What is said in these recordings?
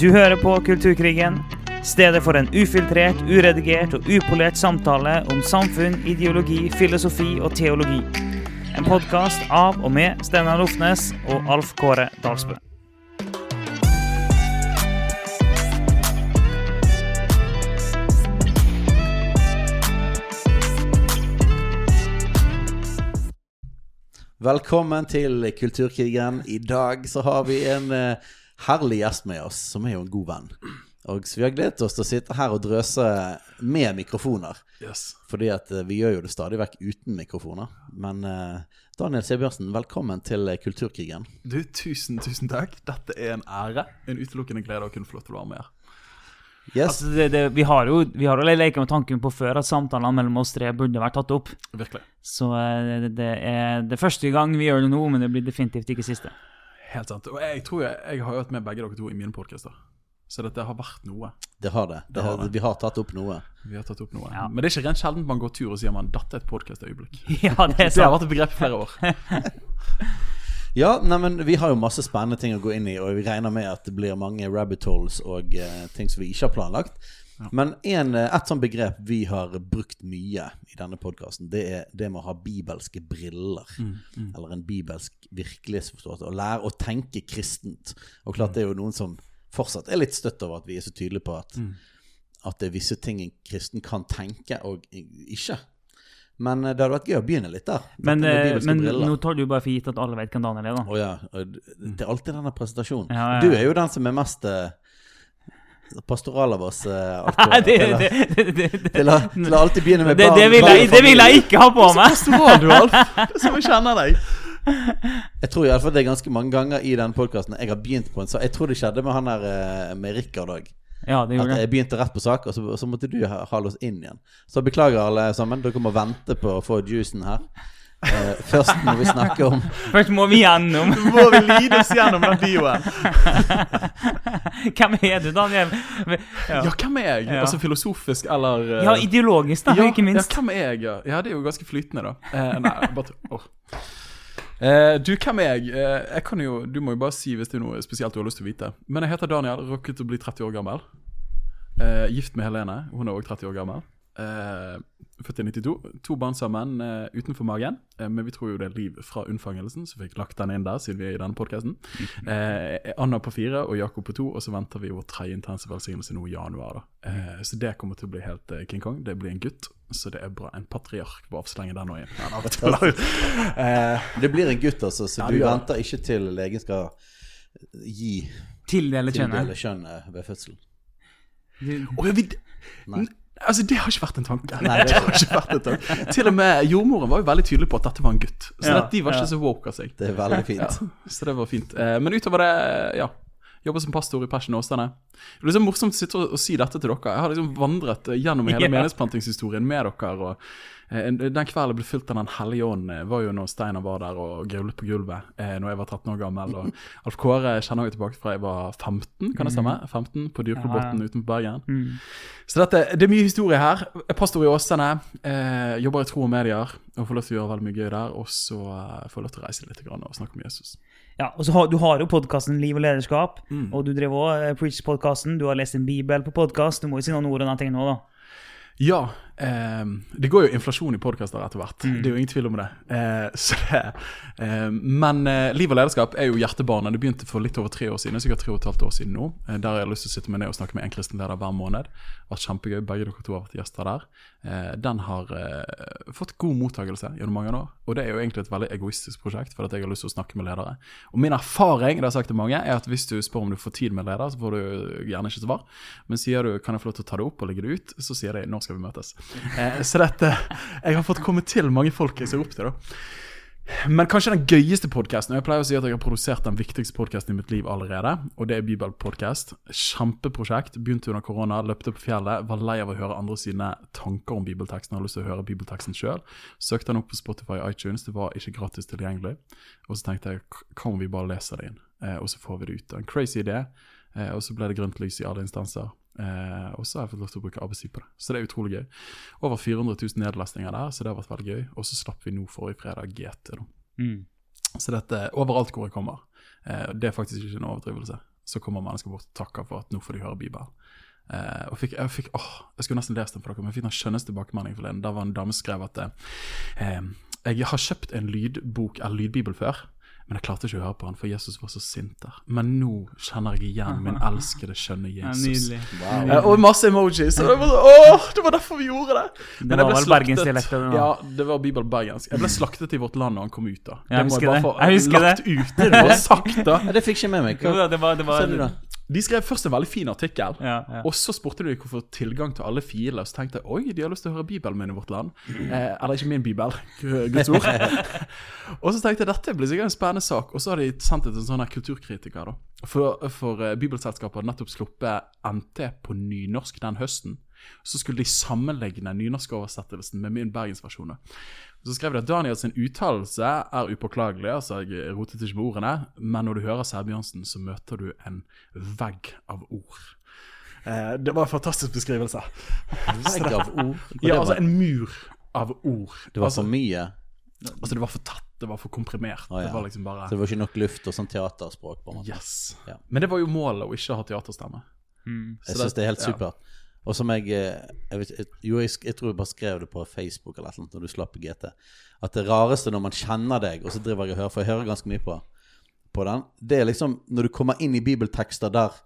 Du hører på Kulturkrigen, stedet for en ufiltrert, uredigert og upolert samtale om samfunn, ideologi, filosofi og teologi. En podkast av og med Steinar Lofnes og Alf Kåre Dalsbø. Velkommen til Kulturkrigen. I dag så har vi en eh, herlig gjest med oss, som er jo en god venn. Og så Vi har gledet oss til å sitte her og drøse med mikrofoner. Yes. Fordi at eh, vi gjør jo det stadig vekk uten mikrofoner. Men uh, Daniel Sebjørnsen, velkommen til eh, Kulturkrigen. Du, tusen, tusen takk. Dette er en ære. En utelukkende glede å kunne få lov til å være med her. Yes. Altså, det, det, vi har jo vi har jo leket med tanken på før at samtalene mellom oss tre burde vært tatt opp. Virkelig. Så det, det er det første gang vi gjør det nå, men det blir definitivt ikke siste. Helt sant. Og jeg tror jeg, jeg har hatt med begge dere to i mine podkaster. Så dette har vært noe. Det har det. det, har har, det. vi har tatt opp noe. Vi har tatt opp noe. Ja. Men det er ikke rent sjelden man går tur og sier man er et podkastøyeblikk. Ja, det er Det har vært et begrep i flere år. Ja, nei, men Vi har jo masse spennende ting å gå inn i, og vi regner med at det blir mange rabbit holes og uh, ting som vi ikke har planlagt. Men en, eh, et sånt begrep vi har brukt mye i denne podkasten, det er det med å ha bibelske briller. Eller en bibelsk virkelighetsforståelse. Å lære å tenke kristent. Og klart det er jo noen som fortsatt er litt støtt over at vi er så tydelige på at, at det er visse ting en kristen kan tenke, og ikke. Men eh, det hadde vært gøy å begynne litt der. Men, eh, men nå tar du bare for gitt at alle vet hvem Daniel er, da. Oh, ja. Det er alltid denne presentasjonen. Ja, ja. Du er jo den som er mest pastoral av oss. eh, Nei, det, til, å- det, alltid begynne med det, barn. det, vil jeg, det vil jeg ikke ha på meg! Pastoral, du, Alf. Det er som jeg kjenner deg. Jeg tror i alle fall det er ganske mange ganger i den podkasten jeg har begynt på en sak. Jeg tror det skjedde med han der eh, med Rikard òg. Ja, det At gjorde jeg begynte rett på sak, og så, og så måtte du ha- hale oss inn igjen. Så beklager alle sammen. Dere må vente på å få juicen her. Eh, først må vi snakke om Først må vi gjennom Må vi lide oss gjennom den bioen? Hvem er du, Daniel? Ja, hvem er jeg? Ja. Altså filosofisk eller uh... Ja, ideologisk, da, ja, ikke minst. Ja, hvem er jeg? Ja, ja det er jo ganske flytende, da. Uh, nei, bare oh. Eh, du, hvem er jeg? Eh, jeg kan jo, Du må jo bare si hvis det er noe spesielt du har lyst til å vite. Men jeg heter Daniel, rukket å bli 30 år gammel. Eh, gift med Helene, hun er òg 30 år gammel. Eh, født i 92. To barn sammen uh, utenfor magen. Uh, men vi tror jo det er liv fra unnfangelsen, så fikk lagt den inn der siden vi er i denne podkasten. Eh, Anna på fire og Jakob på to, og så venter vi vår tredje intense velsignelse nå i januar. da eh, Så det kommer til å bli helt King Kong. Det blir en gutt, så det er bra. En patriark. på avslenge den nå inn. Det eh, blir en gutt, altså, så Ja, du venter ikke til legen skal gi Tildele kjønnet. tildele kjønnet ved fødselen. og jeg vil, Nei. Altså, Det har ikke vært en tanke. Nei, det har ikke vært en tanke Til og med jordmoren var jo veldig tydelig på at dette var en gutt. Så Ja, de var ja. ikke så woke av seg. Det er veldig fint. Ja, så det var fint. Eh, men utover det, ja. Jobber som pastor i Passion Åsane. Det er liksom morsomt å sitte og, og si dette til dere. Jeg har liksom vandret eh, gjennom hele yeah. menighetsplantingshistorien med dere. og eh, Den kvelden ble fylt av Den hellige ånd, eh, var jo når Steinar var der og grevlet på gulvet eh, Når jeg var 13 år gammel. Og Alf Kåre kjenner jeg tilbake fra jeg var 15, kan det stemme? 15 På Dyrklubotn Ja, ja. utenfor Bergen. Mm. Så dette, det er mye historie her. Jeg er pastor i Åsane. Eh, jobber i tro og medier og får lov til å gjøre veldig mye gøy der. Og så får jeg lov til å reise litt og snakke om Jesus. Ja, og så har, Du har jo podkasten Liv og lederskap, Mm. og du drev òg Preach-podkasten. Du har lest en bibel på podkast. Du må jo si noen ord om den tingen òg, da. Ja. Eh, det går jo inflasjon i podkaster etter hvert. Mm. Det er jo ingen tvil om det. Eh, så det eh, men eh, liv og lederskap er jo hjertebarnet. Det begynte for litt over tre år siden. Sikkert tre og et halvt år siden nå. Der har jeg lyst til å sitte meg ned og snakke med en kristen leder hver måned. Vært kjempegøy. Begge dere to har vært gjester der. Eh, den har fått god mottakelse gjennom mange år. Og det er jo egentlig et veldig egoistisk prosjekt, for at jeg har lyst til å snakke med ledere. Og min erfaring det har jeg sagt til mange, er at hvis du spør om du får tid med leder, så får du gjerne ikke svar. Men sier du kan jeg få lov til å ta det opp og legge det ut, så sier de når skal vi møtes. Eh, så dette Jeg har fått komme til mange folk jeg ser opp til, da. Men kanskje den gøyeste podkasten. Jeg pleier å si at jeg har produsert den viktigste podkasten i mitt liv allerede. Og det er Bibelpodkast. Kjempeprosjekt. Begynte under korona, løpte på fjellet. Var lei av å høre andre sine tanker om bibelteksten. Hadde lyst til å høre bibelteksten sjøl. Søkte den opp på Spotify og iTunes. Det var ikke gratis tilgjengelig. Og så tenkte jeg kan vi bare lese det inn, eh, og så får vi det ut. En crazy idé. Eh, og så ble det grønt lys i alle instanser. Eh, og så har jeg fått lov til å bruke arbeidstid på det. Så det er utrolig gøy. Over 400 000 nedlastninger der, så det har vært veldig gøy. Og så slapp vi nå forrige fredag GT. Mm. Så dette overalt hvor jeg kommer. Eh, det er faktisk ikke en overdrivelse. så kommer mennesker bort og takker for at nå får de høre Bibelen. Uh, og fikk, jeg, fikk, åh, jeg skulle nesten lest den for dere, men jeg fikk den skjønneste tilbakemeldingen forleden. Der var en dame som skrev at uh, jeg har kjøpt en lydbok eller lydbibel før, men jeg klarte ikke å høre på han, for Jesus var så sint der. Men nå kjenner jeg igjen min elskede, skjønne Jesus. nydelig. Wow. ja, og masse emojis. Og det, var, så- åh, det var derfor vi gjorde det! Det Men det var vel det. Ja, det var Bibel bergensk. Jeg ble slaktet i Vårt Land da han kom ut. da Jeg må husker bare det. få Jeg husker lagt ut det du har sagt. da Ja, det fikk ikke med meg. Hva, det var, det var? De skrev først en veldig fin artikkel. Ja, ja. Og så spurte de hvorfor tilgang til alle filer. Så tenkte jeg oi, de har lyst til å høre Bibelen min i vårt land. Eh, eller ikke min bibel, Guds ord. og så tenkte jeg dette blir sikkert en spennende sak. Og så har de sendt det til en sånn her kulturkritiker. da. For, for eh, Bibelselskapet hadde nettopp sluppet NT på nynorsk den høsten. Så skulle de sammenligne nynorskoversettelsen med min bergensversjon. Så skrev de at Daniels uttalelse er upåklagelig, altså jeg rotet ikke med ordene, men når du hører Sæbjørnsen, så møter du en vegg av ord. Eh, det var en fantastisk beskrivelse. Vegg av ord? Ja, altså en mur av ord. det var altså, for mye? altså det var for tatt, det var for komprimert. Ah, ja. Det var liksom bare Så det var ikke nok luft og sånn teaterspråk? på en måte Yes. Ja. Men det var jo målet å ikke ha teaterstemme. Mm. Jeg Så syns det er helt ja. Og som jeg, eh, jeg, vet, Jo, jeg, jeg tror jeg bare skrev det på Facebook eller noe når du slapp GT. At det rareste når man kjenner deg, og så driver jeg og hører, for jeg hører ganske mye på, på den, det er liksom når du kommer inn i bibeltekster der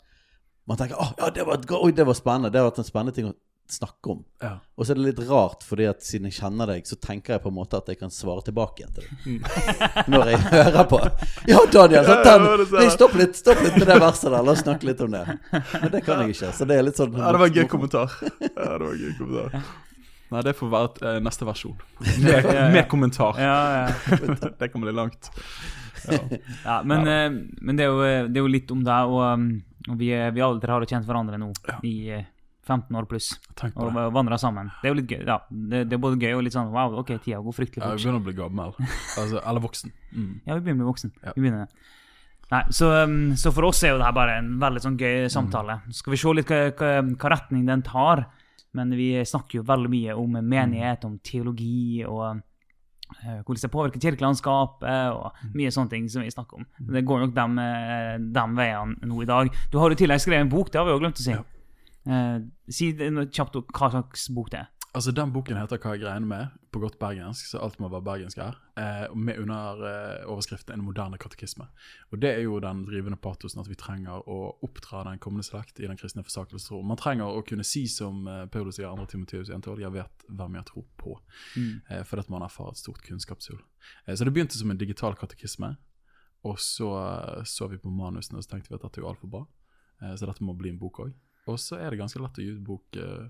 man tenker oh, ja, det var, det var spennende. Det har vært en spennende ting snakke om. Ja. Og så er det litt rart, fordi at siden jeg kjenner deg, så tenker jeg på en måte at jeg kan svare tilbake igjen til deg. Når jeg hører på. Ja, Daniel, Så den, Ja, det nei, stopp litt stopp litt med det verset der. La oss snakke litt om det. Men det kan jeg ikke. Så det er litt sånn Ja, det var en gøy kommentar. Ja, det var en gøy kommentar. Nei, det får være uh, neste versjon. Med, Ja, ja. med kommentar. Ja, ja. Det kan bli langt. ja men, uh, men det, er jo, det er jo litt om deg, og, um, og vi, vi aldri har kjent hverandre nå i eh, 15 år pluss. Og vandra sammen. Det er jo litt gøy. Ja, det, det er både gøy og litt sånn wow, ok, tida går fryktelig Ja, vi begynner å bli gammel. Altså, eller voksen. Mm. Ja, vi begynner å bli voksen. Ja. Vi begynner. Nei, så, um, så for oss er jo det her bare en veldig sånn gøy samtale. Mm. skal vi se litt hva, hva, retning den tar. Men vi snakker jo veldig mye om menighet, om teologi og eh, hvordan det påvirker kirkelandskapet og mye sånne ting som vi snakker om. Det går nok dem, eh, veiene nå i dag. Du har i tillegg skrevet en bok, det har vi jo glemt å si. Ja. Eh, si kjapt hva slags bok det er. Altså, Den boken heter 'Hva jeg greier med', på godt bergensk, så alt må være bergensk her. Eh, med under eh, overskriften 'En moderne katekisme'. Og Det er jo den drivende patosen at vi trenger å oppdra den kommende slekt i den kristne forsakelsesro. Man trenger å kunne si som eh, Paulus sier 2. Timoteus 1.12, 'Jeg vet hvem jeg tror på'. Mm. Eh, fordi at man erfarer et stort kunnskapshull. Eh, så det begynte som en digital katekisme. Og så eh, så vi på manusene og så tenkte vi at dette er jo altfor bra. Eh, så dette må bli en bok òg. Og så er det ganske lett å gi ut bok. Eh,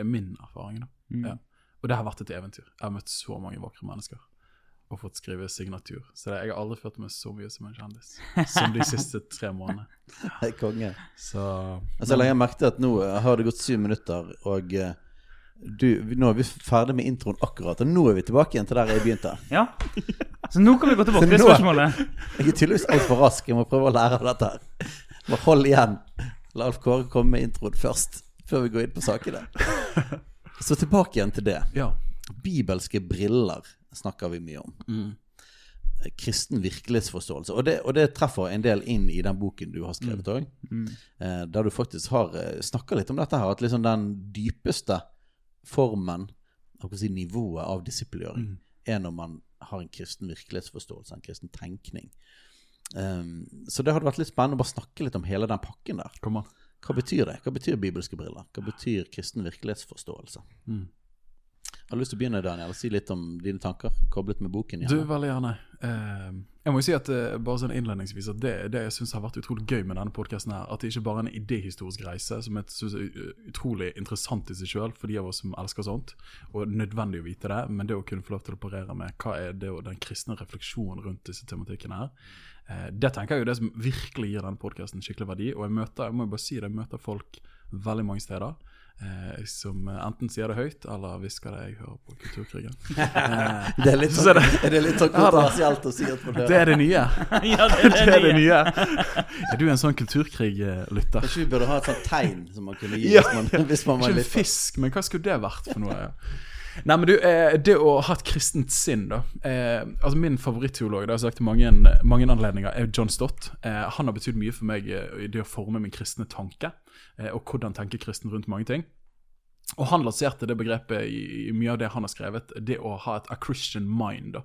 er min erfaring, da. Mm. Ja. Og det har vært et eventyr. Jeg har møtt så mange vakre mennesker. Og fått skrive signatur. Så det, jeg har aldri følt meg så mye som en kjendis som de siste tre månedene. Hei, konge. Så Altså, jeg har merket at nå eh, har det gått syv minutter, og eh, du, nå er vi ferdig med introen akkurat. Og nå er vi tilbake igjen til der jeg begynte. Ja. Så nå kan vi gå tilbake til spørsmålet. Jeg er tydeligvis altfor rask. Jeg må prøve å lære av dette her. Bare hold igjen. La Alf Kåre komme med introen først, før vi går inn på sakene. Så tilbake igjen til det. ja. Bibelske briller snakker vi mye om. Mm. Kristen virkelighetsforståelse. Og det, og det treffer en del inn i den boken du har skrevet òg. Mm. Eh, der du faktisk har eh, snakka litt om dette her. At liksom den dypeste formen, si, nivået av disippelgjøring, Mm. er når man har en kristen virkelighetsforståelse, en kristen tenkning. Um, så det hadde vært litt spennende å bare snakke litt om hele den pakken der. Hva betyr det? Hva betyr bibelske briller? Hva betyr kristen virkelighetsforståelse? Mm. Har lyst til å begynne, Daniel? Si litt om dine tanker koblet med boken? Du, veldig gjerne. Eh, jeg må jo si at eh, bare sånn innledningsvis at det, det jeg syns har vært utrolig gøy med denne podkasten, at det ikke bare er en idéhistorisk reise, som jeg synes er utrolig interessant i seg sjøl, for de av oss som elsker sånt, og nødvendig å vite det, men det å kunne få lov til å parere med hva er det og den kristne refleksjonen rundt disse tematikkene her, eh, det tenker jeg er det som virkelig gir denne podkasten skikkelig verdi. Og jeg møter jeg må jo bare si det, jeg møter folk veldig mange steder. Eh, som enten sier det høyt, eller hvisker det jeg hører på Kulturkrigen. Eh, Det er litt Så sånn, er er det litt sånn kontroversielt å si at man det er det nye. Ja, det er Det er det nye. Er du en sånn kulturkrig-lytter? Kanskje vi burde ha et sånt tegn som man kunne gi Ja, hvis, man, hvis man var litt fisk, men hva skulle det vært for noe? Nei, men du, eh, Det å ha et kristent sinn, da. Eh, altså Min favoritteolog det har jeg sagt mange, mange anledninger, er John Stott. Eh, han har betydd mye for meg eh, i det å forme min kristne tanke, eh, og hvordan tenker kristen rundt mange ting. Og Han lanserte det begrepet i, mye av det han har skrevet, det å ha et a Christian mind. da.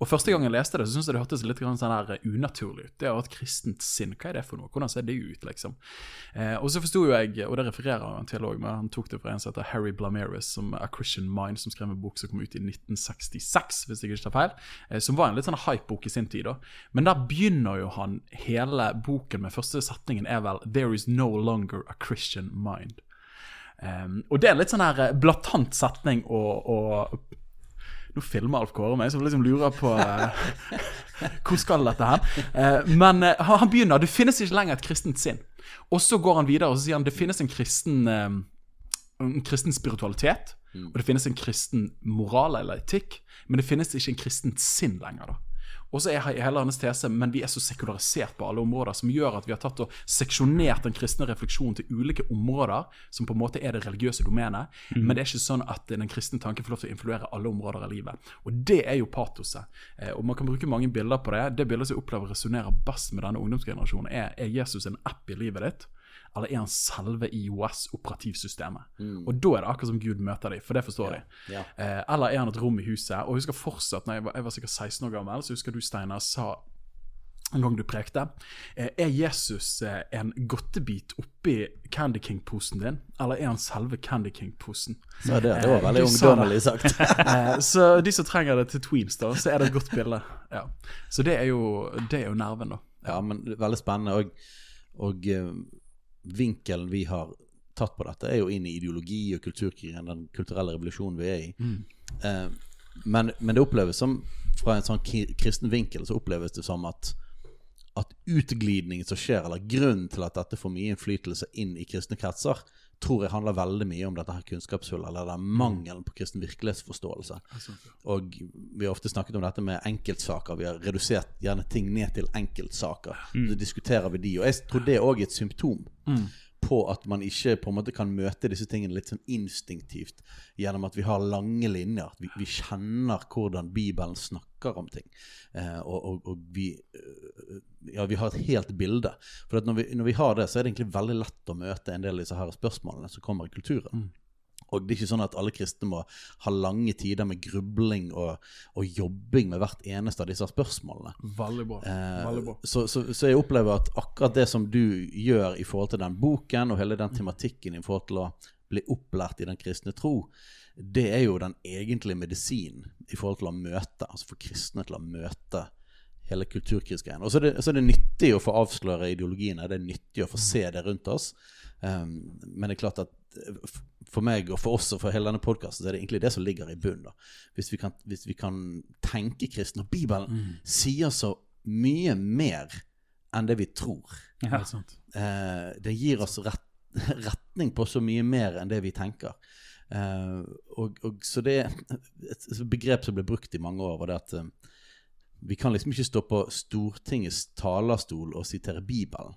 Og Første gang jeg leste det, så syntes jeg det hørtes litt sånn her unaturlig ut. Det å ha et kristent sinn, hva er det for noe? Hvordan ser det ut, liksom? Eh, og så forsto jo jeg, og det refererer han til òg, men han tok det fra en som heter Harry Blameris, som A Christian Mind, som skrev en bok som kom ut i 1966, hvis jeg ikke tar feil. Eh, som var en litt sånn hype-bok i sin tid. da. Men der begynner jo han hele boken med første setningen er vel 'There is no longer a Christian mind'. Um, og det er en litt sånn her eh, blatant setning og, og Nå filmer Alf Kåre meg, så jeg liksom lurer på uh, hvor skal dette hen? Uh, men uh, han begynner det finnes ikke lenger et kristent sinn. Og så går han videre og så sier han det finnes en kristen, en kristen spiritualitet. Mm. Og det finnes en kristen moral eller etikk, men det finnes ikke en kristent sinn lenger. da. Og så er hele hennes tese men vi er så sekularisert på alle områder, som gjør at vi har tatt og seksjonert den kristne refleksjonen til ulike områder, som på en måte er det religiøse domenet. Men det er ikke sånn at den kristne tanken får lov til å influere alle områder av livet. Og det er jo patoset. Eh, og man kan bruke mange bilder på det. Det bildet som jeg opplever resonnerer best med denne ungdomsgenerasjonen, er er Jesus en app i livet ditt? Eller er han selve IOS-operativsystemet? Og da er det akkurat som Gud møter dem, for det forstår de. Ja. Eh, eller er han et rom i huset? Og jeg husker fortsatt, når jeg var, jeg var sikkert 16 år gammel, så husker du, Steinar, sa en gang du prekte eh, Er Jesus eh, en godtebit oppi Candy King-posen din, eller er han selve Candy King-posen? Så det, det var Eh, veldig sa ungdommelig sagt. Eh, så de som trenger det til tweens, da, så er det et godt bilde. Ja. Så det er, jo, det er jo nerven, da. Ja, men veldig spennende. Og, og vinkelen vi har tatt på dette, er jo inn i ideologi og kulturkrigen, den kulturelle revolusjonen vi er i. Eh, men, men det oppleves som, fra en sånn kristen vinkel, så oppleves det som at at utglidningen som skjer, eller grunnen til at dette får mye innflytelse inn i kristne kretser, tror jeg handler veldig mye om dette her kunnskapshullet, eller den mangelen på kristen virkelighetsforståelse. Og vi har ofte snakket om dette med enkeltsaker. Vi har redusert gjerne ting ned til enkeltsaker. Så diskuterer vi de. Og jeg tror det òg er et symptom på at man ikke på en måte kan møte disse tingene litt sånn instinktivt gjennom at vi har lange linjer. At vi, vi kjenner hvordan Bibelen snakker om ting. Eh, og, og, og vi eh, Ja, vi har et helt bilde. For når, vi, når vi har det, så er det egentlig veldig lett å møte en del av disse her spørsmålene som kommer i kulturen. Og det er ikke sånn at alle kristne må ha lange tider med grubling og, og jobbing med hvert eneste av disse spørsmålene. Veldig bra. Eh, Veldig bra. så, så, så jeg opplever at akkurat det som du gjør i forhold til den boken, og hele den tematikken i forhold til å bli opplært i den kristne tro, det er jo den egentlige medisinen i forhold til å møte, altså for kristne til å møte hele kulturkrigsgreien. Og så er, det, så er det nyttig å få avsløre ideologiene, det er nyttig å få se det rundt oss. Um, men det er klart at for meg og for oss og for hele denne podkasten, så er det egentlig det som ligger i bunnen. Hvis vi kan, hvis vi kan tenke kristne. Og Bibelen sier så mye mer enn det vi tror. Ja. Sant. Eh, det gir oss rett, retning på så mye mer enn det vi tenker. Eh, og, og så det er et begrep som ble brukt i mange år, var det at eh, vi kan liksom ikke stå på Stortingets talerstol og sitere Bibelen.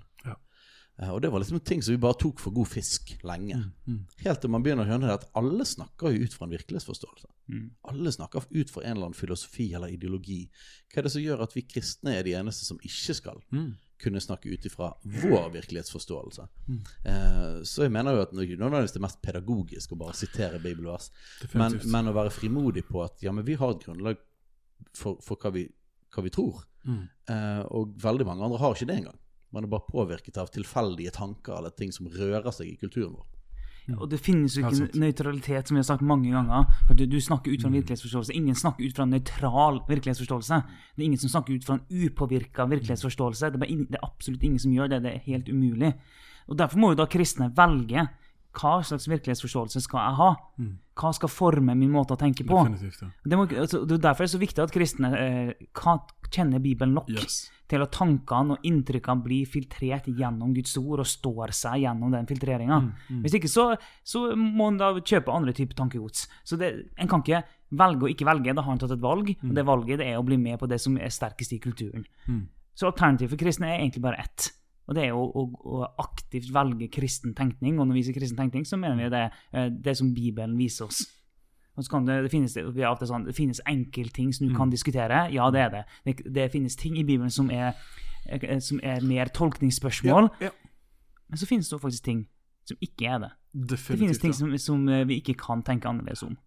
Eh, og det var liksom ting som vi bare tok for god fisk lenge. Mm, Helt til man begynner å skjønne at alle snakker jo ut fra en virkelighetsforståelse. Mm. Alle snakker ut fra en eller annen filosofi eller ideologi. Hva er det som gjør at vi kristne er de eneste som ikke skal Mm. kunne snakke ut ifra vår virkelighetsforståelse? Eh, så jeg mener jo at det av det mest pedagogisk å bare sitere bibelvers. Men, men å være frimodig på at ja, men vi har et grunnlag for, for hva, vi, hva vi tror. Mm. Eh, og veldig mange andre har ikke det engang. Man er bare påvirket av tilfeldige tanker eller ting som rører seg i kulturen vår. Og det finnes jo ikke nøytralitet, som vi har sagt mange ganger. For du, du snakker ut fra en virkelighetsforståelse. Ingen snakker ut fra en nøytral virkelighetsforståelse. Det er ingen som snakker ut fra en upåvirka virkelighetsforståelse. Det er, bare ingen, det er absolutt ingen som gjør det. Det er helt umulig. Og Derfor må jo da kristne velge hva slags virkelighetsforståelse skal jeg ha. Hva skal forme min måte å tenke på. Det, må, altså, det er derfor det er så viktig at kristne eh, kjenner Bibelen nok Yes. til at tankene og inntrykkene blir filtrert gjennom Guds ord og står seg gjennom den filtreringa. Hvis ikke så, så må en da kjøpe andre typer tankegods. Så det, En kan ikke velge å ikke velge, da har en tatt et valg. Og det valget det er å bli med på det som er sterkest i kulturen. Så alternativet for kristne er egentlig bare ett. Og det er jo å, å aktivt velge kristen tenkning. Og når vi sier kristen tenkning, så mener vi det, er det som Bibelen viser oss. Og så kan det, det, finnes, sånn, det finnes enkeltting som du kan diskutere. Ja, det er det. det. Det finnes ting i Bibelen som er, eh, som er mer tolkningsspørsmål. Ja, Men så finnes det faktisk ting som ikke er det. definitivt. Det finnes ting ja. som, som eh, vi ikke kan tenke annerledes om.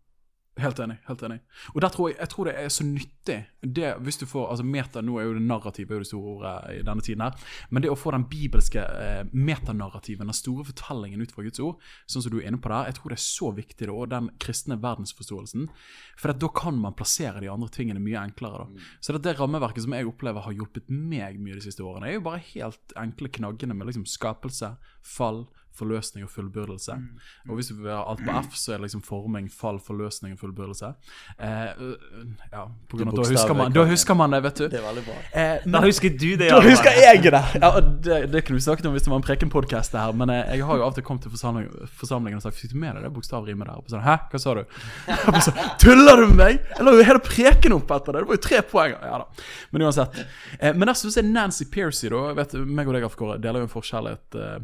Helt enig. helt enig. Og der tror jeg, jeg tror det er så nyttig det hvis du får, altså Meta nå er jo det narrativet er det store ordet i denne tiden her. Men det å få den bibelske eh, metanarrativen, den store fortellingen ut fra Guds ord, sånn som du er inne på der, jeg tror det er så viktig, da, og den kristne verdensforståelsen. For da kan man plassere de andre tingene mye enklere. da. Så det, det rammeverket som jeg opplever har hjulpet meg mye de siste årene, er jo bare helt enkle knaggene med liksom skapelse, fall, forløsning og fullbyrdelse. Og hvis vi vil ha alt på F, så er det liksom forming, fall, forløsning og fullbyrdelse. Eh, øh, ja, på grunn av da husker, man, da husker man det, vet du. Det er veldig bra. Eh, Da husker du det, da husker jeg det! Ja, det, det kunne vi snakket om hvis det var en Preken-podkast her, men eh, jeg har jo av og til kommet til forsamling, forsamlingen og sagt Fikk du med deg det bokstavrimet der? Og sånn, Hæ, hva sa du? Så, Tuller du med meg?! Jeg la jo hele Preken opp etter det! Det var jo tre poeng! Ja da. Men uansett. Eh, men der syns jeg Nancy Piercy, da vet, meg og deg, Afkore, deler jo en forkjærlighet eh,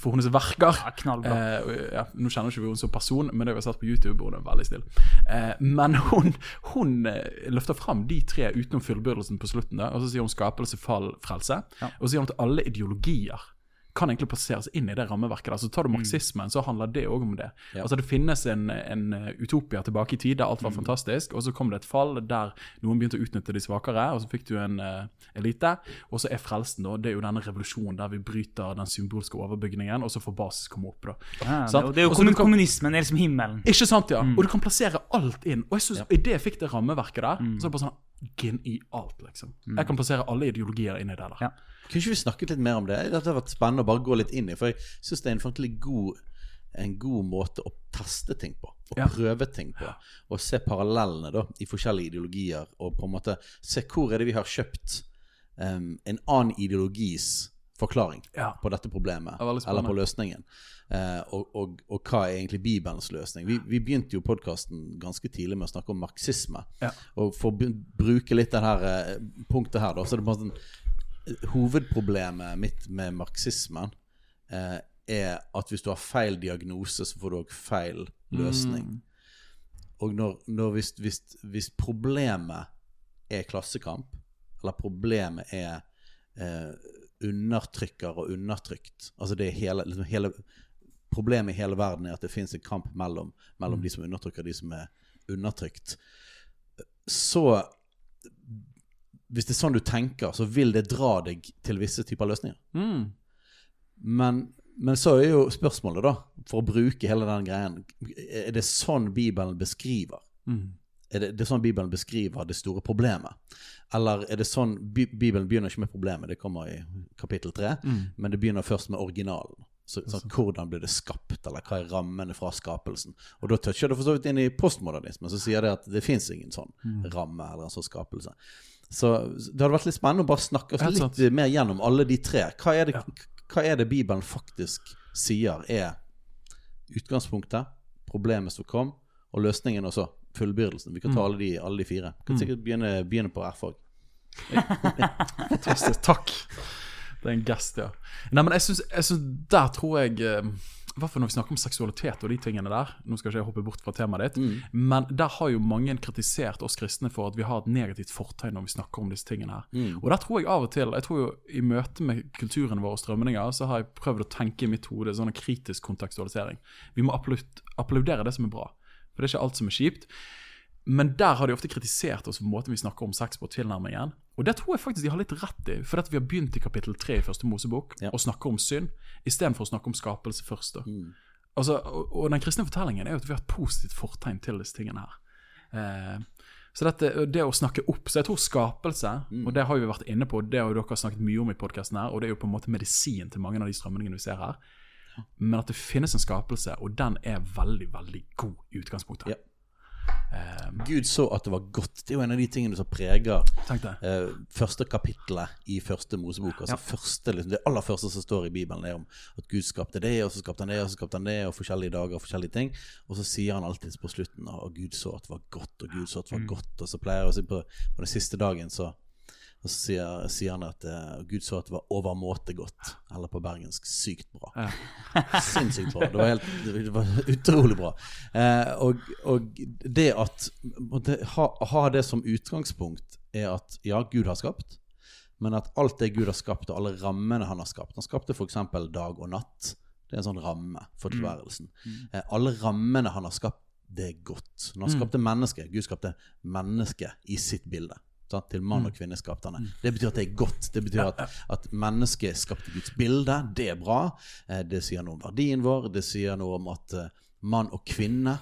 for hennes verker. Ja. Eh, ja, nå kjenner ikke vi henne som person, men det har vi sett på YouTube, og hun er veldig snill. Eh, men hun, hun eh, løfter fram de tre utenom fullbyrdelsen på slutten. Da, og så sier hun skapelse, fall, frelse. Og så sier hun at alle ideologier kan egentlig plasseres inn i det rammeverket. der. Så tar du marxismen, så handler det òg om det. Altså Det finnes en, en utopia tilbake i tid der alt var fantastisk, og så kom det et fall der noen begynte å utnytte de svakere, og så fikk du en uh, elite. Og så er frelsen, da, det er jo denne revolusjonen der vi bryter den symbolske overbygningen, og så får basis komme opp. da. Ja, jo- det er jo kan- kommunismen, det er liksom himmelen. ikke sant, ja? Mm. Og du kan plassere alt inn. Og jeg synes, i det jeg fikk det rammeverket der, så er det bare sånn genialt, liksom. Jeg kan plassere alle ideologier inni der. da. Mm. Ja. Kunne ikke vi snakket litt mer om det? Det hadde vært spennende å bare gå litt inn i. For jeg syns det er en fryktelig god, en god måte å teste ting på. Og Ja. prøve ting på. Og se parallellene da, i forskjellige ideologier. Og på en måte se hvor er det vi har kjøpt um, en annen ideologis forklaring Ja. på dette problemet. Det er eller på løsningen. Eh, og, og, og hva er egentlig Bibelens løsning? Vi, vi begynte jo podkasten ganske tidlig med å snakke om marxisme. Ja. Og for å bruke litt det her eh, punktet her, da, så er det bare sånn Hovedproblemet mitt med marxismen eh, er at hvis du har feil diagnose, så får du òg feil løsning. Og når, når hvis, hvis, hvis problemet er klassekamp, eller problemet er eh, undertrykker og undertrykt Altså det er hele, liksom hele Problemet i hele verden er at det fins en kamp mellom, mellom de som undertrykker og de som er undertrykt. Så hvis det er sånn du tenker, så vil det dra deg til visse typer løsninger. Mm. Men, men så er jo spørsmålet, da, for å bruke hele den greien Er det sånn Bibelen beskriver? Mm. Er det, det er sånn Bibelen beskriver det store problemet? Eller er det sånn Bibelen begynner ikke med problemet, det kommer i kapittel tre, men det begynner først med originalen. Så, sånn, hvordan ble det skapt, eller hva er rammene fra skapelsen? Og da toucher det for så vidt inn i postmodernismen, så sier det at det fins ingen sånn ramme eller en sånn skapelse. Så det hadde vært litt spennende å bare snakke oss litt mer gjennom alle de tre. Hva er det, hva er det Bibelen faktisk sier er utgangspunktet, problemet som kom, og løsningen også. Fullbyrdelsen. Vi kan ta alle de, alle de fire. Kan sikkert begynne, begynne på R-fag. Fantastisk. Takk. Det er en gest, ja. Nei, men jeg synes, Der tror jeg eh, I hvert fall når vi snakker om seksualitet og de tingene der Nå skal ikke jeg hoppe bort fra temaet ditt, men der har jo mange kritisert oss kristne for at vi har et negativt fortegn når vi snakker om disse tingene her. Og der tror jeg av og til Jeg tror jo i møte med kulturen vår og strømninger, så har jeg prøvd å tenke i mitt hode sånn en kritisk kontekstualisering. Vi må applaudere det som er bra, for det er ikke alt som er kjipt. Men der har de ofte kritisert oss for måten vi snakker om sex på, tilnærmingen. Og det tror jeg faktisk de har litt rett i, for vi har begynt i kapittel tre i første Mosebok Ja. og snakker om synd, istedenfor å snakke om skapelse først. da. Altså, og, og den kristne fortellingen er jo at vi har et positivt fortegn til disse tingene her. Eh, så dette, det å snakke opp Så jeg tror skapelse, og det har vi vært inne på, det har dere snakket mye om i podkasten her, og det er jo på en måte medisin til mange av de strømningene vi ser her. Men at det finnes en skapelse, og den er veldig, veldig god i utgangspunktet. Ja. Gud så at det var godt. Det er jo en av de tingene som preger uh, første kapittelet i første Mosebok. Altså første, liksom, Det aller første som står i Bibelen, er om at Gud skapte det, og så skapte han det, og så skapte han det, og forskjellige dager og forskjellige ting. Og så sier han alltid på slutten at Gud så at det var godt, og Gud så at det var godt. Og så pleier jeg å si på, på den siste dagen så, Og så sier, sier han at uh, Gud så at det var overmåte godt. Eller på bergensk sykt bra. Sinnssykt bra. Det var, helt, det var utrolig bra. Uh, og, og det at måtte ha, ha det som utgangspunkt er at ja, Gud har skapt, men at alt det Gud har skapt, og alle rammene han har skapt Han skapte f.eks. dag og natt. Det er en sånn ramme for tilværelsen. Uh, alle rammene han har skapt, det er godt. Når han skapte mennesket Gud skapte mennesket i sitt bilde. Sant? Til mann og kvinne skapte han det. Det betyr at det er godt. Det betyr at, at mennesket skapt i Guds bilde. Det er bra. Eh, det sier noe om verdien vår. Det sier noe om at eh, mann og kvinne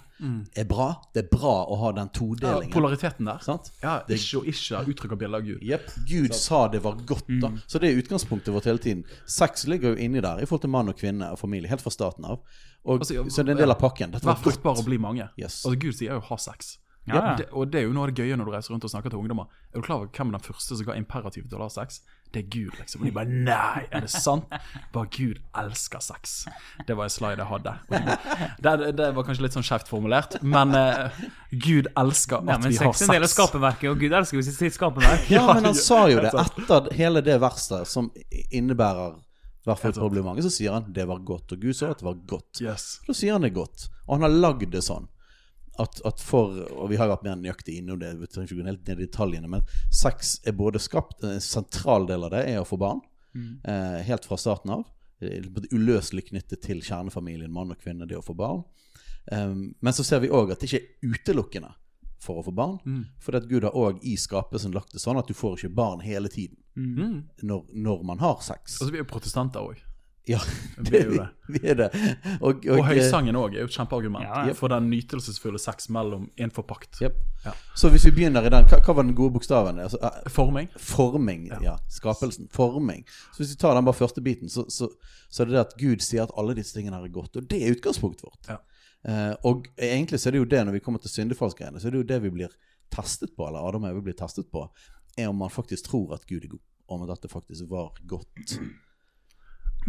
er bra. Det er bra å ha den Ja, todelingen. polariteten der. Sant? Ja, ikke og ikke uttrykker bildet av Gud. Jepp. Gud sa det var godt, da. Så det er utgangspunktet vårt hele tiden. Sex ligger jo inni der i forhold til mann og kvinne og familie, helt fra starten av. Og, Altså, ja, så det er en del av pakken. Dette var godt. fruktbar og bli mange. Yes. Altså Gud sier jo 'ha sex'. Ja, ja. Det, og det er jo noe av det gøye når du reiser rundt og snakker til ungdommer. Er du klar over hvem er den første som ga imperativ til å ha sex? Det er Gud, liksom. Og de bare nei, er det sant? Bare Gud elsker sex. Det var en slide jeg hadde. De bare- Det, det var kanskje litt sånn skjevt formulert, men uh, Gud elsker at Ja, vi har sex er en del av sex. skaperverket, og Gud elsker jo sitt, skaperverk. Ja, men han sa jo det etter hele det verset som innebærer i hvert fall problemet. Så sier han det var godt, og Gud sa at det var godt. Yes. Da sier han det er godt. Og han har lagd det sånn at, at for Og vi har vært mer nøyaktig innom det, vi trenger ikke gå helt ned i detaljene, men sex er både skapt En sentral del av det er å få barn. Eh, helt fra starten av. Uløselig knyttet til kjernefamilien, mann og kvinne, det å få barn. Um, men så ser vi òg at det ikke er utelukkende for å få barn. For at Gud har òg i skapelsen lagt det sånn at du får ikke barn hele tiden Mm. når, når man har sex. Altså, vi er protestanter òg. Ja, Vi det, er jo det. vi er det. Og, Og eh, høysangen òg er jo et kjempeargument Ja, ja. for den nytelsesfulle sex mellom en forpakt. Yep. Ja. Så hvis vi begynner i den, hva, hva var den gode bokstaven? Altså, eh, Forming. forming, ja. Skapelsen. Forming. Så hvis vi tar den bare første biten, så, så, så er det det at Gud sier at alle disse tingene her er godt. Og det er utgangspunktet vårt. Eh, og egentlig så er det jo det, når vi kommer til syndefallsgreiene, så er det jo det vi blir testet på, eller Adam og Eve blir testet på, er om man faktisk tror at Gud er god. Om dette faktisk var godt.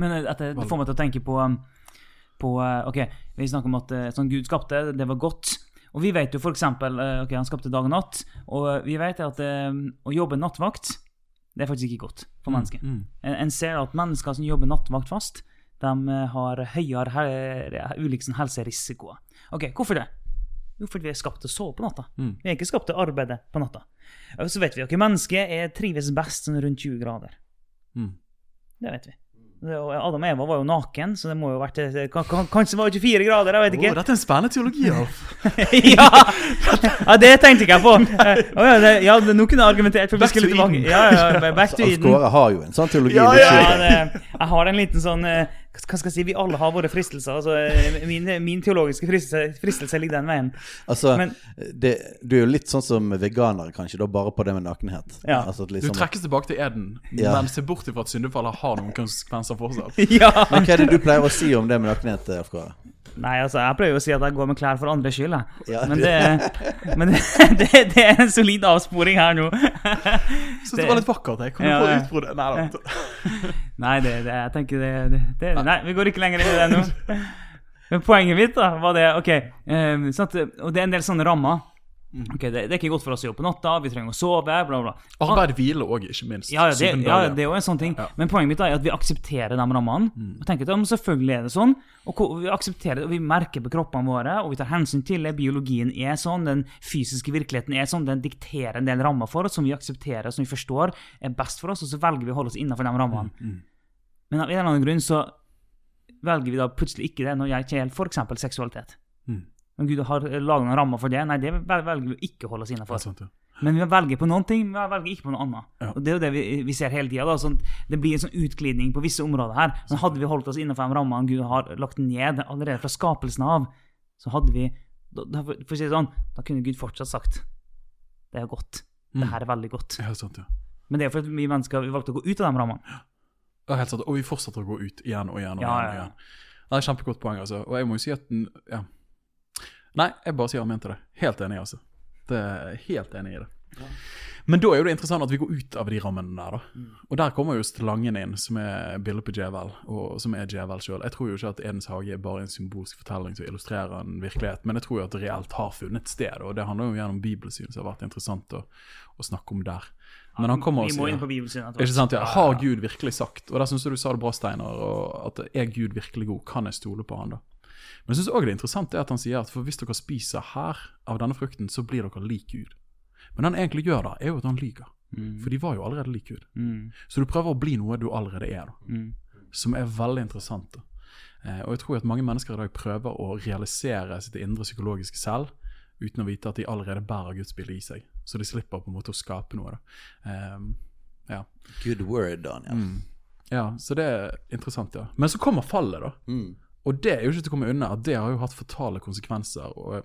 Men at det, det får meg til å tenke på, um, på eh, Ok, vi snakker om at eh, sånn Gud skapte, det var godt. Og vi vet jo eksempel, eh, ok, han skapte dag og natt, og vi vet at eh, å jobbe nattvakt, det er faktisk ikke godt for mennesket. Mm. En, en ser at mennesker som jobber nattvakt fast, de har høyere he ulike sånn helserisikoer. Ok, hvorfor det? Jo, fordi vi er skapt til å sove på natta. Mm. Vi er ikke skapt til å arbeide på natta. Og Så vet vi at mennesket er trives best sånn rundt 20 grader. Mm. Det vet vi. Adam og Eva var jo naken, så det må jo vært eh, kan- kan- Kanskje det var 24 grader, jeg vet ikke. Oh, dette er en spennende teologi, Alf. ja! ja, det tenkte ikke jeg på. Oh, ja, det, ja, nå kunne jeg argumentert for Back to. Eden. Ja, ja, back to Alf Eden. Kåre har jo en sånn teologi. Ja, Ja, det, jeg har en liten sånn eh, Hva skal jeg si? Vi alle har våre fristelser. Altså, min, min teologiske fristelse, fristelse ligger den veien. Altså, Men- det, du er jo litt sånn som veganere, kanskje, da bare på det med nakenhet. Ja. Altså, liksom, Du trekkes tilbake til Eden, Ja. men ser bort ifra at syndefallet har noen konsekvenser fortsatt. Ja! Men hva er det du pleier å si om det med nakenhet, Kåre? Nei, altså, jeg prøver jo å si at jeg går med klær for andres skyld, jeg. Ja, Men, det- men det, det, det er en solid avsporing her nå. Syns det var litt vakkert. Jeg kan du få ja. utbruddet? Nei da. Nei, det, det, jeg tenker det, Nei, vi går ikke lenger inn i det nå. Men poenget mitt da, var det Ok, eh, sånn at, og det er en del sånne rammer. Ok, det, det er ikke godt for oss å jobbe på natta, vi trenger å sove, bla, bla. Arbeid, òg, ikke minst. Ja, ja, det, ja, det er jo en sånn ting. Ja. Men poenget mitt er at vi aksepterer de rammene. Og tenker at ja, selvfølgelig er det sånn. Og vi aksepterer det, og vi merker på kroppene våre, og vi tar hensyn til det. Biologien er sånn, den fysiske virkeligheten er sånn. Den dikterer en del rammer for oss som vi aksepterer, som vi forstår er best for oss, og så velger vi å holde oss innenfor de rammene. Mm, Men av en eller annen grunn så velger vi da plutselig ikke det når jeg ikke gjelder f.eks. seksualitet. Mm. Når Gud har laget noen rammer for det, nei, det velger vi ikke å holde oss sant, ja. Men vi velger på noen ting, men vi velger ikke på noe annet. Ja. Og Det er jo det vi, vi ser hele tida. Sånn, det blir en sånn utglidning på visse områder her. Men hadde vi holdt oss innenfor de rammene Gud har lagt ned allerede fra skapelsen av, så hadde vi da, da, For å si det sånn, da kunne Gud fortsatt sagt det er godt. Det Mm. her er veldig godt. Ja, sant, ja. Men det er fordi vi mennesker vi valgte å gå ut av de rammene. Ja, helt sant. Og vi fortsetter å gå ut igjen og igjen og igjen. og igjen. Det er et kjempegodt poeng, altså. Og jeg må jo si at den- ja. Nei, jeg bare sier han mente det. Helt enig, altså. Det er helt enig i det. Men da er jo det interessant at vi går ut av de rammene der, da. Og der kommer jo slangen inn, som er bildet på djevel, og som er djevel sjøl. Jeg tror jo ikke at Edens hage er bare en symbolsk fortelling som illustrerer en virkelighet, men jeg tror jo at det reelt har funnet sted, og det handler jo gjennom bibelsyn, som har vært interessant å, å snakke om der. Men han kommer og må inn sier på etter Ikke sant, ja. Har Gud virkelig sagt Og der syns jeg du sa det bra, Steinar. At er Gud virkelig god? Kan jeg stole på han da? Men jeg syns òg det er interessant det at han sier at for hvis dere spiser her av denne frukten, så blir dere lik Gud. Men det han egentlig gjør da, er jo at han lyver. For de var jo allerede lik Gud. Mm. Så du prøver å bli noe du allerede er, da. Mm. Som er veldig interessant. da. Eh, og jeg tror at mange mennesker i dag prøver å realisere sitt indre psykologiske selv uten å vite at de allerede bærer Guds bilde i seg. Så de slipper på en måte å skape noe. da. Eh, ja. Good word, Daniel. Mm. ja, så det er interessant, ja. Men så kommer fallet, da. Mm. Og det er jo ikke til å komme unna at det har jo hatt fatale konsekvenser. og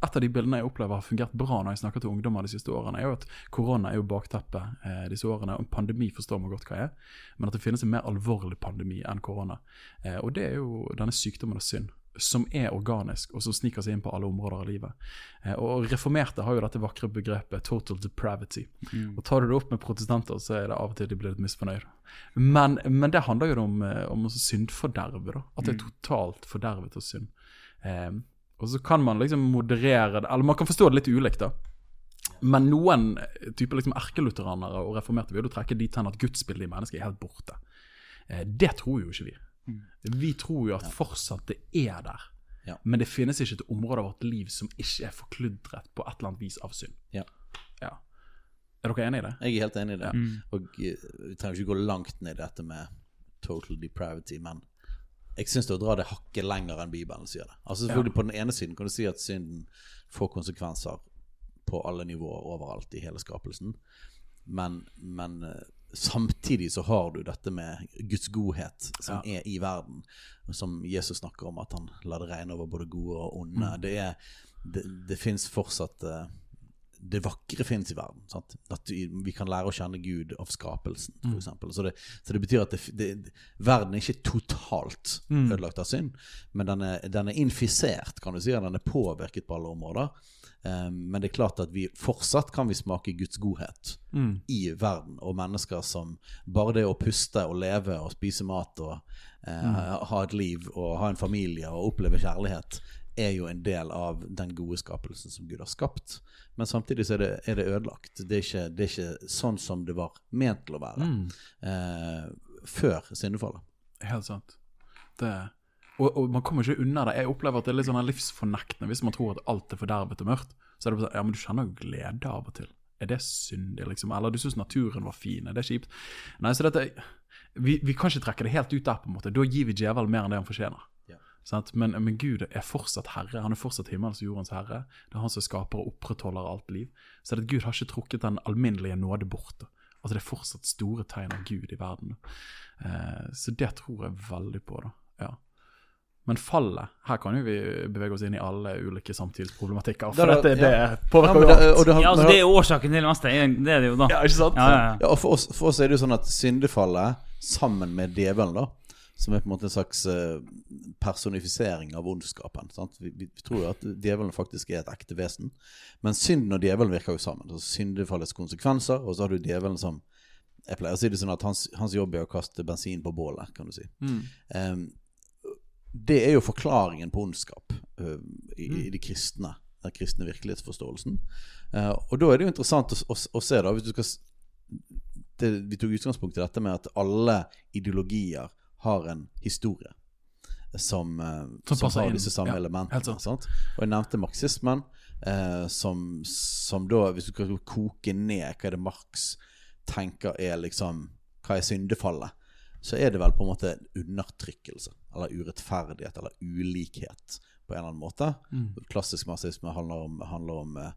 et av de bildene jeg opplever har fungert bra når jeg snakker til ungdommer de siste årene, er jo at korona er jo bakteppet eh, disse årene. og Pandemi forstår man godt hva er, men at det finnes en mer alvorlig pandemi enn korona. Eh, og det er jo denne sykdommen og synd, som er organisk, og som sniker seg inn på alle områder av livet. Eh, og reformerte har jo dette vakre begrepet 'total depravity'. Og tar du det opp med protestanter, så er det av og til de blir litt misfornøyd. Men, men det handler jo om, eh, om syndforderve, da. At det er totalt fordervet av synd. Eh, og så kan man liksom moderere det, eller man kan forstå det litt ulikt, da. Men noen eh, typer liksom erkelutheranere og reformerte vil jo trekke dit hen at gudsbildet i mennesket er helt borte. Eh, det tror jo ikke vi. Vi tror jo at fortsatt det er der. Ja. Men det finnes ikke et område av vårt liv som ikke er forkludret på et eller annet vis av synd. Ja. Ja. Er dere enig i det? Jeg er helt enig i det. Mm. Og eh, Vi trenger ikke gå langt ned i dette med total depravity, men jeg syns det å dra det hakket lenger enn Bibelen sier det. Altså selvfølgelig På den ene siden kan du si at synden får konsekvenser på alle nivåer overalt i hele skapelsen, men, men eh, samtidig så har du dette med Guds godhet som er i verden, som Jesus snakker om, at han lar det regne over både gode og onde. Det, er, det, det fins fortsatt eh, det vakre fins i verden. Sant? At vi, kan lære å kjenne Gud av skapelsen, f.eks. eksempel Så, det, så det betyr at det, det, verden er ikke totalt ødelagt av synd, men den er, den er infisert, kan du si. Den er påvirket på alle områder. Eh, men det er klart at vi fortsatt kan vi smake Guds godhet i verden, og mennesker som bare det å puste og leve og spise mat og eh, ha et liv og ha en familie og oppleve kjærlighet, er jo en del av den gode skapelsen som Gud har skapt. Men samtidig så er det, er det ødelagt. Det er, ikke, det er ikke sånn som det var ment til å være eh, før syndefallet. Helt sant. Det, og, og man kommer ikke unna det. Jeg opplever at det er litt sånn livsfornektende hvis man tror at alt er fordervet og mørkt. Så er det sånn, ja, men du kjenner jo glede av og til. Er det syndig, liksom? Eller du syns naturen var fin? Er det kjipt? Nei, så dette vi, vi kan ikke trekke det helt ut der, på en måte. Da gir vi djevelen mer enn det han fortjener. Ja. Men, men Gud er fortsatt herre. Han er fortsatt himmels og jordens herre. Det er han som skaper og opprettholder alt liv. Så det at Gud har ikke trukket den alminnelige nåde bort. Altså Det er fortsatt store tegn av Gud i verden. Eh, så det tror jeg veldig på. da. Ja. Men fallet Her kan jo vi bevege oss inn i alle ulike samtidsproblematikker. For dette det Ja, påvirker jo det, har- Ja, altså, det er årsaken til det meste. Det er det jo, da. Ja, ikke sant? Ja, ja, ja. Ja, og for oss, for oss er det jo sånn at syndefallet, sammen med djevelen, da, som er på en måte en slags eh, personifisering av ondskapen sant? Vi, vi, tror jo at djevelen faktisk er et ekte vesen. Men synden og djevelen virker jo sammen. Så syndefallets konsekvenser, og så har du djevelen som Jeg pleier å si det sånn at hans, hans jobb er å kaste bensin på bålet, kan du si. Em, det er jo forklaringen på ondskap uh, i, i de kristne, den kristne virkelighetsforståelsen. Uh, og da er det jo interessant å, å, å se, da, hvis du skal det, Vi tok utgangspunkt i dette med at alle ideologier har en historie som, uh, Som som har disse samme Ja, elementene. Og jeg nevnte marxismen, som, som da, hvis du skal koke ned hva er det Marx tenker er liksom Hva er syndefallet? Så er det vel på en måte undertrykkelse, eller urettferdighet, eller ulikhet, på en eller annen måte. Klassisk marxisme handler om, handler om eh,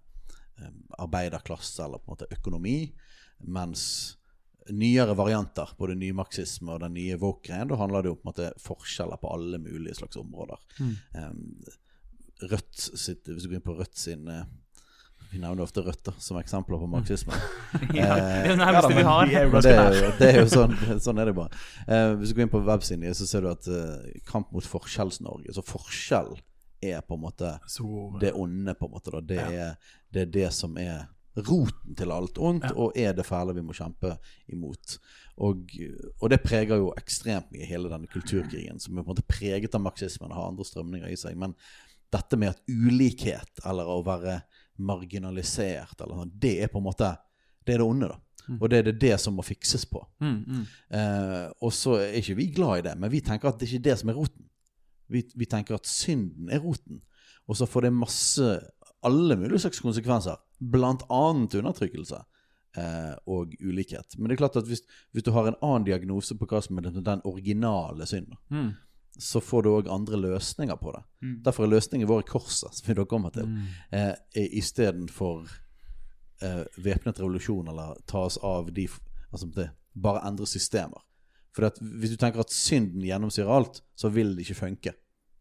arbeiderklasse, eller på en måte økonomi, mens nyere varianter, både ny marxisme og den nye woke-greien, da handler det jo på en måte forskjeller på alle mulige slags områder. Eh, Rødt sitt, Hvis du går inn på Rødt sin eh, Vi nevner ofte røtter som eksempler på marxisme. Ja, det er det nærmeste vi har. jo det, er jo, det er jo sånn, sånn er det bare. Eh, hvis du går inn på websiden så ser du at eh, Kamp mot Forskjells-Norge Så forskjell er på en måte det onde, på en måte. Det, er, det er det som er roten til alt ondt, og er det fæle vi må kjempe imot. Og, og det preger jo ekstremt mye hele denne kulturkrigen, som er på en måte preget av marxismen og har andre strømninger i seg. Men dette med at ulikhet, eller å være marginalisert, eller sånn, det er på en måte Det er det onde, da. Og det er det, det som må fikses på. Mm, mm. Eh, og så er ikke vi glad i det, men vi tenker at det er ikke det som er roten. Vi, vi tenker at synden er roten. Og så får det masse alle mulige slags konsekvenser, annet undertrykkelse eh, og ulikhet. Men det er klart at hvis, hvis du har en annen diagnose på hva som er den, den originale synden, Mm. Så får du òg andre løsninger på det. Mm. Derfor er løsningen vår korset, som vi da kommer til, Mm. eh, istedenfor eh, væpnet revolusjon eller ta oss av de Altså det, bare endre systemer. For hvis du tenker at synden gjennomsyrer alt, så vil det ikke funke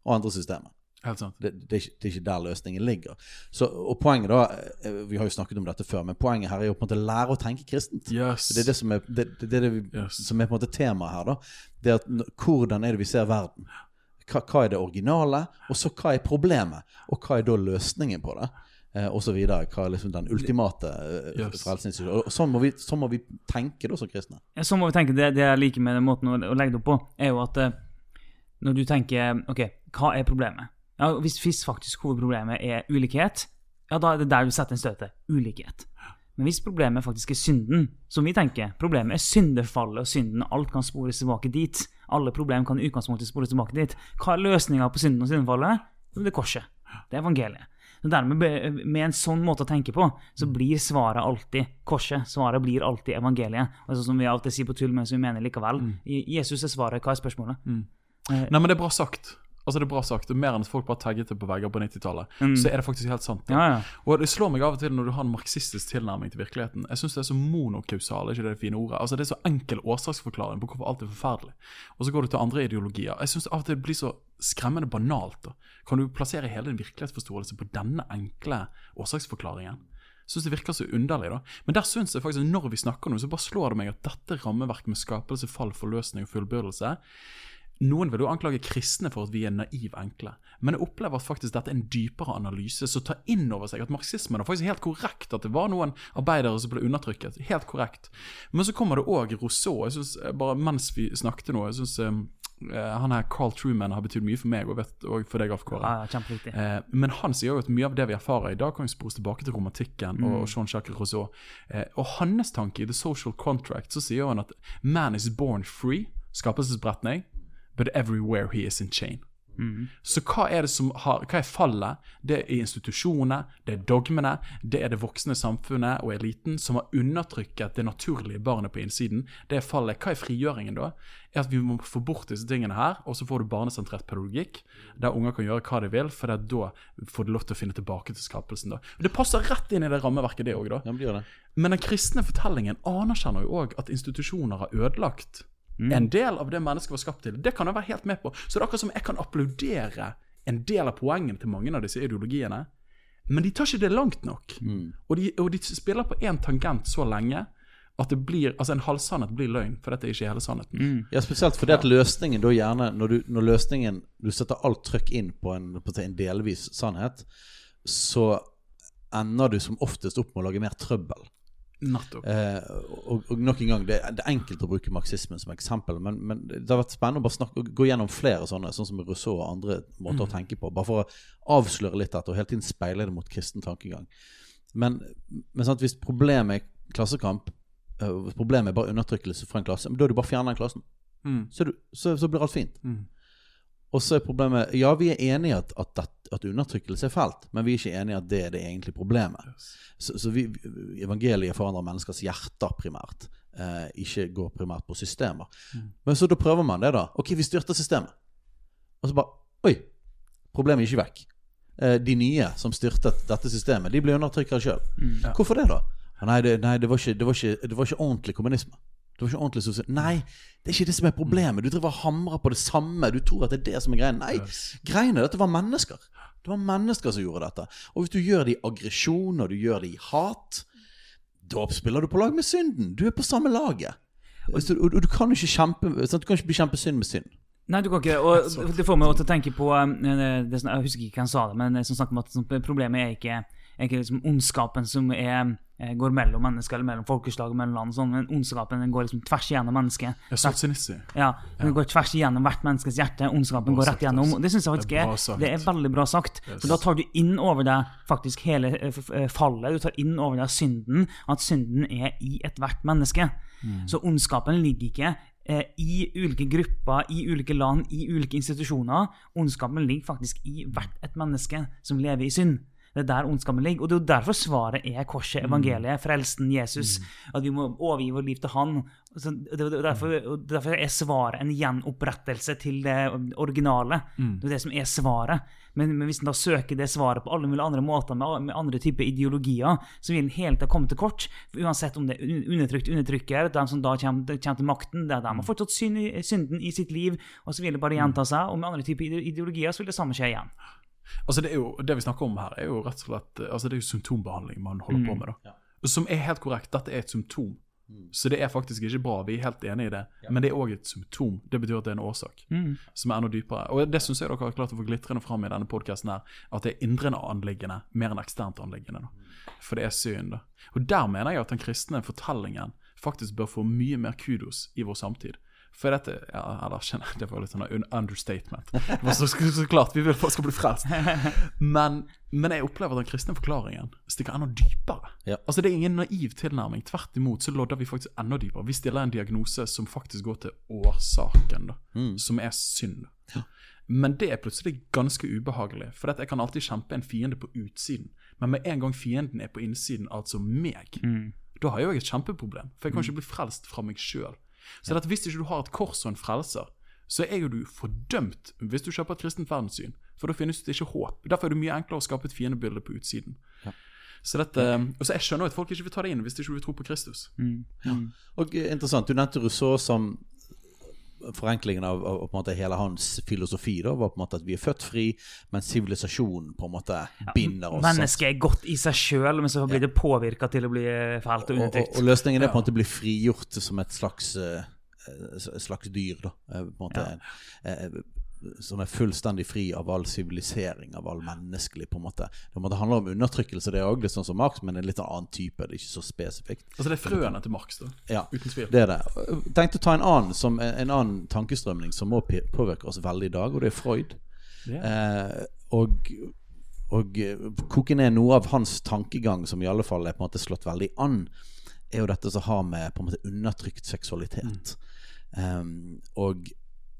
Og endre systemet. Helt sant. Det, det, er ikke, det er ikke der løsningen ligger. Så, og poenget da eh, Vi har jo snakket om dette før, men poenget her er jo på en måte lære å tenke kristent. Yes. Det er det som er det, er det vi, Yes. som er på en måte temaet her. da Det at Hvordan er det vi ser verden? Hva, hva er det originale? Og så hva er problemet? Og hva er da løsningen på det? Eh, og så videre. Hva er liksom den ultimate eh, Yes. Og sånn må, vi, sånn må vi tenke da som kristne. Ja, sånn må vi tenke, Det, det jeg liker med den måten å, å legge det opp på, er jo at eh, når du tenker OK, hva er problemet? Ja, Hvis, hvis faktisk hovedproblemet er ulikhet, ja, da er det der du setter en støte. Ulikhet. Men hvis problemet faktisk er synden, som vi tenker Problemet er syndefallet og synden. Alt kan spores tilbake dit. Alle problem kan i utgangspunktet spores tilbake dit. Hva er løsninga på synden og syndefallet? Det er korset. Det er evangeliet. Så dermed, Med en sånn måte å tenke på, så blir svaret alltid korset. Svaret blir alltid evangeliet. Sånn som vi alltid sier på tull, men som vi mener likevel. I- Jesus er svaret. Hva er spørsmålet? Nei, men det er bra sagt. Altså det er bra sagt, og Mer enn at folk bare tagget det på vegger på 90-tallet, så er det faktisk helt sant. Ja, ja. Og Det slår meg av og til når du har en marxistisk tilnærming til virkeligheten. Jeg syns det er så monokausal, ikke det fine ordet? Altså Det er så enkel årsaksforklaring på hvorfor alt er forferdelig. Og så går du til andre ideologier. Jeg syns av og til det blir så skremmende banalt. da. Kan du plassere hele din virkelighetsforståelse på denne enkle årsaksforklaringen? Synes det virker så underlig, da. Men der synes jeg faktisk at når vi snakker nå, så bare slår det meg at dette rammeverket med skapelse, fall, forløsning og fullbyrdelse noen vil jo anklage kristne for at vi er naiv enkle, men jeg opplever at faktisk dette er en dypere analyse som tar inn over seg at marxismen er faktisk helt korrekt, at det var noen arbeidere som ble undertrykket. Helt korrekt. Men så kommer det òg Rousseau. jeg synes, eh, bare Mens vi snakket nå jeg synes, eh, Han her Carl Truman har betydd mye for meg, og, vet, og for deg, Graf Kåre. ja. Eh, men han sier jo at mye av det vi erfarer i dag, kan spores tilbake til romantikken og Jean-Jacques Rousseau. Eh, og hans tanke i The Social Contract, så sier han at man is born free, skapelsesberetning, but everywhere he is in chain. Så hva er det som har, hva er fallet? Det er institusjonene, det er dogmene, det er det voksne samfunnet og eliten som har undertrykket det naturlige barnet på innsiden. Det er fallet. Hva er frigjøringen da? Er at vi må få bort disse tingene her, og så får du barnesentrert pedagogikk, der unger kan gjøre hva de vil, for da får de lov til å finne tilbake til skapelsen. da. Det passer rett inn i det rammeverket, det òg. Ja. Men den kristne fortellingen anerkjenner jo òg at institusjoner har ødelagt en del av det mennesket var skapt til. Det kan jeg være helt med på. Så det er akkurat som jeg kan applaudere en del av poengene til mange av disse ideologiene, men de tar ikke det langt nok. Og, de, og de spiller på én tangent så lenge at det blir, altså en halvsannhet blir løgn, for dette er ikke hele sannheten. Ja, Spesielt fordi at løsningen da gjerne Når, du, når løsningen Du setter alt trykk inn på en, på en delvis sannhet, så ender du som oftest opp med å lage mer trøbbel. Eh, og, og nok en gang, det, det er enkelt å bruke marxismen som eksempel, men, men det har vært spennende å bare snakke, gå gjennom flere sånne, sånn som Rousseau og andre måter å tenke på. Bare for å avsløre litt dette og hele tiden speile det mot kristen tankegang. Men, men sant, hvis problemet er klassekamp, eh, problemet er bare undertrykkelse fra en klasse, men da er du bare fjerner den klassen. Mm. Så, du, så, så blir alt fint. Mm. Og så er problemet Ja, vi er enige i at, at, at undertrykkelse er fælt, men vi er ikke enige i at det er det egentlige problemet. Så, så vi, evangeliet forandrer menneskers hjerter primært, eh, ikke går primært på systemer. Men så da prøver man det, da. Ok, vi styrter systemet. Og så bare Oi! Problemet er ikke vekk. Eh, de nye som styrtet dette systemet, de blir undertrykkere sjøl. Hvorfor det, da? Nei, det, nei det, var ikke, det, var ikke, det var ikke ordentlig kommunisme. Det var ikke ordentlig sosial... Nei, det er ikke det som er problemet. Du driver og hamrer på det samme. Du tror at det er det som er greia. Nei, greiene er at det var mennesker. Det var mennesker som gjorde dette. Og hvis du gjør det i aggresjon, og du gjør det i hat, da spiller du på lag med synden. Du er på samme laget. Og du, og du kan ikke kjempe? Du kan ikke bekjempe synd med synd. Nei, du kan ikke Og det får meg til å tenke på eh, det, Jeg husker ikke hvem sa det, men det som snakker om at problemet er ikke, er ikke liksom ondskapen som er går mellom mennesker, eller mellom folkeslag, mellom land. Sånn, men ondskapen den går liksom tvers igjennom mennesket. Ja, den går tvers igjennom hvert menneskes hjerte. Ondskapen går rett igjennom. altså. Det synes jeg faktisk Det er er, det er veldig bra sagt. For da tar du inn over deg faktisk hele eh, eh, fallet. Du tar inn over deg synden. At synden er i ethvert menneske. Mm. Så ondskapen ligger ikke eh, i ulike grupper, i ulike land, i ulike institusjoner. Ondskapen ligger faktisk i hvert et menneske som lever i synd. Det er der ondskapen ligger. Og det er jo derfor svaret er korset, evangeliet, frelsen, Jesus. At vi må overgi vårt liv til Han. Det er derfor, derfor er svaret en gjenopprettelse til det originale. Det er det som er svaret. Men, men hvis en da søker det svaret på alle mulige andre måter, med, med andre typer ideologier, så vil en hele tida komme til kort. For uansett om det er undertrykt undertrykker, de som da kommer, kommer til makten, det er de har fortsatt synd, synden i sitt liv, og så vil det bare gjenta seg. Og med andre typer ideologier så vil det samme skje igjen. Altså det, er jo, det vi snakker om her, er jo rett og slett altså det er jo symptombehandling man holder på med. da. Som er helt korrekt. Dette er et symptom. Så det er faktisk ikke bra. Vi er helt enig i det. Men det er òg et symptom. Det betyr at det er en årsak som er enda dypere. Og det syns jeg dere har klart å få glitrende fram i denne podkasten at det er indrende anliggende mer enn eksternt anliggende. da. For det er synd. da. Og der mener jeg at den kristne fortellingen faktisk bør få mye mer kudos i vår samtid. For dette ja, eller, kjenner- Det var litt sånn understatement. Var så, så, klart, vi vil folk skal bli frelst. Men, men jeg opplever at den kristne forklaringen stikker enda dypere. Ja. Altså Det er ingen naiv tilnærming. Tvert imot så lodder vi faktisk enda dypere. Vi stiller en diagnose som faktisk går til årsaken, da, som er synd. Men det er plutselig ganske ubehagelig. For jeg kan alltid kjempe en fiende på utsiden. Men med en gang fienden er på innsiden, altså meg, da har jeg jo et kjempeproblem. For jeg kan ikke bli frelst fra meg sjøl. Så at hvis ikke du har et kors og en frelser, så er jo du fordømt hvis du kjøper et kristent verdenssyn. For da finnes det ikke håp. Derfor er det mye enklere å skape et fiendebilde på utsiden. Så dette, og så Jeg skjønner at folk ikke vil ta det inn hvis de ikke vil tro på Kristus. Og eh, interessant, du nevnte Rousseau som Forenklingen av, av, på en måte hele hans filosofi da var på en måte at vi er født fri, men sivilisasjonen på en måte binder oss. Ja, Mennesket er godt i seg sjøl, men så blir det påvirka til å bli fælt og og, og, undertrykt. og løsningen er på en måte å bli frigjort som et slags, eh, eh, slags dyr. da Eh, på en måte eh, Som er fullstendig fri av all sivilisering, av all menneskelig. på en måte Det handler om undertrykkelse, det òg, sånn som Marx, men en litt annen type. Det er ikke så spesifikt. Altså Det er frøene til Marx, da. Ja, Uten tvil. det er det. Jeg tenkte å ta en annen, som, en annen tankestrømning som må påvirke oss veldig i dag, og det er Freud. Eh, og og koke ned noe av hans tankegang, som i alle fall er på en måte slått veldig an, er jo dette som har med på en måte undertrykt seksualitet. Um, og,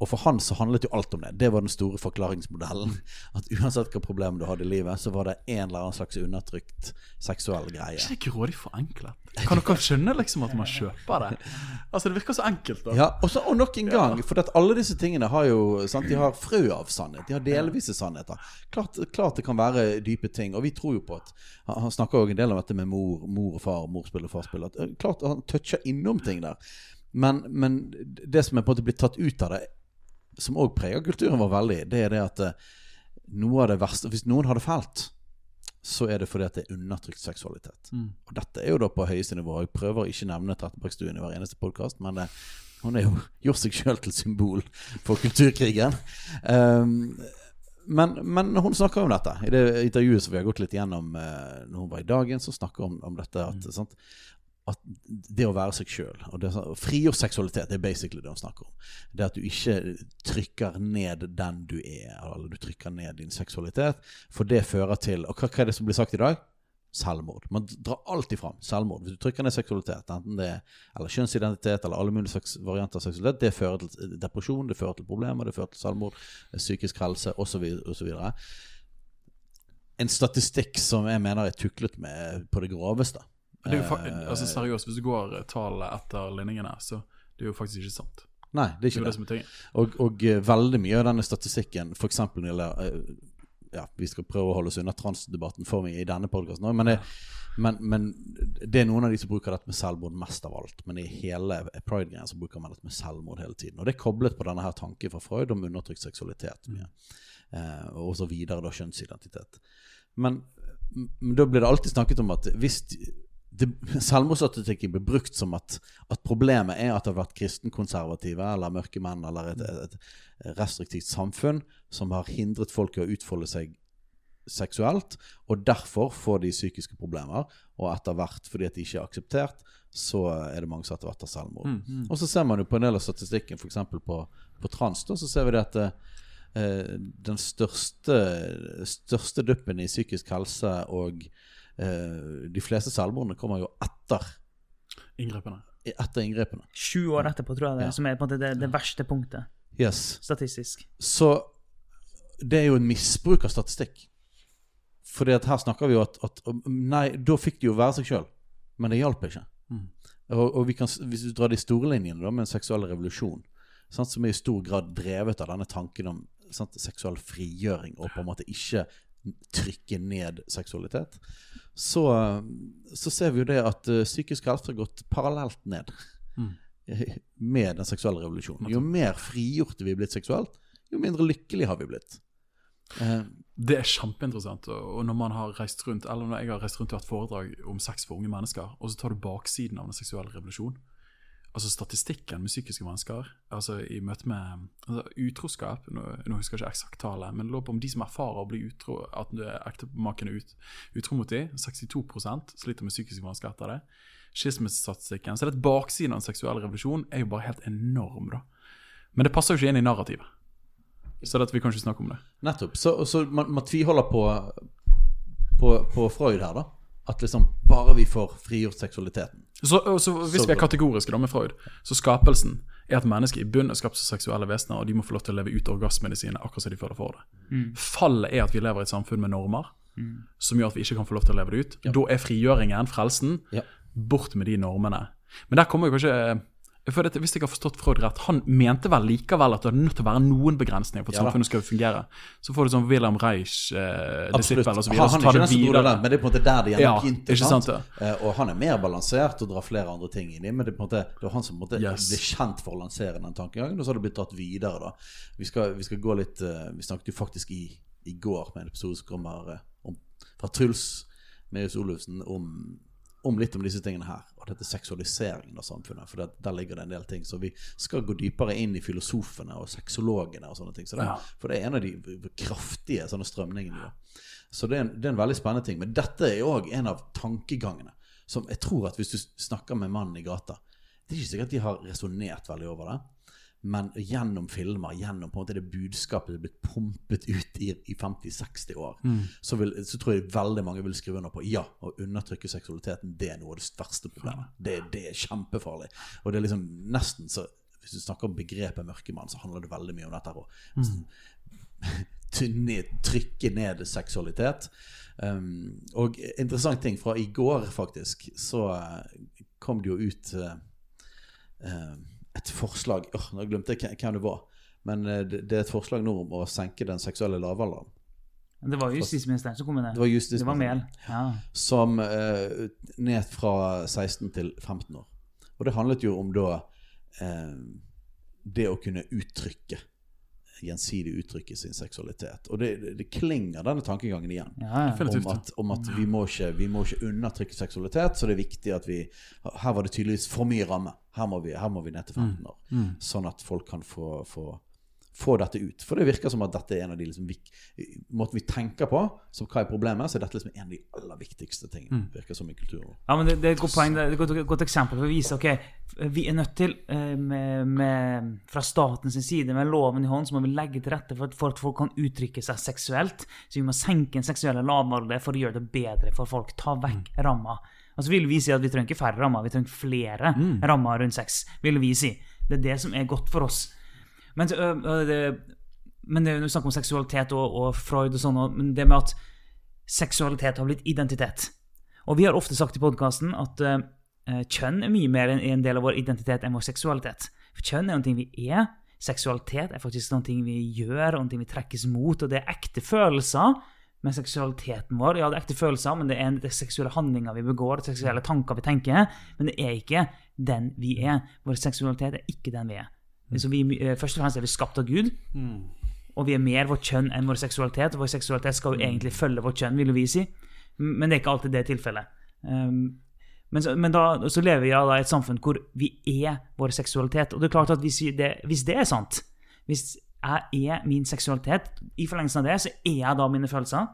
og for han så handlet jo alt om det. Det var den store forklaringsmodellen. At uansett hva problem du hadde i livet, så var det en eller annen slags undertrykt seksuell greie. Er ikke det grådig forenklet? Kan dere skjønne liksom at man kjøper det? Altså Det virker så enkelt. da Ja, og, så, og nok en gang, for alle disse tingene har jo sant, De har frø av sannhet. De har delvise sannheter. Klart, klart det kan være dype ting, og vi tror jo på at Han, han snakker jo en del om dette med mor, mor og far, morspill og farspill. At, eh, klart han toucher innom ting der. Men, men det som er på en måte blitt tatt ut av det, som òg preger kulturen vår veldig, det er det at eh, noe av det verste Hvis noen har det fælt, så er det fordi at det er undertrykt seksualitet. Og dette er jo da på høyeste nivå. Jeg prøver å ikke nevne Trettebergstuen i hver eneste podkast, men det, hun har jo gjort seg sjøl til symbol for kulturkrigen. Um, men, men hun snakker om dette. I det intervjuet som vi har gått litt gjennom uh, når hun var i Dagen, så snakker hun om dette at, sant, at det å være seg sjøl og frigjort seksualitet, det er basically det hun snakker om. Det at du ikke trykker ned den du er, eller du trykker ned din seksualitet. For det fører til Og hva, hva er det som blir sagt i dag? Selvmord. Man drar alltid fram selvmord. Hvis du trykker ned seksualitet, enten det er eller kjønnsidentitet eller alle mulige varianter av seksualitet, det fører til depresjon, det fører til problemer, det fører til selvmord, psykisk helse osv. osv. En statistikk som jeg mener er tuklet med på det groveste. Det er jo altså Seriøst, hvis du går tallet etter ligningene, så det er jo faktisk ikke sant. Nei, det er ikke det det. er. Og, og eh, veldig mye av denne statistikken, f.eks. når det gjelder eh, ja, Vi skal prøve å holde oss unna transdebatten for mye i denne podkasten òg, men, men, men det er noen av de som bruker dette med selvmord mest av alt. Men i hele Pride-greia så bruker man dette med selvmord hele tiden. Og det er koblet på denne her tanken fra Freud om undertrykt seksualitet. Mye. Eh, og så videre da kjønnsidentitet. Men, men da blir det alltid snakket om at hvis det, selvmordsstatistikken blir brukt som at, at problemet er at det har vært kristenkonservative eller mørke menn eller et, et, et restriktivt samfunn som har hindret folk i å utfolde seg seksuelt, og derfor får de psykiske problemer. Og etter hvert, fordi at de ikke er akseptert, så er det mange som etter hvert av selvmord. Mm, Og så ser man jo på en del av statistikken, f.eks. På, på trans, da, så ser vi det at eh, den største, største duppen i psykisk helse og de fleste selvmordene kommer jo etter, Inngrepene. etter inngrepene. Sju år etterpå, tror jeg det, Ja. som er på en måte det, det verste punktet Yes. statistisk. Så det er jo en misbruk av statistikk. Fordi at her snakker vi jo at, at Nei, da fikk de jo være seg sjøl, men det hjalp ikke. Mm. Og, og vi kan, hvis du drar de store linjene da, med en seksuell revolusjon, sant, som er i stor grad drevet av denne tanken om sant, seksuell frigjøring, og på en måte ikke trykke ned seksualitet, så, så ser vi jo det at eh, psykisk helse har gått parallelt ned Mm. med den seksuelle revolusjonen. Jo mer frigjorte vi er blitt seksuelt, jo mindre lykkelig har vi blitt. Eh, Det er kjempeinteressant. Og når man har reist rundt Eller når jeg har reist rundt og hatt foredrag om sex for unge mennesker, og så tar du baksiden av den seksuelle revolusjonen Altså statistikken med psykiske vansker altså i møte med altså utroskap Nå, nå husker jeg ikke eksakt tallet, men det lå på om de som erfarer å bli utro, at ektemaken er ut, utro mot dem, 62 sliter med psykiske vansker etter det. Skilsmissestatistikken. Så det baksiden av en seksuell revolusjon er jo bare helt enorm, da. Men det passer jo ikke inn i narrativet. Så det at vi kan ikke snakke om det. nettopp. Så, så man, man tviholder på, på, på Freud her, da. At liksom bare vi får frigjort seksualiteten. Så, så Hvis Så vi er kategoriske da med Freud, så skapelsen er at mennesker i bunn er skapt som seksuelle vesener, og de må få lov til å leve ut orgasmene sine akkurat som de føler for det. Fallet er at vi lever i et samfunn med normer som gjør at vi ikke kan få lov til å leve det ut. Da er frigjøringen, frelsen, Ja. bort med de normene. Men der kommer jo kanskje for dette, Hvis jeg har forstått Freud rett, han mente vel likevel at det er nødt til å være noen begrensninger for at Ja samfunnet skal fungere. Så får du sånn Wilhelm Reich, eh, så Han, han er ikke den som dro det der, men det er på en måte der det Ja, begynte. ikke sant det? Eh, Og han er mer balansert og drar flere andre ting inn i, men det er måte det var han som måte Yes. ble kjent for å lansere den tankegangen, og så har det blitt dratt videre. da Vi skal, vi skal gå litt eh, Vi snakket jo faktisk i, i går med en episode som kommer eh, om, fra Truls Meus Olufsen om, om litt om disse tingene her. Og dette seksualiseringen av samfunnet. For det, der ligger det en del ting. Så vi skal gå dypere inn i filosofene og sexologene og sånne ting. Så det, Ja. For det er en av de kraftige sånne strømningene. Da. Så det er, en, det er en veldig spennende ting. Men dette er òg en av tankegangene som jeg tror at hvis du snakker med mannen i gata Det er ikke sikkert de har resonnert veldig over det. Men gjennom filmer, gjennom på en måte det budskapet som er blitt pumpet ut i, i 50-60 år, så, vil, så tror jeg veldig mange vil skrive under på ja, å undertrykke seksualiteten det er noe av det verste problemet. Det, det er kjempefarlig. Og det er liksom nesten så Hvis du snakker om begrepet mørkemann, så handler det veldig mye om dette. Å mm. trykke ned seksualitet. Um, og interessant ting fra i går, faktisk, så eh, kom det jo ut uh, eh, et forslag Åh, Nå glemte jeg hvem- det var. Men eh, det, det er et forslag nå om å senke den seksuelle lavalderen. Det var justisministeren som kom med det. Det var Det var Mehl. Ja. Som eh, ned fra 16 til 15 år. Og det handlet jo om da eh, det å kunne uttrykke gjensidig uttrykke sin seksualitet. Og det, det, det klinger denne tankegangen igjen. Ja, ja. Om at, om at vi, må ikke, vi må ikke undertrykke seksualitet, så det er viktig at vi Her var det tydeligvis for mye ramme. Her må vi, her må vi ned til 15 år. Sånn at folk kan få, få, få dette ut. For det virker som at dette er en av de liksom, måten vi tenker på, som hva er problemet, så er dette liksom en av de aller viktigste tingene. Virker som i kulturen. Ja, men det, det er et godt poeng. Det er et godt, godt eksempel for å vise ok, vi er nødt til, eh, med, med, fra statens side, med loven i hånd, så må vi legge til rette for at folk, folk kan uttrykke seg seksuelt. Så vi må senke den seksuelle lavmålet for å gjøre det bedre for folk. Ta vekk ramma. Altså vil vi si at vi trenger ikke færre rammer, vi trenger flere rammer rundt sex. vil vi si. Det er det som er godt for oss. Men, øh, ø, ø, det, men det er jo snakk om seksualitet og, og Freud og sånn, men det med at seksualitet har blitt identitet. Og vi har ofte sagt i podkasten at eh, kjønn er mye mer en, en del av vår identitet enn vår seksualitet. For kjønn er noe vi er. Seksualitet er faktisk noe vi gjør, noe vi trekkes mot, og det er ekte følelser. Men seksualiteten vår ja, det er ekte følelser, men det er, det er seksuelle handlinger vi begår, det er seksuelle tanker vi tenker, men det er ikke den vi er. Vår seksualitet er ikke den vi er. Så vi, eh, først og fremst er vi skapt av Gud, og vi er mer vårt kjønn enn vår seksualitet. Og vår seksualitet skal jo egentlig følge vårt kjønn, vil vi si. Men det er ikke alltid det tilfellet. Um, men, så, men da, så lever vi da i et samfunn hvor vi er vår seksualitet. Og det er klart at hvis, vi det, hvis det er sant, hvis jeg er min seksualitet, i forlengelsen av det, så er jeg da mine følelser.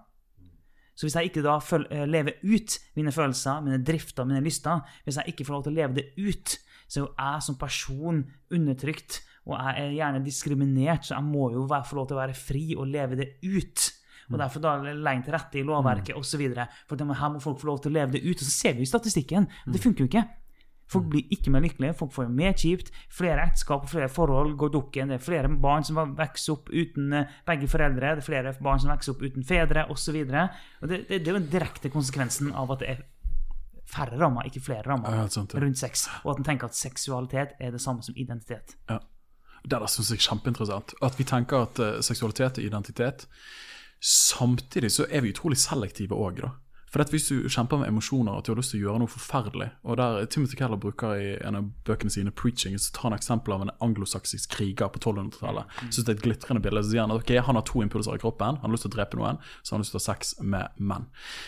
Så hvis jeg ikke da føl eh, lever ut mine følelser, mine drifter, mine lyster, hvis jeg ikke får lov til å leve det ut, så er jo jeg som person undertrykt, og jeg er gjerne diskriminert, så jeg må jo få lov til å være fri og leve det ut. Og derfor da legge til rette i lovverket osv. For her må folk få lov til å leve det ut. Og så ser vi jo statistikken at det funker jo ikke. Folk blir ikke mer lykkelige, folk får jo mer kjipt. Flere ekteskap og flere forhold går dukken. Det er flere barn som vokser opp uten eh, begge foreldre. Det er flere barn som vokser opp uten fedre, osv. Det, det, det er jo den direkte konsekvensen av at det er færre rammer, ikke flere rammer, ja. rundt sex. Og at en tenker at seksualitet er det samme som identitet. Ja. Det der syns jeg er kjempeinteressant. At vi tenker at eh, seksualitet er identitet. Samtidig så er vi utrolig selektive òg, da. For at hvis du kjemper med emosjoner og at du har lyst til å gjøre noe forferdelig Og der Timothy Keller bruker i en av bøkene sine 'Preaching' så tar han eksempel av en anglosaksisk kriger på 1200-tallet. Mm. Synes det er et glitrende bilde. Så sier han at okay, han har to impulser i kroppen. Han har lyst til å drepe noen, så han har lyst til å ha sex med menn.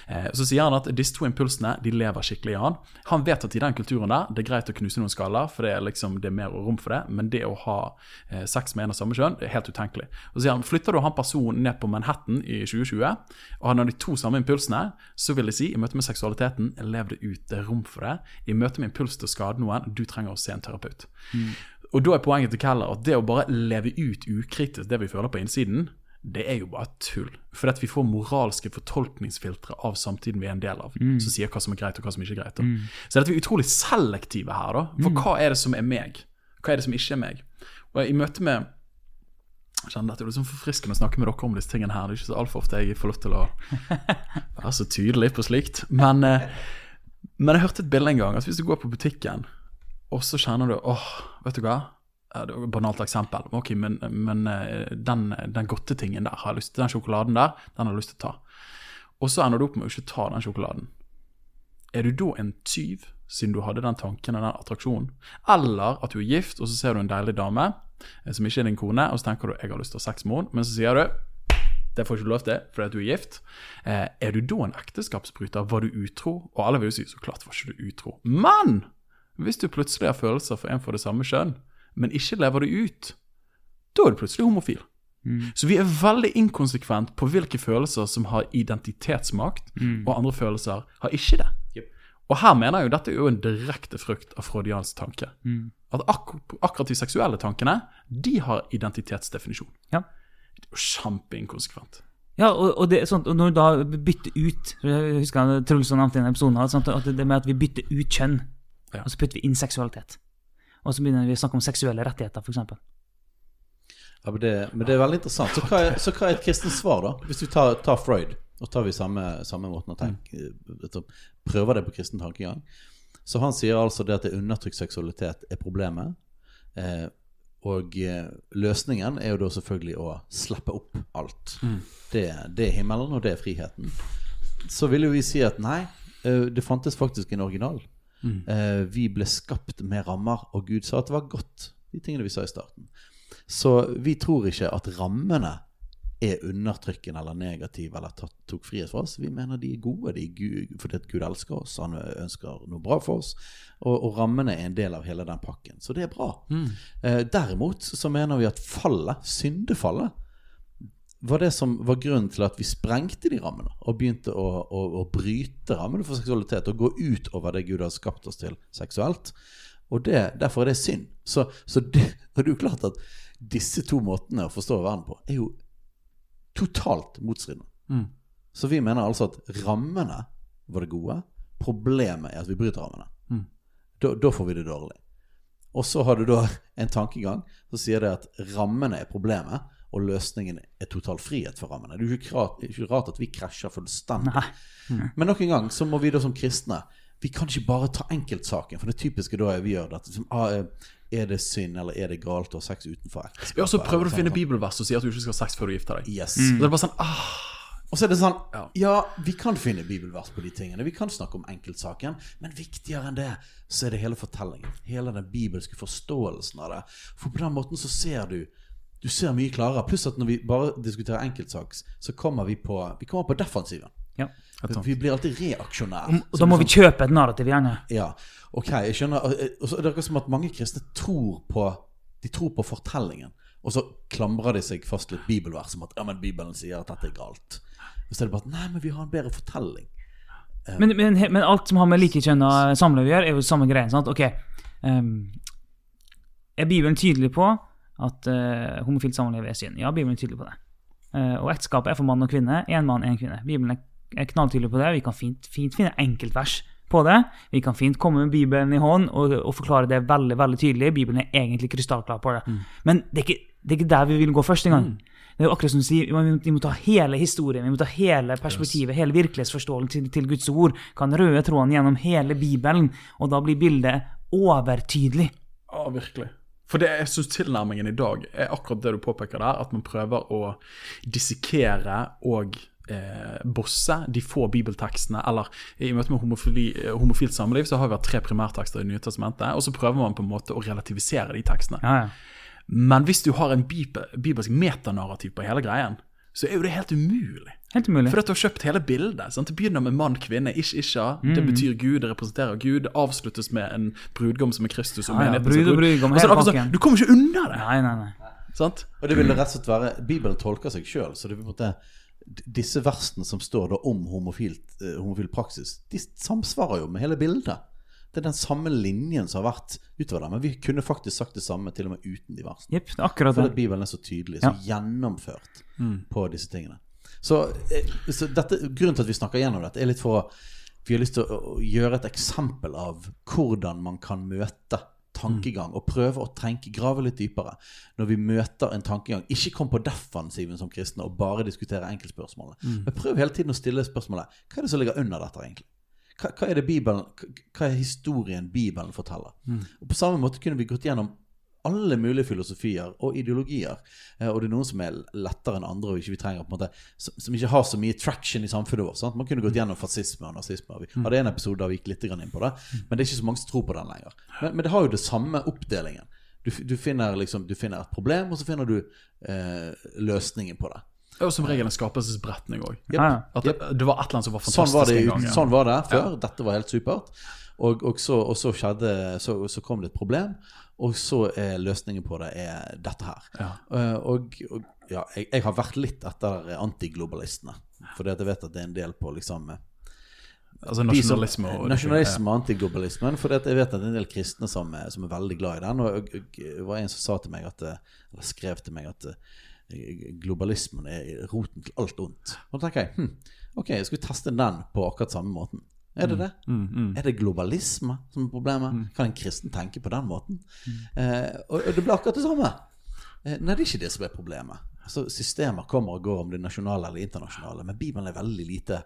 Eh, så sier han at disse to impulsene de lever skikkelig i han. Han vet at i den kulturen der det er greit å knuse noen skaller, for det er liksom det er mer rom for det, men det å ha eh, sex med en av samme kjønn er helt utenkelig. Og så sier han flytter du han personen ned på Manhattan i 2020, og han har de to samme impulsene, så vil jeg si i møte med seksualiteten lev det ut, det er rom for det. I møte med impuls til å skade noen, du trenger å se en terapeut. Og da er poenget til Keller at det å bare leve ut ukritisk det vi føler på innsiden, det er jo bare tull. For at vi får moralske fortolkningsfiltre av samtiden vi er en del av, som sier hva som er greit og hva som ikke er greit. Da. Så vi er utrolig selektive her, da. For hva er det som er meg? Hva er det som ikke er meg? Og i møte med kjenner det er liksom forfriskende å snakke med dere om disse tingene her. Det er ikke så altfor ofte jeg får lov til å være så tydelig på slikt. Men, eh, men jeg hørte et bilde en gang. at Hvis du går på butikken, og så kjenner du åh, vet du hva? Det er et banalt eksempel. Ok, Men, men eh, den, den godtetingen der, har jeg lyst til, den sjokoladen der, den har jeg lyst til å ta. Og så ender du opp med å ikke ta den sjokoladen. Er du da en tyv, siden du hadde den tanken og den attraksjonen? Eller at du er gift, og så ser du en deilig dame eh, som ikke er din kone, og så tenker du 'jeg har lyst til å ha sex med henne', men så sier du det får ikke lov til fordi du er gift. Eh, er du da en ekteskapsbryter? Var du utro? Og alle vil jo si så klart var ikke du utro. Men hvis du plutselig har følelser for en for det samme kjønn, men ikke lever det ut, da er du plutselig homofil. Så vi er veldig inkonsekvent på hvilke følelser som har identitetsmakt, og andre følelser har ikke det. Og her mener jeg jo dette er jo en direkte frukt av freudiansk tanke. At ak akkurat de seksuelle tankene, de har identitetsdefinisjon. Ja. Det er jo kjempeinkonsekvent. Ja, og, og, det sånt, og når du da bytter ut Jeg husker han Truls nevnte i en episode sånn at det med at vi bytter ut kjønn, Ja. og så putter vi inn seksualitet. Og så begynner vi å snakke om seksuelle rettigheter, f.eks. Ja, men, det, men det er veldig interessant. Så hva er, så hva er et kristent svar, da? Hvis vi tar, tar Freud, og tar vi samme, samme måten å tenke mm. Prøver det på kristen tankegang. Så han sier altså det at det undertrykt seksualitet er problemet. Eh, og eh, løsningen er jo da selvfølgelig å slippe opp alt. Det, det er himmelen, og det er friheten. Så vil jo vi si at nei, eh, det fantes faktisk en original. Eh, vi ble skapt med rammer, og Gud sa at det var godt, de tingene vi sa i starten. Så vi tror ikke at rammene er undertrykkende eller negative eller tatt, tok frihet fra oss. Vi mener de er gode de er Gud, fordi at Gud elsker oss, han ønsker noe bra for oss. Og, og rammene er en del av hele den pakken. Så det er bra. Eh, derimot så mener vi at fallet, syndefallet, var det som var grunnen til at vi sprengte de rammene og begynte å, å, å bryte rammene for seksualitet og gå ut over det Gud har skapt oss til seksuelt. Og det, derfor er det synd. Så, så det, og det er jo klart at disse to måtene å forstå verden på er jo totalt motstridende. Så vi mener altså at rammene var det gode. Problemet er at vi bryter rammene. Da, da får vi det dårlig. Og så har du da en tankegang som sier det at rammene er problemet, og løsningen er total frihet for rammene. Det er jo ikke rart, ikke rart at vi krasjer fullstendig. Mm. Men nok en gang så må vi da som kristne Vi kan ikke bare ta enkeltsaken, for det typiske da er vi gjør dette At, ah, Er det synd, eller er det galt å ha sex utenfor ekteskapet? Ja, så prøver du å finne sånn. bibelvers som sier at du ikke skal ha sex før du gifter deg. Yes. Og det er bare sånn, ah, Og så er det sånn Ja. Ja, vi kan finne bibelvers på de tingene. Vi kan snakke om enkeltsaken. Men viktigere enn det, så er det hele fortellingen. Hele den bibelske forståelsen av det. For på den måten så ser du Du ser mye klarere. Pluss at når vi bare diskuterer enkeltsaks, så kommer vi på Vi kommer på defensiven. Ja. Vi blir alltid reaksjonære. Og da må vi kjøpe et narrativ, gjerne. Ja, ok, jeg skjønner. Og og så er det akkurat som at mange kristne tror på De tror på fortellingen. Og så klamrer de seg fast til et bibelvers som at ja, men Bibelen sier at dette er galt. Og så er det bare at Nei, men vi har en bedre fortelling. Men, men, men alt som har med likekjønna samliv å gjøre, er jo samme greien. sant? Ok, um, Er Bibelen tydelig på at uh, homofilt samliv er synd? Ja, Bibelen er tydelig på det. Uh, og ekteskapet er for mann og kvinne. Én mann, én kvinne. Bibelen er, er knalltydelig på det. Vi kan fint, fint finne enkeltvers på det. Vi kan fint komme med Bibelen i hånd og, og forklare det veldig veldig tydelig. Bibelen er egentlig krystallklar på det. Men det er, ikke, det er ikke der vi vil gå første gang. Det er jo akkurat som du sier, vi må, vi må ta hele historien, vi må ta hele perspektivet, hele virkelighetsforståelsen til, til Guds ord. Kan røde tråden gjennom hele Bibelen, og da blir bildet overtydelig. Ja, virkelig. For det jeg synes tilnærmingen i dag er akkurat det du påpeker der, at man prøver å dissekere og eh, bosse de få bibeltekstene. Eller i møte med homofili, eh, homofilt samliv så har vi hatt tre primærtekster i Nye testamentet, og så prøver man på en måte å relativisere de tekstene. Ja, ja. Men hvis du har en bibelsk metanarrativ på hele greien, så er jo det helt umulig. Helt umulig. For at du har kjøpt hele bildet. sant? Det begynner med mann, kvinne, ish, isha. Det betyr Gud, det representerer Gud. Det avsluttes med en brudgom som er Kristus. og Ja, ja, brud og brudgom, og så hele akkurat sånn. Du kommer ikke unna det. Nei, nei, nei. sant? Og det vil rett og slett være Bibelen tolker seg sjøl, så det vil på en måte disse versene som står da om homofilt, eh, homofil praksis, de samsvarer jo med hele bildet. Det er den samme linjen som har vært utover der. Men vi kunne faktisk sagt det samme til og med uten de versene. Det er akkurat Fordi det. Bibelen er så tydelig, så gjennomført på disse tingene. Så, eh, så dette, grunnen til at vi snakker gjennom dette, er litt for å Vi har lyst til å gjøre et eksempel av hvordan man kan møte tankegang, og prøve å tenke, grave litt dypere. Når vi møter en tankegang, ikke kom på defensiven som kristne og bare diskutere enkeltspørsmålet. Men prøv hele tiden å stille spørsmålet hva er det som ligger under dette, egentlig? Hva, hva er det Bibelen, hva er historien Bibelen forteller? Og På samme måte kunne vi gått gjennom alle mulige filosofier og ideologier. Eh, Og det er noen som er lettere enn andre, og ikke vi trenger på en måte som, som ikke har så mye traction i samfunnet vårt. Sant? Man kunne gått gjennom fascisme og nazisme. Vi hadde en episode der vi gikk litt inn på det, men det er ikke så mange som tror på den lenger. Men, men det har jo det samme oppdelingen. Du, du, finner liksom, du finner et problem, og så finner du eh, løsningen på det. Er som regel en skapelsesberetning òg. Yep. ja. At det, var et eller annet som var Sånn fantastisk var det, en gang. ja. sånn var det før. Dette var helt supert. Og, og, så, og så skjedde så, så kom det et problem, og så er løsningen på det er dette her. Ja. Eh, og, og ja, jeg, jeg har vært litt etter antiglobalistene. Fordi jeg vet at det er en del på liksom eh, Altså som- nasjonalisme og Nasjonalisme og antiglobalismen. For jeg vet at det er en del kristne som, er- som er veldig glad i den. Og det var en som sa til meg at eh, Eller skrev til meg at eh, globalismen er roten til alt ondt. Og da tenker jeg hm, ok, skal vi teste den på akkurat samme måten? Er det det? Mm, Er det globalisme som er problemet? Kan en kristen tenke på den måten? Eh, og, og det blir akkurat det samme. Eh, nei, det er ikke det som er problemet. Altså, systemer kommer og går om det nasjonale eller internasjonale, men Bibelen er veldig lite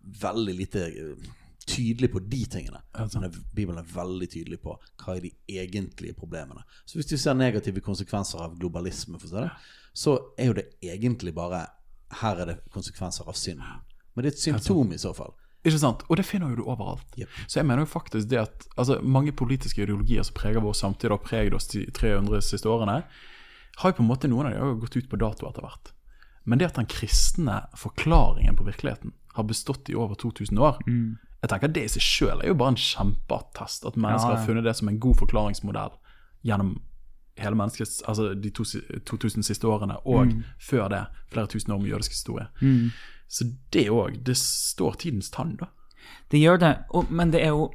Veldig lite eh, tydelig på de tingene. Men Bibelen er veldig tydelig på hva er de egentlige problemene. Så hvis du ser negative konsekvenser av globalisme, for å si det, så er jo det egentlig bare Her er det konsekvenser av synd. Men det er et symptom i så fall. Ikke sant? Og det finner jo du overalt. Yep. Så jeg mener jo faktisk det at altså, mange politiske ideologier som preger vår samtid og preget oss de 300 siste årene, har jo på en måte noen av dem har gått ut på dato etter hvert. Men det at den kristne forklaringen på virkeligheten har bestått i over 2000 år Jeg tenker Det i seg sjøl er jo bare en kjempeattest. At mennesker Ja, ja. har funnet det som en god forklaringsmodell gjennom hele menneskets, altså de to, 2000 siste årene, og før det flere tusen år med jødisk historie. Så det òg. Det står tidens tann, da. Det gjør det, og, men det er jo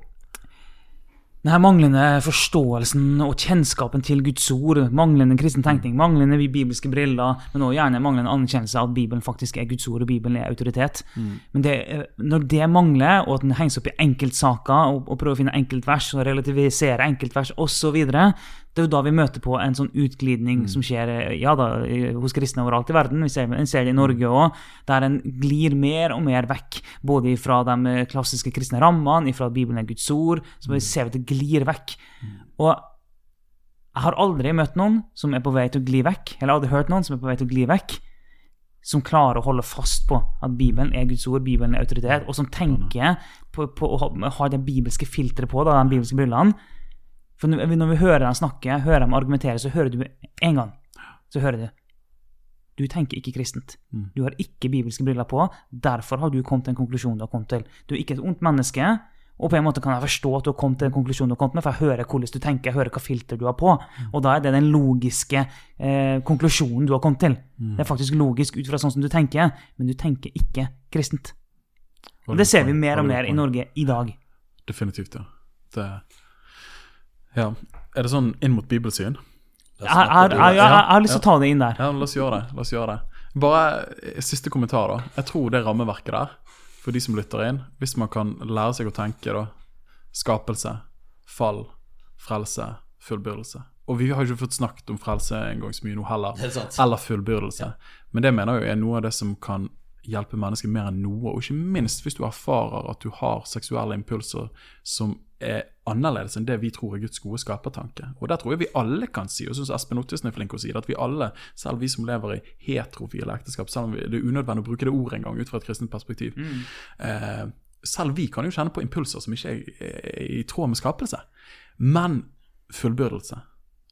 denne manglende forståelsen og kjennskapen til Guds ord, manglende kristen tenkning, manglende bibelske briller, men også gjerne manglende anerkjennelse av at Bibelen faktisk er Guds ord og Bibelen er autoritet. Men det, eh, når det mangler, og at den henges opp i enkeltsaker og, og prøver å finne enkeltvers og relativisere enkeltvers osv., det er jo da vi møter på en sånn utglidning som skjer eh, ja da, hos kristne overalt i verden. Vi ser, vi ser det i Norge òg, der en glir mer og mer vekk. Både fra de eh, klassiske kristne rammene, fra at Bibelen er Guds ord. Så vi ser at det glir vekk. Og jeg har aldri møtt noen som er på vei til å gli vekk, eller aldri hørt noen som er på vei til å gli vekk, som klarer å holde fast på at Bibelen er Guds ord, Bibelen er autoritet, og som tenker på, på å ha det bibelske filteret på, da, de bibelske brillene. For når vi, hører dem snakke, hører dem argumentere, så hører du en gang. Så hører du Du tenker ikke kristent. Du har ikke bibelske briller på. Derfor har du kommet til en konklusjon du har kommet til. Du er ikke et ondt menneske, Og på en måte kan jeg forstå at du har kommet til den konklusjonen du har kommet med, for jeg hører hvordan du tenker, jeg hører hva filter du har på. Og da er det den logiske eh, konklusjonen du har kommet til. Det er faktisk logisk ut fra sånn som du tenker, men du tenker ikke kristent. Og det ser vi mer og mer i Norge i dag. Definitivt, ja. Det, ja. Er det sånn inn mot bibelsyn? Jeg, jeg, jeg, jeg, jeg har lyst til å ta det inn der. Ja, la oss gjøre det. La oss gjøre det. Bare eh, siste kommentar, da. Jeg tror det rammeverket der, for de som lytter inn, hvis man kan lære seg å tenke, da Skapelse, fall, frelse, fullbyrdelse. Og vi har ikke fått snakket om frelse en gang så mye nå heller. Eller fullbyrdelse. Men det mener jeg er noe av det som kan hjelpe mennesker mer enn noe. Og ikke minst hvis du erfarer at du har seksuelle impulser som er annerledes enn det vi tror er Guds gode skapertanke. Og der tror jeg vi alle kan si, og syns Espen Ottesen er flink å si det, at vi alle, selv vi som lever i heterofile ekteskap, selv om det er unødvendig å bruke det ordet engang ut fra et kristent perspektiv, eh, selv vi kan jo kjenne på impulser som ikke er, i tråd med skapelse. Men fullbyrdelse,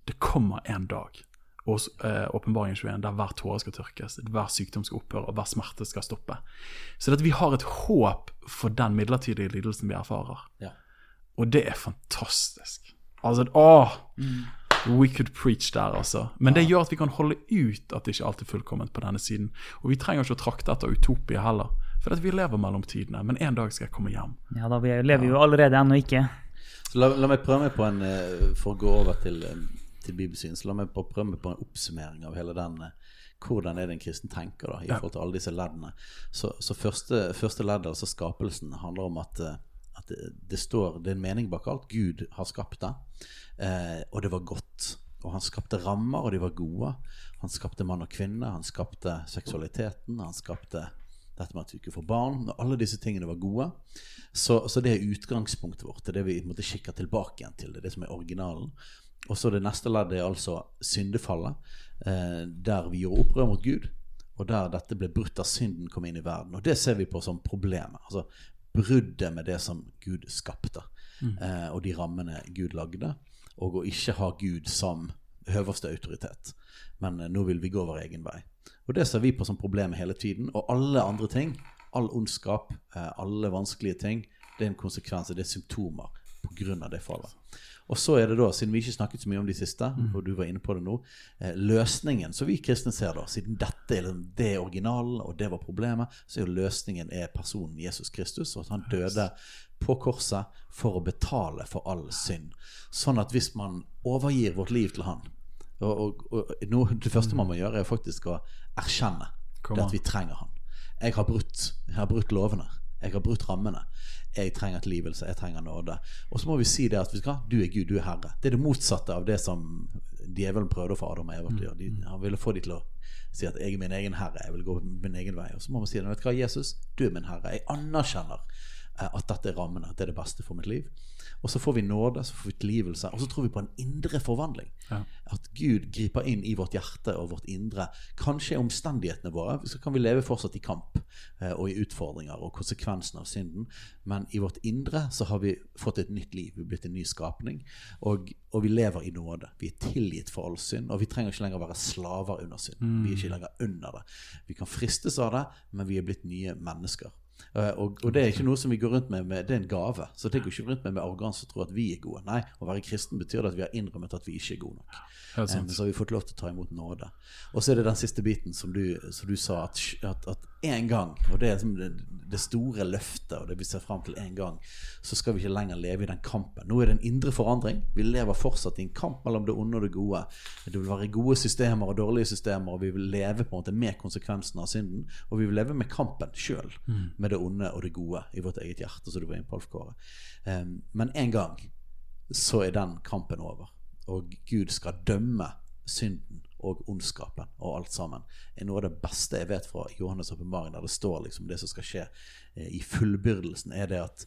det kommer en dag. Og eh, åpenbaringen 21, der hver tåre skal tørkes, hver sykdom skal opphøre, og hver smerte skal stoppe. Så vi har et håp for den midlertidige lidelsen vi erfarer. Ja. Og det er fantastisk. Altså, åh! We could preach der, altså. Men det gjør at vi kan holde ut at det ikke alltid er fullkomment på denne siden. Og vi trenger ikke å trakte etter utopia heller. For at vi lever mellom tidene. Men en dag skal jeg komme hjem. Ja, da vi lever jo allerede ennå ikke. Så la, la meg prøve meg på en eh, For å gå over til, eh, til bibelsyn, så la meg prøve meg på en oppsummering av hele den eh, hvordan er det en kristen tenker da, i Ja. forhold til alle disse leddene. Så, så første, første ledd, altså skapelsen, handler om at, at det, står Det er en mening bak alt. Gud har skapt det, eh, og det var godt. Og han skapte rammer, og de var gode. Han skapte mann og kvinne, han skapte seksualiteten, han skapte dette med at vi ikke får barn. Og alle disse tingene var gode. Så, så det er utgangspunktet vårt. Det er det vi måtte kikke tilbake igjen til. Det er det som er originalen. Og så det neste leddet er altså syndefallet, eh, der vi gjorde opprør mot Gud. Og der dette ble brutt av synden kom inn i verden. Og det ser vi på som problemet. Altså bruddet med det som Gud skapte, eh, og de rammene Gud lagde. Og å ikke ha Gud som høverste autoritet. Men eh, nå vil vi gå vår egen vei. Og det ser vi på som problemet hele tiden. Og alle andre ting, all ondskap, eh, alle vanskelige ting, det er en konsekvens, det er symptomer pga. det fallet. Og så er det da, siden vi ikke snakket så mye om de siste, og du var inne på det nå, eh, løsningen som vi kristne ser da, siden dette er, liksom- det originalen, og det var problemet, så er jo løsningen er personen Jesus Kristus, og at han døde på korset for å betale for all synd. Sånn at hvis man overgir vårt liv til han, og, og, og nå, det første man må gjøre er faktisk å erkjenne at vi trenger han. Jeg har brutt, jeg har brutt lovene. Jeg har brutt rammene. Jeg trenger tilgivelse. Jeg trenger nåde. Og så må vi si det at du, er Gud, du er Herre. Det er det motsatte av det som djevelen prøvde å få Adam og Eva til å gjøre. Han ville få de til å si at 'jeg er min egen herre', jeg vil gå min egen vei. Og så må man si vet du hva, Jesus, du er min herre. Jeg anerkjenner eh, at dette er rammene, at det er det beste for mitt liv. Og så får vi nåde, så får vi tilgivelse, og så tror vi på en indre forvandling. At Gud griper inn i vårt hjerte og vårt indre. Kanskje i omstendighetene våre, så kan vi leve fortsatt i kamp eh, og i utfordringer og konsekvensene av synden. Men i vårt indre så har vi fått et nytt liv. Vi er blitt en ny skapning. Og, og vi lever i nåde. Vi er tilgitt for all synd. Og vi trenger ikke lenger være slaver under synd. Vi er ikke lenger under det. Vi kan fristes av det, men vi er blitt nye mennesker. Eh, Og, og det er ikke noe som vi går rundt med, med Det er en gave. Så det går ikke rundt med med arroganse og tro at vi er gode. Nei, å være kristen betyr det at vi har innrømmet at vi ikke er gode nok. Helt Eh, så har vi fått lov til å ta imot nåde. Og så er det den siste biten som du, som du sa, at, at, at en gang, og det er liksom det, det store løftet, og det vi ser fram til en gang, så skal vi ikke lenger leve i den kampen. Nå er det en indre forandring. Vi lever fortsatt i en kamp mellom det onde og det gode. Det vil være gode systemer og dårlige systemer, og vi vil leve på en måte med konsekvensene av synden. Og vi vil leve med kampen sjøl, med det onde og det gode i vårt eget hjerte, som du var inne på, Alf Kåre. Um, men en gang så er den kampen over. Og Gud skal dømme synden og ondskapen og alt sammen. er noe av det beste jeg vet fra Johannes' åpenbaring, der det står liksom det som skal skje eh, i fullbyrdelsen, er det at,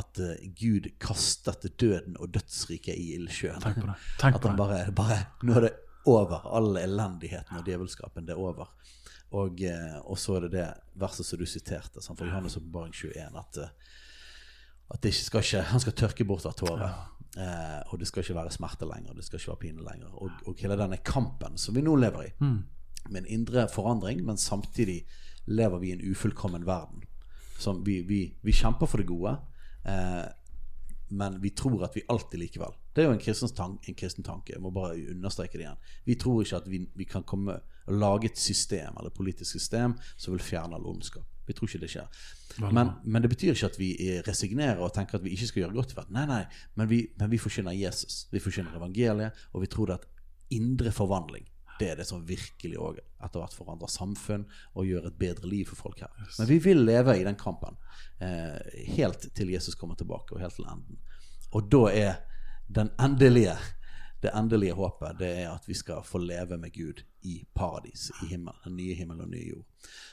at eh, Gud kastet døden og dødsriket i ildsjøen. Tenk på det. Tenk At han bare, bare Nå er det over. All elendigheten og djevelskapen, det er over. Og, eh, og så er det det verset som du siterte sant, fra Johannes' åpenbaring 21, at, eh, at det skal ikke, han skal tørke bort av Ja. Eh, og det skal ikke være smerte lenger. Det skal ikke være pine lenger. Og, og hele denne kampen som vi nå lever i, med en indre forandring, men samtidig lever vi i en ufullkommen verden. Som vi, vi, vi kjemper for det gode, eh, men vi tror at vi alltid likevel Det er jo en kristen, tanke, en kristen tanke. Jeg må bare understreke det igjen. Vi tror ikke at vi, vi kan komme og lage et system eller et politisk system som vil fjerne all ondskap. Vi tror ikke det skjer. Men, men, det betyr ikke at vi resignerer og tenker at vi ikke skal gjøre godt i verden. Nei, nei, men vi, men vi forkynner Jesus. Vi forkynner evangeliet, og vi tror det at indre forvandling det er det som virkelig òg etter hvert forandrer samfunn og gjør et bedre liv for folk her. Men vi vil leve i den kampen eh, helt til Jesus kommer tilbake, og helt til enden. Og da er den endelige det endelige håpet det er at vi skal få leve med Gud i paradis, i himmel, den nye himmel og nye jord.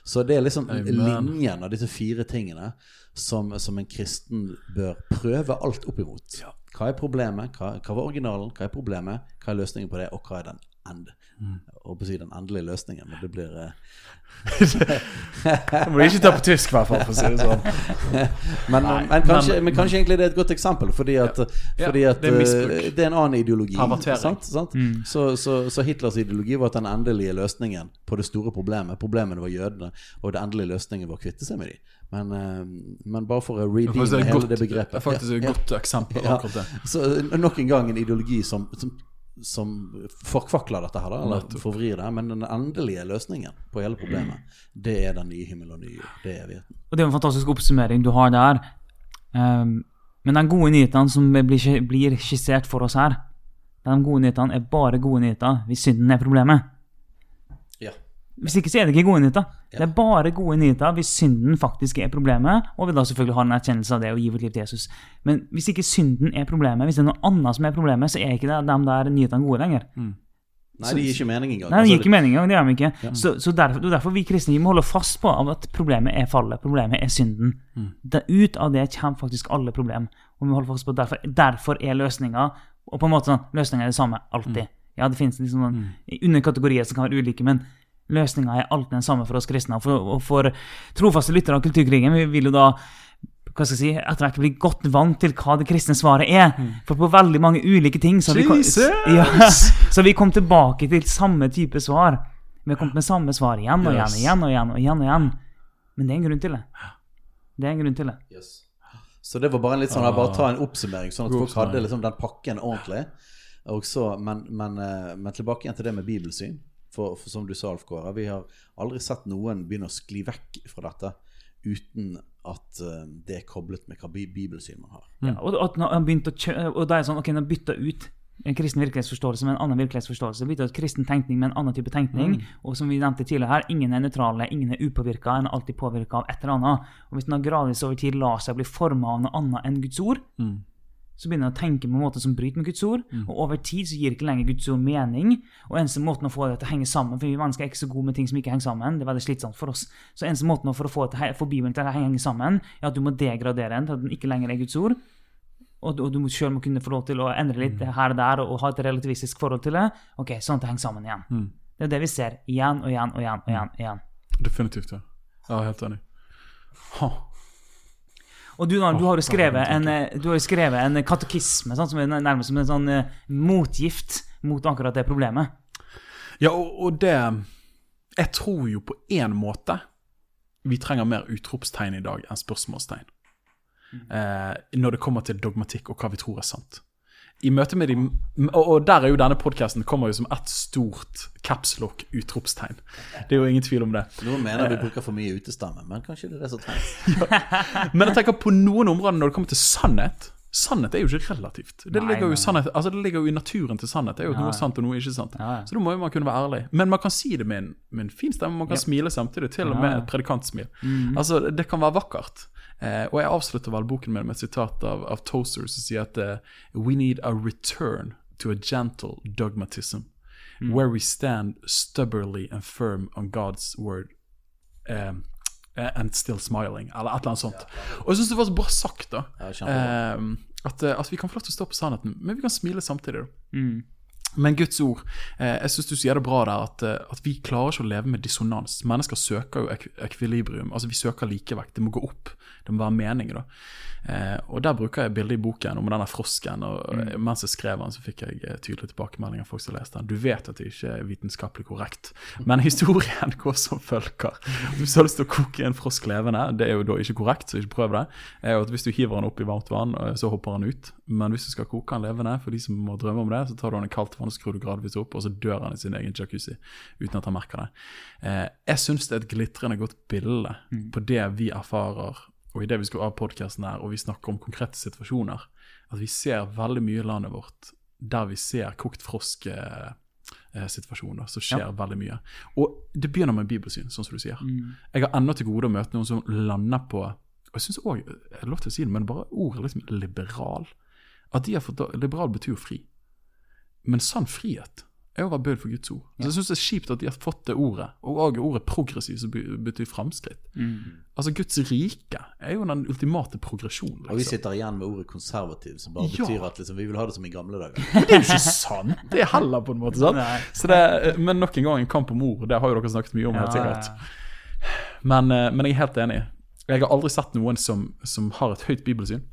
Så det er liksom Amen. linjen av disse fire tingene som, som, en kristen bør prøve alt opp imot. Hva er problemet? Hva, hva var originalen? Hva er problemet? Hva er løsningen på det? Og hva er den end? Mm. På å si den endelige løsningen, men det blir uh... Det må ikke ta på tysk, i hvert fall, for å si det sånn. men, men, kanskje, men, kanskje, egentlig det er et godt eksempel, fordi at, ja, fordi at det, er uh, det, er en annen ideologi. Sant? sant? Mm. Så, så, så, Hitlers ideologi var at den endelige løsningen på det store problemet Problemet var jødene, og den endelige løsningen var å kvitte seg med dem. Men, uh, men, bare for å redeeme hele det begrepet. Det er faktisk et godt eksempel. Ja. det Så nok en gang en ideologi som, som som forkvakler dette her, da, eller forvrir det. Men den endelige løsningen på hele problemet, det er den nye himmel og nye jord. Det er evigheten. Og det er en fantastisk oppsummering du har der. Um, men den gode nyhetene som blir, blir skissert for oss her, de gode nyhetene er bare gode nyheter hvis synden er problemet. Hvis ikke så er det ikke gode nyheter. Ja. Det er bare gode nyheter hvis synden faktisk er problemet, og vi da selvfølgelig har en erkjennelse av det og gir vårt liv til Jesus. Men hvis ikke synden er problemet, hvis det er noe annet som er problemet, så er ikke det de der nyhetene gode lenger. Mm. Nei, det gir ikke mening engang. Nei, det gir altså, ikke mening engang, det gjør de ikke. Ja. Så, så derfor, derfor vi kristne vi må holde fast på at problemet er fallet, problemet er synden. Mm. Det, ut av det kommer faktisk alle problem. Og vi holder fast på derfor, derfor er løsninga Og på en måte sånn, løsninga er det samme alltid. Mm. Ja, det finnes liksom noen mm. underkategorier som kan være ulike, men løsninga er alltid den samme for oss kristne. Og for, og for trofaste lyttere av Kulturkrigen vi vil jo da hva skal jeg si, etter hvert bli godt vant til hva det kristne svaret er. Mm. For på veldig mange ulike ting så vi, ja, så vi kom tilbake til samme type svar. Vi har kommet med samme svar igjen og igjen og igjen. og igjen og igjen og igjen. Men det er en grunn til det. Det er en grunn til det. Yes. Så det var bare en litt sånn, bare ta en oppsummering, sånn at folk hadde liksom den pakken ordentlig. Så, men, men, eh, men tilbake igjen til det med bibelsyn. For, for, som du sa, Alf Kåre, vi har aldri sett noen begynne å skli vekk fra dette uten at uh, det er koblet med hva bibelsyn man har. Ja, og, at han begynte å og da er sånn, ok, han bytta ut en kristen virkelighetsforståelse med en annen virkelighetsforståelse. Bytta ut kristen tenkning med en annen type tenkning. Mm. Og som vi nevnte tidligere her, ingen er nøytrale, ingen er upåvirka, en er alltid påvirka av et eller annet. Og hvis en gradvis over tid lar seg bli forma av noe annet enn Guds ord, mm så begynner han å tenke på en måte som bryter med Guds ord. Mm. Og over tid så gir ikke lenger Guds ord mening. Og eneste måten å få det til å henge sammen For vi mennesker er ikke så gode med ting som ikke henger sammen. Det er veldig slitsomt for oss. Så eneste måten for å få, til, få Bibelen til å henge sammen, er at du må degradere den til at den ikke lenger er Guds ord. Og du, og du sjøl må kunne få lov til å endre litt mm. her og der og ha et relativistisk forhold til det. Ok, sånn at det henger sammen igjen. Mm. Det er det vi ser igjen og igjen og igjen. og igjen, og igjen. Definitivt, ja. Jeg er helt enig. Ha. Og du, du, har jo skrevet en, eh, du har skrevet en katekisme sånn, som er nærmest som en sånn uh, motgift mot akkurat det problemet. Ja, og, og, det Jeg tror jo på én måte vi trenger mer utropstegn i dag enn spørsmålstegn. Mm. Eh, når det kommer til dogmatikk og hva vi tror er sant i møte med de Og der er jo denne podkasten kommer jo som ett stort capslock-utropstegn. Det er jo ingen tvil om det. Noen mener vi bruker for mye utestemme, men kanskje det er det som trengs. ja. Men jeg tenker på noen områder når det kommer til sannhet Sannhet er jo ikke relativt. Det, nei, ligger, jo sannhet, altså det ligger jo i naturen til sannhet. Det er jo noe sant og noe ikke sant. Nei. Så da må jo man kunne være ærlig. Men man kan si det med en, med en fin stemme. Man kan smile samtidig, til og med et predikantsmil. Mm. Altså, det kan være vakkert. Eh, og jeg avslutter vel boken med, et sitat av, av Toaster som sier at uh, We need a return to a gentle dogmatism. Mm. Where we stand stubbornly and firm on God's word. Um, and still smiling, eller et eller annet sånt. Og jeg syns det var så bra sagt, da. Ja, um, at, at, vi kan få lov til å stå på sannheten, men vi kan smile samtidig. Mm. Men Guds ord eh, Jeg syns du sier det bra der, at, eh, at vi klarer ikke å leve med dissonans. Mennesker søker jo ek ekvilibrium. Altså Vi søker likevekt. Det må gå opp. Det må være mening. da eh, Og Der bruker jeg bildet i boken om denne frosken. Og mm. Mens jeg skrev den, så fikk jeg tydelige tilbakemeldinger folk som leste den. Du vet at det ikke er vitenskapelig korrekt, men historien går som følger. Hvis du har lyst til å koke en frosk levende, det er jo da ikke korrekt, så ikke prøv det. er at Hvis du hiver den opp i varmt vann, så hopper den ut. Men hvis du skal koke den levende, for de som må drømme om det, så tar du den i kaldt vann og skrur du gradvis opp, og så dør han i sin egen jacuzzi uten at han merker det. Eh, jeg syns det er et glitrende godt bilde mm. på det vi erfarer, og i det vi skal av podkasten her, og vi snakker om konkrete situasjoner, at vi ser veldig mye i landet vårt der vi ser kokt frosk-situasjoner, så skjer ja. veldig mye. Og det begynner med bibelsyn, sånn som du sier. Mm. Jeg har ennå til gode å møte noen som lander på og jeg jeg har lov til å si det, men bare ordet liksom liberal. At de har fått, Liberal betyr jo fri. Men sann frihet er å være bøyd for Guds ord. Så Jeg syns det er kjipt at de har fått det ordet, og også ordet progressiv, som betyr framskritt. Mm. Altså Guds rike er jo den ultimate progresjonen. Liksom. Og vi liksom. sitter igjen med ordet konservativ, som bare ja. betyr at liksom, vi vil ha det som i gamle dager. Men det er jo ikke sant! Det er heller på en måte sant. Det, men nok en gang en kamp om ord. Det har jo dere snakket mye om, helt sikkert. Men, eh, men jeg er helt enig. Jeg har aldri sett noen som, som har et høyt bibelsyn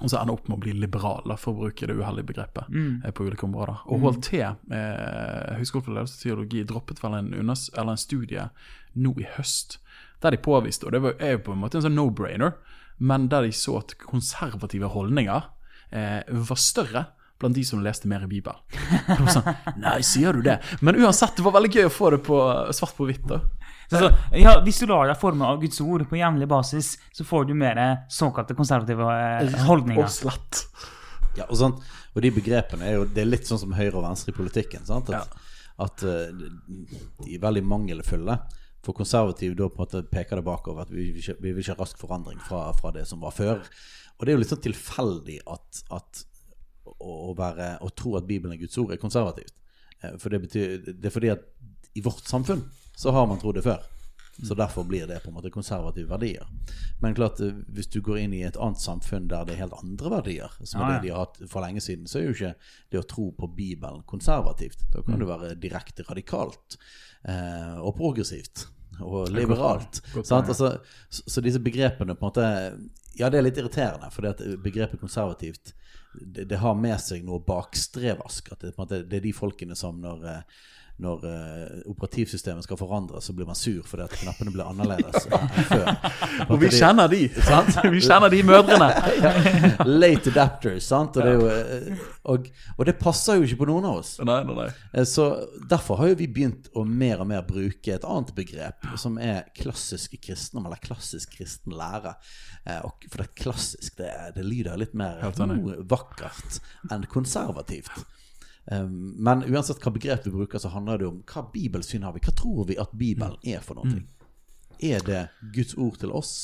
og så ender opp med å bli liberal, for å bruke det uheldige begrepet. Mm. Eh, på ulike områder. Og HLT, eh, Høgskolen for ledelse og teologi, droppet vel en, en, studie nå i høst der de påviste, og det var, er jo på en måte en sånn no-brainer, men der de så at konservative holdninger eh, var større blant de som leste mer i Bibelen. Sånn, Nei, sier du det? Men uansett, det var veldig gøy å få det på svart på hvitt. da. Så, ja, hvis du lar deg forme av Guds ord på jevnlig basis, så får du mer såkalte konservative eh, holdninger. Og slett. Ja, og, sånn, og de begrepene er jo Det er litt sånn som høyre og venstre i politikken. Sant? At, ja. at uh, de er veldig mangelfulle. For konservative da på en måte peker det bakover at vi ikke, vi vil ikke ha rask forandring fra, fra, det som var før. Og det er jo litt sånn tilfeldig at, at å, være, å, tro at Bibelen er Guds ord, er konservativt. Eh, for det, betyr, det er fordi at i vårt samfunn så har man trodd det før. Så derfor blir det på en måte konservative verdier. Men klart, eh, hvis du går inn i et annet samfunn der det er helt andre verdier, som er det de har hatt for lenge siden, så er jo ikke det å tro på Bibelen konservativt. Da kan mm. det være direkte radikalt eh, og progressivt og liberalt. Altså, så, så, disse begrepene på en måte Ja, det er litt irriterende, for begrepet konservativt det, det, har med seg noe bakstreversk. At det, det er de folkene som når eh, når uh, operativsystemet skal forandres, så blir man sur fordi at knappene blir annerledes enn før. Og vi kjenner de! vi kjenner de mødrene! Late adapters, sant? Og det, jo, uh, og, og det, passer jo ikke på noen av oss. Nei, nei, nei. Uh, så derfor har jo vi begynt å mer og mer bruke et annet begrep, som er klassisk kristendom, eller klassisk kristen lære. for det er klassisk, det, det lyder litt mer vakkert enn konservativt. Ehm, men uansett hva begrep vi bruker, så handler det om hva bibelsyn har vi. Hva tror vi at Bibelen mm. er for noe? Mm. Er det Guds ord til oss?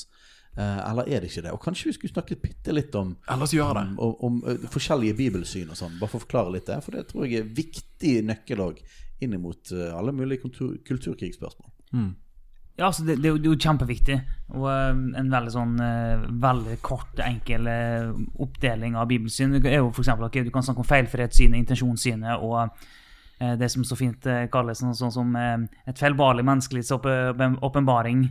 Eh, eller er det ikke det? Og kanskje vi skulle snakke bitte litt om, om, om, om, eh, forskjellige bibelsyn og sånn. Bare for å forklare litt det. For det tror jeg er viktig nøkkelog inn mot eh, alle mulige kultur, kulturkrigsspørsmål. Mm. Ja, altså det, det, er jo kjempeviktig. Og um, en veldig sånn uh, veldig kort, enkel uh, oppdeling av bibelsyn det er jo f.eks. Okay, du kan snakke om feilfrihetssynet, intensjonssynet og uh, det som så fint kalles sånn, sånn som et feilbarlig menneskelighetsåpenbaring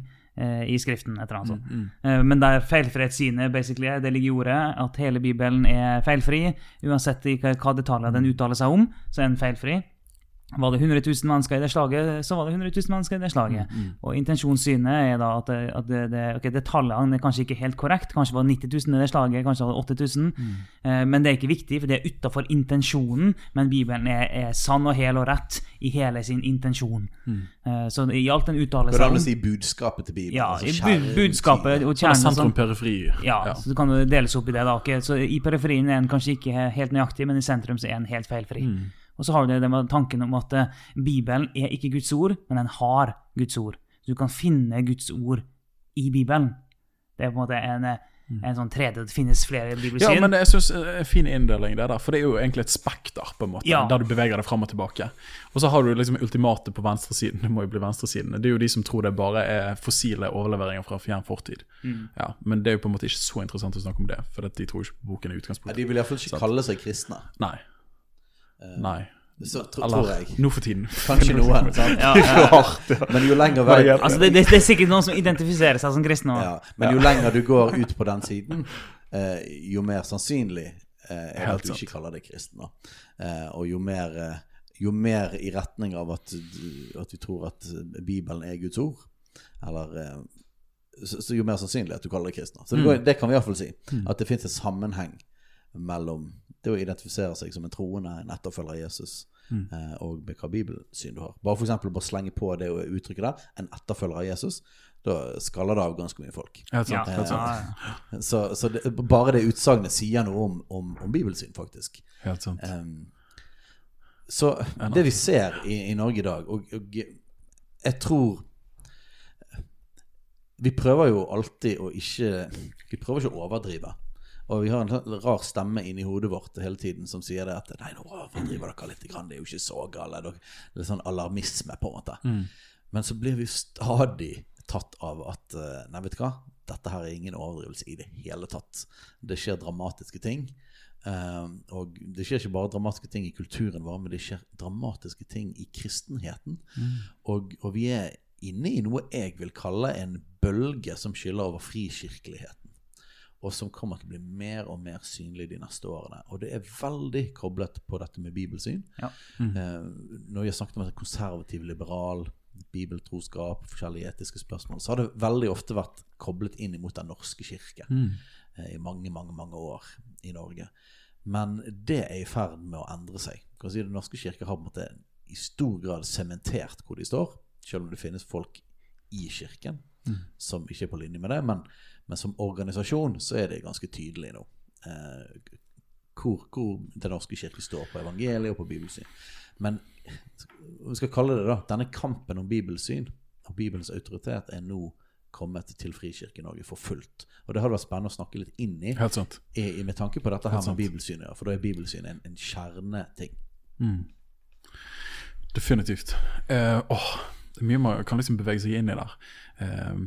i Skriften. et eller annet sånt. Mm, mm. Men der basically er, det ligger i ordet at hele Bibelen er feilfri. Uansett hva detaljer den uttaler seg om, så er den feilfri. Var det 100 000 mennesker i det slaget, så var det 100 000 mennesker i det slaget. Mm, mm. Og intensjonssynet er da at, det, at det, det, okay, det tallet er kanskje ikke helt korrekt. Kanskje var det 90 000 i det slaget, kanskje var det 8000. Mm. Eh, men det er ikke viktig, for det er utafor intensjonen. Men Bibelen er, er, sann og hel og rett i hele sin intensjon. Mm. Eh, så i alt den uttalelsen Går det an å si budskapet til Bibelen? Ja, altså, budskapet og kjernen. Sentrum periferi. Ja, ja, så du kan deles opp i det. da. Okay? Så I periferien er den kanskje ikke helt nøyaktig, men i sentrum så er en helt feilfri. Mm. Og så har du det med tanken om at eh, Bibelen er ikke Guds ord, men den har Guds ord. Så du kan finne Guds ord i Bibelen. Det er på en måte en, eh, mm. en sånn tredje, Det finnes flere bibelsyn. Ja, men jeg synes eh, en fin inndeling det der. For det er jo egentlig et spekter, på en måte, ja. der du beveger deg fram og tilbake. Og så har du liksom ultimatet på venstresiden. Det må jo bli venstresiden. Det er jo de som tror det bare er fossile overleveringer fra fjern fortid. Mm. Ja, men det er jo på en måte ikke så interessant å snakke om det, for de tror ikke på boken i utgangspunktet. Ja, de vil iallfall ikke så. kalle seg kristne. Nei. Uh, Nei. Så tro, Eller tror jeg. nå for tiden. Kanskje noen. sant? Ja, ja. Men jo lenger vei Altså, det, det, det er sikkert noen som identifiserer seg som kristne. òg. ja, Men jo lenger du går ut på den siden, eh, jo mer sannsynlig eh, er det at du ikke kaller deg kristen. Eh, og jo mer, eh, jo mer i retning av at du, at du tror at Bibelen er Guds ord, eller eh, så, så jo mer sannsynlig at du kaller deg kristen. Så det, går, det kan vi iallfall si. At det fins en sammenheng mellom det å identifisere seg som en troende, en etterfølger av Jesus, eh, og med hva bibelsyn du har. Bare for eksempel bare slenge på det uttrykket der, en etterfølger av Jesus. Da skaller det av ganske mye folk. Helt Ja, sant. ja, Helt sant. ja. Så, så det, bare det utsagnet sier noe om, om, om bibelsyn, faktisk. Helt sant. Em, så det vi ser i, i Norge i dag, og, og jeg tror Vi prøver jo alltid å ikke Vi prøver ikke å overdrive. Og vi har en sånn rar stemme inni hodet vårt hele tiden som sier det at Nei, nå overdriver dere litt, grann, det er jo ikke så galt. Dere- Litt sånn alarmisme, på en måte. Men så blir vi stadig tatt av at eh, Nei, vet du hva? Dette her er ingen overdrivelse i det hele tatt. Det skjer dramatiske ting. Eh, og det skjer ikke bare dramatiske ting i kulturen vår, men det skjer dramatiske ting i kristenheten. Og, og vi er inne i noe jeg vil kalle en bølge som skyller over frikirkeligheten. Og som kommer til å bli mer og mer synlig de neste årene. Og det er veldig koblet på dette med bibelsyn. Ja. Eh, når vi har snakket om et konservativ, liberal, bibeltroskap, forskjellige etiske spørsmål, så har det veldig ofte vært koblet inn mot Den norske kirke eh, i mange, mange, mange år i Norge. Men det er i ferd med å endre seg. Kan si Den norske kirke har på en måte i stor grad sementert hvor de står, selv om det finnes folk i kirken som ikke er på linje med det. Men, men som organisasjon så er det ganske tydelig nå eh, hvor, hvor Den norske kirke står på evangeliet og på bibelsyn. Men vi skal kalle det da denne kampen om bibelsyn og Bibelens autoritet er nå kommet til Frikirke-Norge for fullt. Og det hadde vært spennende å snakke litt inn i, Helt sant. i, i med tanke på dette her med bibelsyn. Ja, for da er bibelsyn en, en kjerneting. Definitivt. Uh, åh, det er mye man kan liksom bevege seg inn i der. Eh,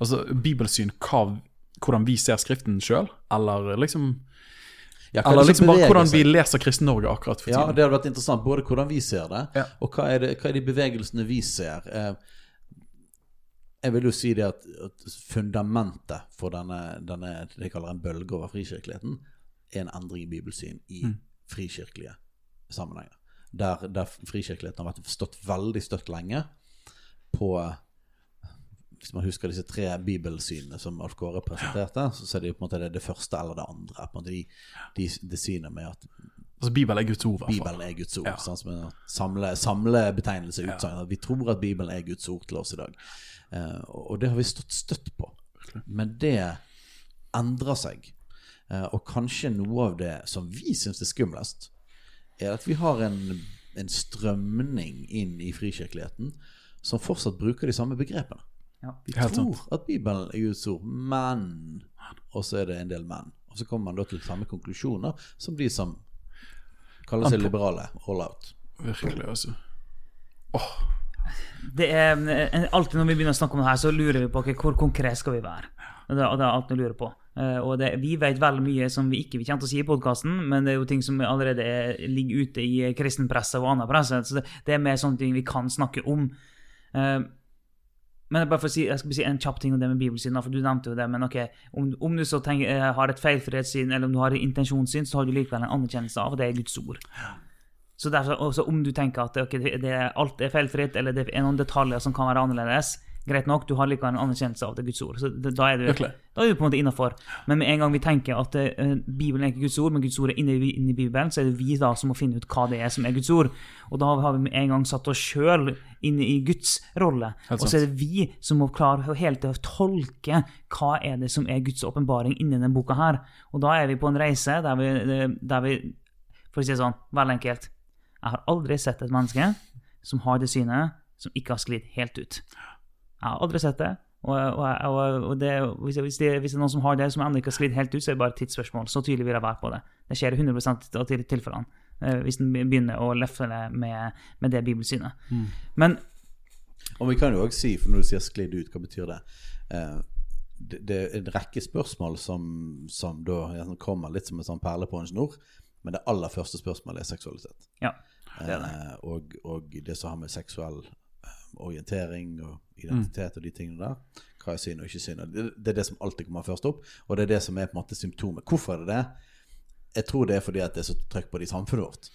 altså, bibelsyn, hva, hvordan vi ser Skriften sjøl, eller liksom Ja, er Eller liksom bare hvordan vi leser Kristen-Norge akkurat for tiden. Ja, det hadde vært interessant, både hvordan vi ser det, Ja. og hva er, det, hva er de bevegelsene vi ser. Eh, jeg vil jo si det at, at fundamentet for denne, denne det jeg kaller en bølge over frikirkeligheten, er en endring i bibelsyn i Mm. frikirkelige sammenhenger. Der, der frikirkeligheten har vært stått veldig støtt lenge på Hvis man husker disse tre bibelsynene som Alf Kåre presenterte, så er det jo på en måte det, det første eller det andre. På en måte de, de, det synet med at Altså, Bibelen er Guds ord, i. Bibelen er Guds ord. Ja. Sånn som en samle, betegnelse utsagn, Ja. Vi tror at Bibelen er Guds ord til oss i dag. Eh, og det har vi stått støtt på. Men det endrer seg. Eh, og kanskje noe av det som vi syns er skumlest, er at vi har en, en strømning inn i frikirkeligheten som fortsatt bruker de samme begrepene. Ja. Vi Helt tror at Bibelen er Guds ord, men Og så er det en del men. Og så kommer man da til samme konklusjoner som de som kaller seg liberale. All out. Virkelig, altså. Det er eh, Alltid når vi begynner å snakke om det her, så lurer vi på okay, hvor konkret skal vi være. Og det, og det er alt vi lurer på. Uh, og det, vi vet veldig mye som vi ikke kommer til å si i podkasten, men det er jo ting som allerede er, ligger ute i kristenpresset og annen presse. Så det, det er mer sånne ting vi kan snakke om. Eh, men bare for å si, jeg skal bare si en kjapp ting om det med bibelsyn. for Du nevnte jo det, men ok, om, om du så tenker, eh, har et feilfrihetssyn, eller om du har et intensjonssyn, så har du likevel en anerkjennelse av det er Guds ord. Så derfor, om du tenker at okay, det, det, alt er feilfritt, eller det er noen detaljer som kan være annerledes, greit nok, du har likevel en anerkjennelse av det Guds ord. Så det, da, er du, da er du på en måte innafor. Men med en gang vi tenker at uh, Bibelen er ikke Guds ord, men Guds ord er inne, i- inne i Bibelen, så er det vi da som må finne ut hva det er som er Guds ord. Og da har vi med en gang satt oss sjøl inn i Guds rolle. Og så er det vi som må klare helt til å tolke hva er det som er Guds åpenbaring inni denne boka her. Og da er vi på en reise der vi, der vi For å si det sånn, veldig enkelt Jeg har aldri sett et menneske som har det synet, som ikke har sklidd helt ut. Jeg har aldri sett det. Og, og, og, det, hvis, det, hvis det er noen som har det, som ennå ikke har sklidd helt ut, så er det bare et tidsspørsmål. Så tydelig vil jeg være på det. Det skjer 100 av til- tilfellene. eh, Hvis en begynner å lefle med, med det bibelsynet. Men Og vi kan jo også si, for når du sier sklidd ut, hva betyr det? Eh, det, det er en rekke spørsmål som, som da kommer litt som en sånn perle på en snor. Men det aller første spørsmålet er seksualitet. ja. det er det. Eh, og, og det som har med seksuell orientering og identitet og de tingene der. Hva er synd og ikke synd. Det, det er det som alltid kommer først opp, og det er det som er på en måte symptomet. Hvorfor er det det? Jeg tror det er fordi at det er så trøkk på det i samfunnet vårt.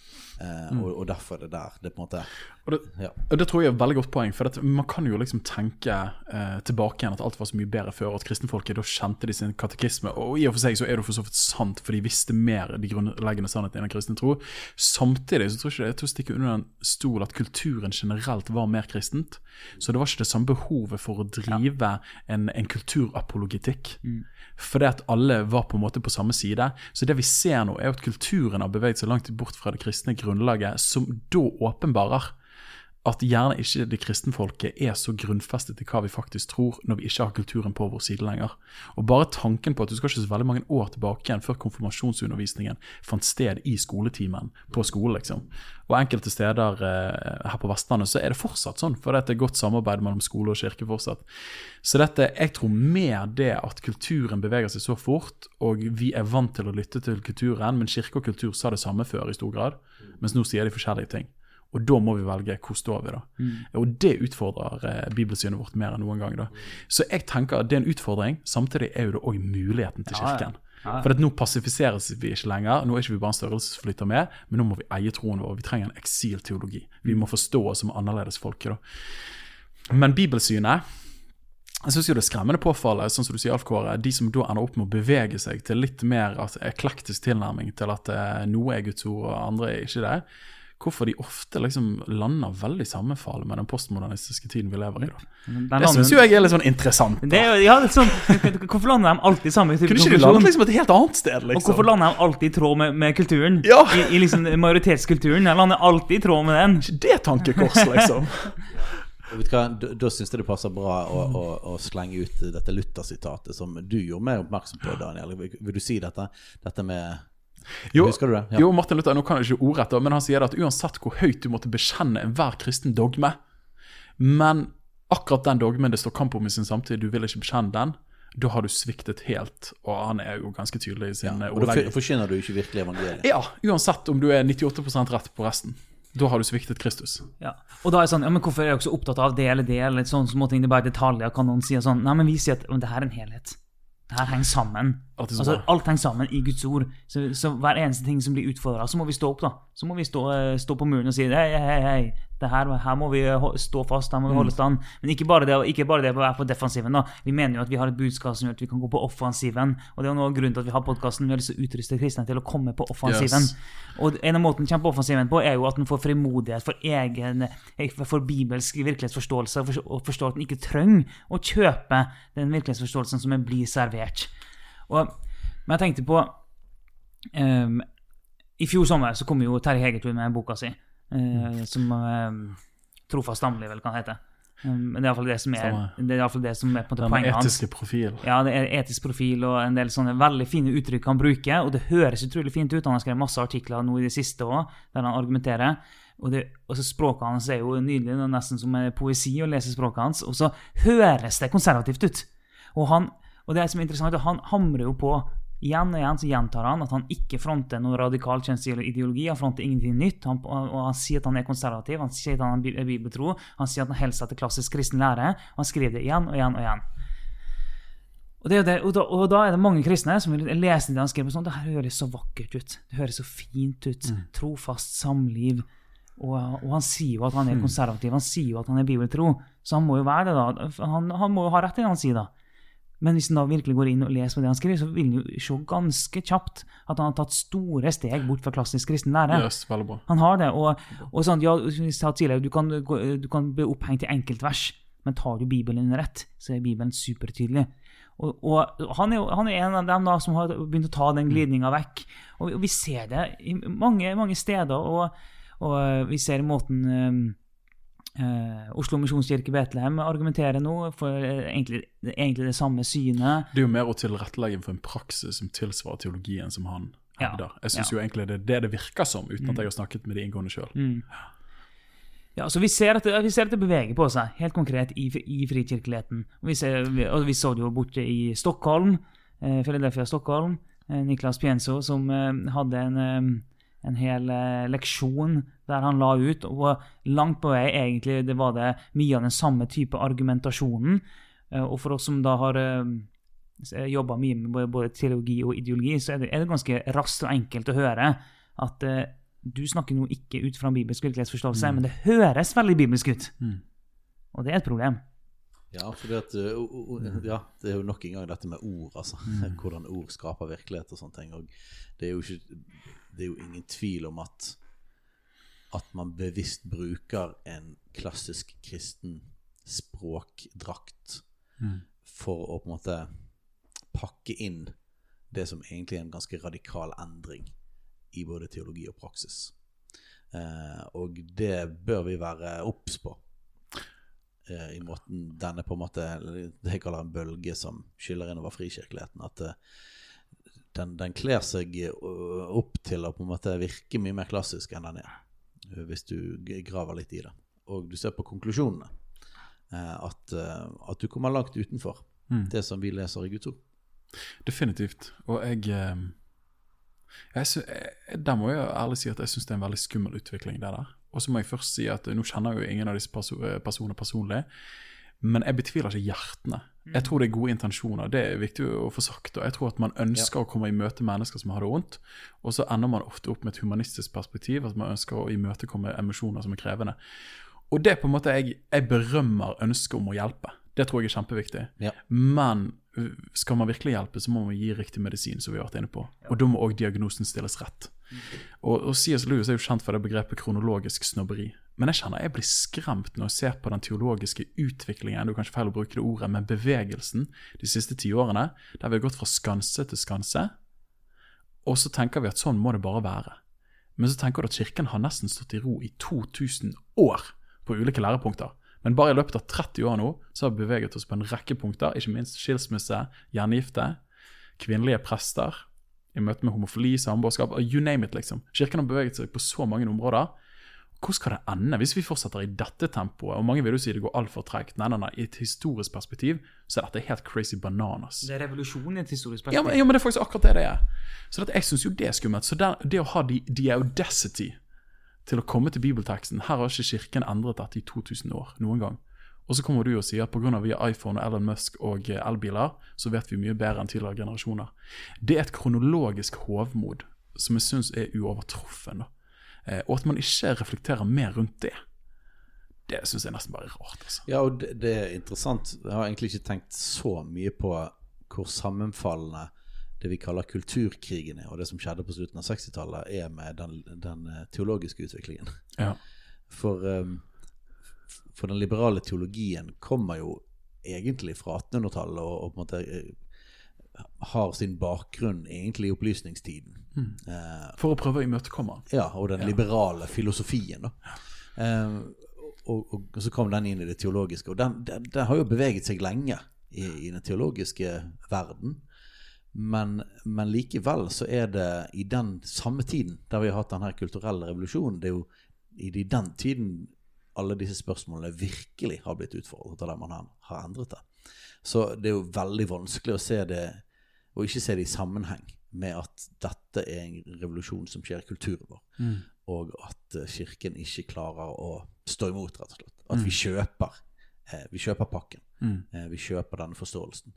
Eh, og, og derfor er det der. Det er på en måte Og det, Ja. og det tror jeg er et veldig godt poeng. For at man kan jo liksom tenke eh, tilbake igjen at alt var så mye bedre før. At kristenfolket da kjente de sin katekisme. Og i og for seg så er det for så vidt sant, for de visste mer de grunnleggende sannhetene innen kristen tro. Samtidig så tror jeg ikke det er til å stikke under en stol at kulturen generelt var mer kristent. Så det var ikke det samme behovet for å drive en, en kulturapologetikk. For det at alle var på en måte på samme side. Så det vi ser nå, er at kulturen har beveget seg langt bort fra det kristne grunnlaget, som da åpenbarer at gjerne ikke det kristenfolket er så grunnfestet i hva vi faktisk tror, når vi ikke har kulturen på vår side lenger. Og bare tanken på at du skal ikke så veldig mange år tilbake igjen før konfirmasjonsundervisningen fant sted i skoletimen på skole, liksom. Og enkelte steder eh, her på Vestlandet så er det fortsatt sånn, for det er godt samarbeid mellom skole og kirke fortsatt. Så dette, jeg tror mer det at kulturen beveger seg så fort, og vi er vant til å lytte til kulturen, men kirke og kultur sa det samme før i stor grad, mens nå sier de forskjellige ting. Og da må vi velge hvor står vi, da. Og det utfordrer eh, bibelsynet vårt mer enn noen gang. da. Så jeg tenker at det er en utfordring, samtidig er jo det òg muligheten til kirken. ja. Ja, ja. For at nå passifiseres vi ikke lenger. Nå er ikke vi bare en størrelse som flytter med, men nå må vi eie troen vår. Vi trenger en eksilteologi. Vi må forstå oss som annerledesfolket. da. Men bibelsynet jeg synes jo det er skremmende påfallet, sånn som du sier, Alf Kåre, de som da ender opp med å bevege seg til litt mer altså, eklektisk tilnærming til at eh, noe er Guds ord og andre er ikke det. Hvorfor de ofte liksom lander veldig sammenfall med den postmodernistiske tiden vi lever i. da. Den Det syns jo jeg er litt sånn interessant. det er, ja, det sånn, Hvorfor lander de alltid samme type Kunne ikke de landet liksom et helt annet sted, Og liksom? hvorfor lander de alltid i tråd med, med kulturen? Ja. I, I liksom majoritetskulturen. De lander alltid i tråd med den. Ikke det tankekors, liksom? Vet du hva, Da, da syns jeg det passer bra å, å, å slenge ut dette Luther-sitatet som du gjorde meg oppmerksom på, Daniel. Vil, vil du si dette? Dette med Jo, Husker du det? Ja. jo, Martin Luther, nå kan jeg ikke ordrett, men han sier at uansett hvor høyt du måtte bekjenne enhver kristen dogme, men akkurat den dogmen det står kamp om i sin samtid, du vil ikke bekjenne den, da har du sviktet helt. Og han er jo ganske tydelig i sin Ja, og og da for- forkynner du ikke virkelig evangeliet. Ja, uansett om du er 98% rett på resten. Da har du sviktet Kristus. Ja. Og da er det sånn, ja, men hvorfor er dere så opptatt av det eller det, eller litt så måtte det bare detaljer, kan noen si og sånn. Nei, men vi sier at det her er en helhet. Det her henger sammen. Altså, alt henger sammen i Guds ord. Så, så hver eneste ting som blir utfordra, så må vi stå opp, da. Så må vi stå, eh, stå på muren og si hei, hei, hei, det her, her må vi stå fast, her må vi holde stand. Men ikke bare det ikke bare det å være på defensiven. da. Vi mener jo at vi har et budskap som gjør at vi kan gå på offensiven. Og det er noe av grunnen til at vi har podkasten. Vi har lyst til å utruste kristne til å komme på offensiven. Yes. Og en av måtene å kjempe på offensiven på, er jo at en får frimodighet for egen for bibelsk virkelighetsforståelse, og forstår at en ikke trenger å kjøpe den virkelighetsforståelsen som en blir servert. Og, men jeg tenkte på um, I fjor sommer så kom jo Terje Hegertun med boka si, eh, som um, Trofast stamliv, vel kan hete. Um, men det er iallfall det som er, det er, det som er på en måte poenget hans. etiske profil. Ja, det er etisk profil og en del sånne veldig fine uttrykk han bruker, og det høres utrolig fint ut. Han har skrevet masse artikler nå i det siste òg, der han argumenterer. Og, det, og så Språket hans er jo nydelig, det er nesten som poesi å lese språket hans. Og så høres det konservativt ut. Og, han, og det som er interessant, er at han hamrer jo på Igjen og igjen så gjentar han at han ikke fronter noen radikal kjønnsideologi. Han fronter ingenting nytt. Han, og han sier at han er konservativ, han sier at han er bibeltro, han sier at han holder seg til klassisk kristen lære. Han skriver det igjen og igjen og igjen. Og, det, det, og, da, og da er det mange kristne som vil lese det han skriver. sånn, Det her høres så vakkert ut. Det høres så fint ut. Trofast samliv. Og, og han sier jo at han er konservativ. Han sier jo at han er bibeltro. Så han må jo være det, da. Han, han må jo ha rett i det han sier, da. Men hvis han da virkelig går inn og leser på det han skriver, så vil han jo se ganske kjapt at han har tatt store steg bort fra klassisk kristen lære. Yes, veldig bra. Han har det. Og, og sånn, ja, tidligere, du kan, du kan bli opphengt i enkeltvers, men tar du Bibelen rett, så er Bibelen supertydelig. Og, og han, er, han er en av dem da som har begynt å ta den glidninga vekk. Og vi, og vi ser det i mange, mange steder, og, og vi ser måten eh, Oslo misjonskirke Betlehem argumenterer nå for eh, egentlig, egentlig det samme synet. Det er jo mer å tilrettelegge for en praksis som tilsvarer teologien som han Ja, hevder. Jeg syns ja. jo egentlig det er det det virker som, uten at jeg har snakket med de inngående sjøl. Ja, så vi ser, at vi ser at det beveger på seg, helt konkret, i, i frikirkeligheten. Vi, ser, vi, vi så det jo borte i Stockholm, eh, Philadelphia Stockholm. Eh, Niklas Pienso som eh, hadde en, eh, en hel eh, leksjon der han la ut, og langt på vei egentlig det var det mye av den samme type argumentasjonen. Eh, og for oss som da har uh, jobba mye med både- teologi og ideologi, så er det, er det ganske raskt og enkelt å høre at uh, du snakker nå ikke ut fra en bibelsk virkelighetsforståelse, men det høres veldig bibelsk ut. Mm. Og det er et problem. Ja, fordi at, uh, o- o- ja, det er jo nok en gang dette med ord, altså. Hvordan ord skaper virkelighet og sånne ting. Og det er jo, ikke, det er jo ingen tvil om at at man bevisst bruker en klassisk kristen språkdrakt for å på en måte pakke inn det som egentlig er en ganske radikal endring i både teologi og praksis. Eh, og det bør vi være obs på eh, i måten den er på en måte det jeg kaller en bølge som skyller innover frikirkeligheten. At eh, den, den kler seg eh, opp til å på en måte virke mye mer klassisk enn den er, eh, hvis du graver litt i det. Og du ser på konklusjonene eh, at, at du kommer langt utenfor Mm. det som vi leser i Guds ord. Definitivt. Og jeg, jeg, jeg Der må jeg ærlig si at jeg syns det er en veldig skummel utvikling, det der. Og så må jeg først si at nå kjenner jeg jo ingen av disse perso personene personlig, men jeg betviler ikke hjertene. Jeg tror det er gode intensjoner. Det er viktig å få sagt. Og jeg tror at man ønsker å komme i møte mennesker som har det vondt, og så ender man ofte opp med et humanistisk perspektiv, at man ønsker å imøtekomme emosjoner som er krevende. Og det er på en måte jeg, jeg berømmer ønsket om å hjelpe. Det tror jeg er kjempeviktig. Ja. Men uh, skal man virkelig hjelpe, så må man gi riktig medisin, som vi har vært inne på. Og da må òg diagnosen stilles rett. Og, og C.S. Lewis er jo kjent for det begrepet kronologisk snobberi. Men jeg kjenner jeg blir skremt når jeg ser på den teologiske utviklingen, du kanskje feil å bruke det ordet, men bevegelsen de siste tiårene, der vi har gått fra skanse til skanse, og så tenker vi at sånn må det bare være. Men så tenker du at kirken har nesten stått i ro i 2000 år på ulike lærepunkter. Men bare i løpet av 30 år nå så har vi beveget oss på en rekke punkter, ikke minst skilsmisse, gjengifte, kvinnelige prester, i møte med homofili, samboerskap, you name it, liksom. Kirken har beveget seg på så mange områder. Hvor skal det ende hvis vi fortsetter i dette tempoet? Og mange vil jo si det går altfor tregt. Nei, nei, nei, i et historisk perspektiv så er dette helt crazy bananas. Det er revolusjon i et historisk Ja, men, perspektiv. ja, men det er faktisk akkurat det det er. Så dette, jeg syns jo det er skummelt. Så det, det å ha the, the audacity til å komme til bibelteksten Her har ikke Kirken endret dette i 2000 år noen gang. Og så kommer du og sier at pga. iPhone og Elon Musk og eh, elbiler, så vet vi mye bedre enn tidligere generasjoner. Det er et kronologisk hovmod som jeg syns er uovertruffen. Eh, og at man ikke reflekterer mer rundt det, det syns jeg nesten bare er rart. altså. Ja, og det, det er interessant. Jeg har egentlig ikke tenkt så mye på hvor sammenfallende det vi kaller kulturkrigen er, og det som skjedde på slutten av 60-tallet, er med den, den eh, teologiske utviklingen. Ja. For, um, for den liberale teologien kommer jo egentlig fra 1800-tallet og, og på en måte eh, har sin bakgrunn egentlig i opplysningstiden. Eh, For å prøve å imøtekomme ja, og den liberale filosofien. Da. Eh, og, og så kom den inn i det teologiske. Og den, den, den har jo beveget seg lenge i, i den teologiske verden. Men, men likevel så er det i den samme tiden, der vi har hatt den her kulturelle revolusjonen, det er jo i den tiden alle disse spørsmålene virkelig har blitt utfordret, av det man har, endret det. Så det er jo veldig vanskelig å se det, og ikke se det i sammenheng med at dette er en revolusjon som skjer i kulturen vår, og at eh, kirken ikke klarer å stå imot, rett og slett. At vi kjøper eh, vi kjøper pakken. Eh, vi kjøper denne forståelsen.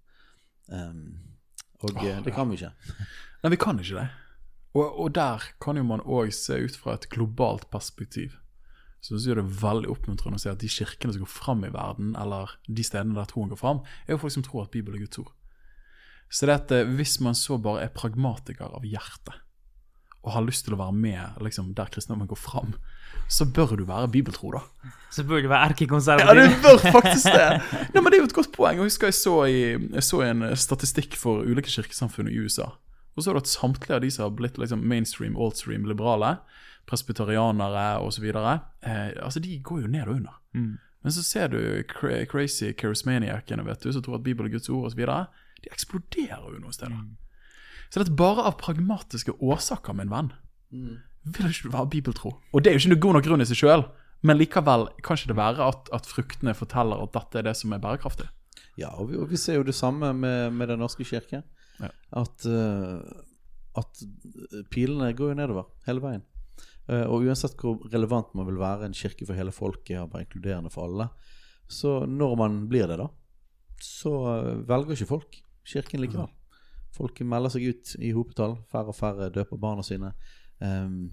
Um, og oh, det kan vi ikke. Nei, vi kan ikke det. Og, og der kan jo man òg se ut fra et globalt perspektiv. Så synes jeg det er veldig oppmuntrende å se at de kirkene som går fram i verden, eller de stedene der troen går fram, er jo folk som tror at Bibelen er Guds ord. Så det at eh, hvis man så bare er pragmatiker av hjerte, og har lyst til å være med liksom, der kristendommen går fram, så bør du være bibeltro, da. Så bør du være Ja, du bør faktisk det. Nei, men Det er jo et godt poeng. Jeg husker jeg så, i, jeg så en statistikk for ulike kirkesamfunn i USA. Og så er det at samtlige av de som har blitt liksom mainstream, altstream, liberale, presbyterianere osv., eh, altså de går jo ned og under. Men så ser du cra crazy charismaniacene vet du, som tror at Bibelen er Guds ord osv., de eksploderer jo noen steder. Så det er bare av pragmatiske årsaker, min venn, vil ikke du være bibeltro. Og det er jo ikke noe god nok grunn i seg sjøl, men likevel kan ikke det være at, at fruktene forteller at dette er det som er bærekraftig. Ja, og vi, og vi ser jo det samme med, med Den norske kirke. Ja. At, uh, at pilene går jo nedover hele veien. Eh, Og uansett hvor relevant man vil være en kirke for hele folket, og være inkluderende for alle, så når man blir det, da, så eh, velger ikke folk kirken likevel. Folk melder seg ut i hopetall. Færre og færre døper barna sine. Um,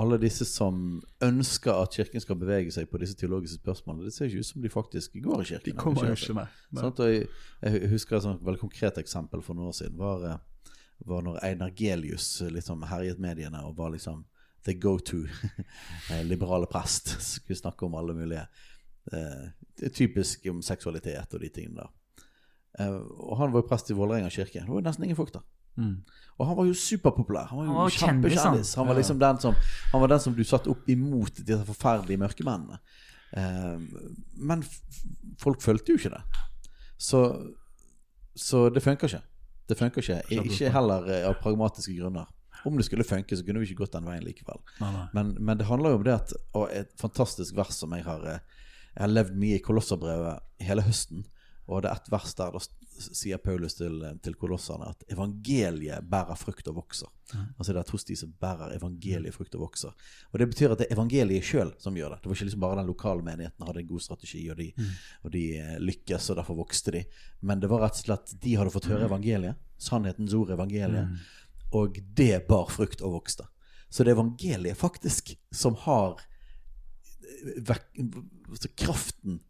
alle disse som ønsker at kirken skal bevege seg på disse teologiske spørsmålene, det ser ikke ut som de faktisk går i kirken. De kommer jo ikke med. Og jeg, jeg husker et veldig konkret eksempel for noen år siden. Var, eh, var når Einar Gelius liksom herjet mediene og var liksom the go-to eh, liberale prest. Skulle snakke om alle mulige eh, Typisk om seksualitet og de tingene der. Eh, og han var jo prest i Vålerenga kirke. Det var jo nesten ingen folk der. Mm. Og han var jo superpopulær. Han var jo var kjempekjendis. Han var liksom den som Han var den som du satte opp imot de forferdelige mørkemennene. Men folk fulgte jo ikke det. Så, så det funker ikke. Det funker ikke. Ikke heller av pragmatiske grunner. Om det skulle funke, så kunne vi ikke gått den veien likevel. Nei, nei. Men, men det handler jo om det at Og et fantastisk vers som jeg har eh, Jeg har levd mye i Kolosserbrevet hele høsten. Og det er et vers der da sier Paulus til, eh, til kolosserne at evangeliet bærer frukt og vokser. Altså det er hos de som bærer evangeliet frukt og vokser. Og det betyr at det er evangeliet sjøl som gjør det. Det var ikke liksom bare den lokale menigheten hadde en god strategi, og de, og de eh, lykkes, og derfor vokste de. Men det var rett og slett de hadde fått høre evangeliet. Sannhetens ord, evangeliet. Og det bar frukt og vokste. Så det er evangeliet faktisk som har eh, kraften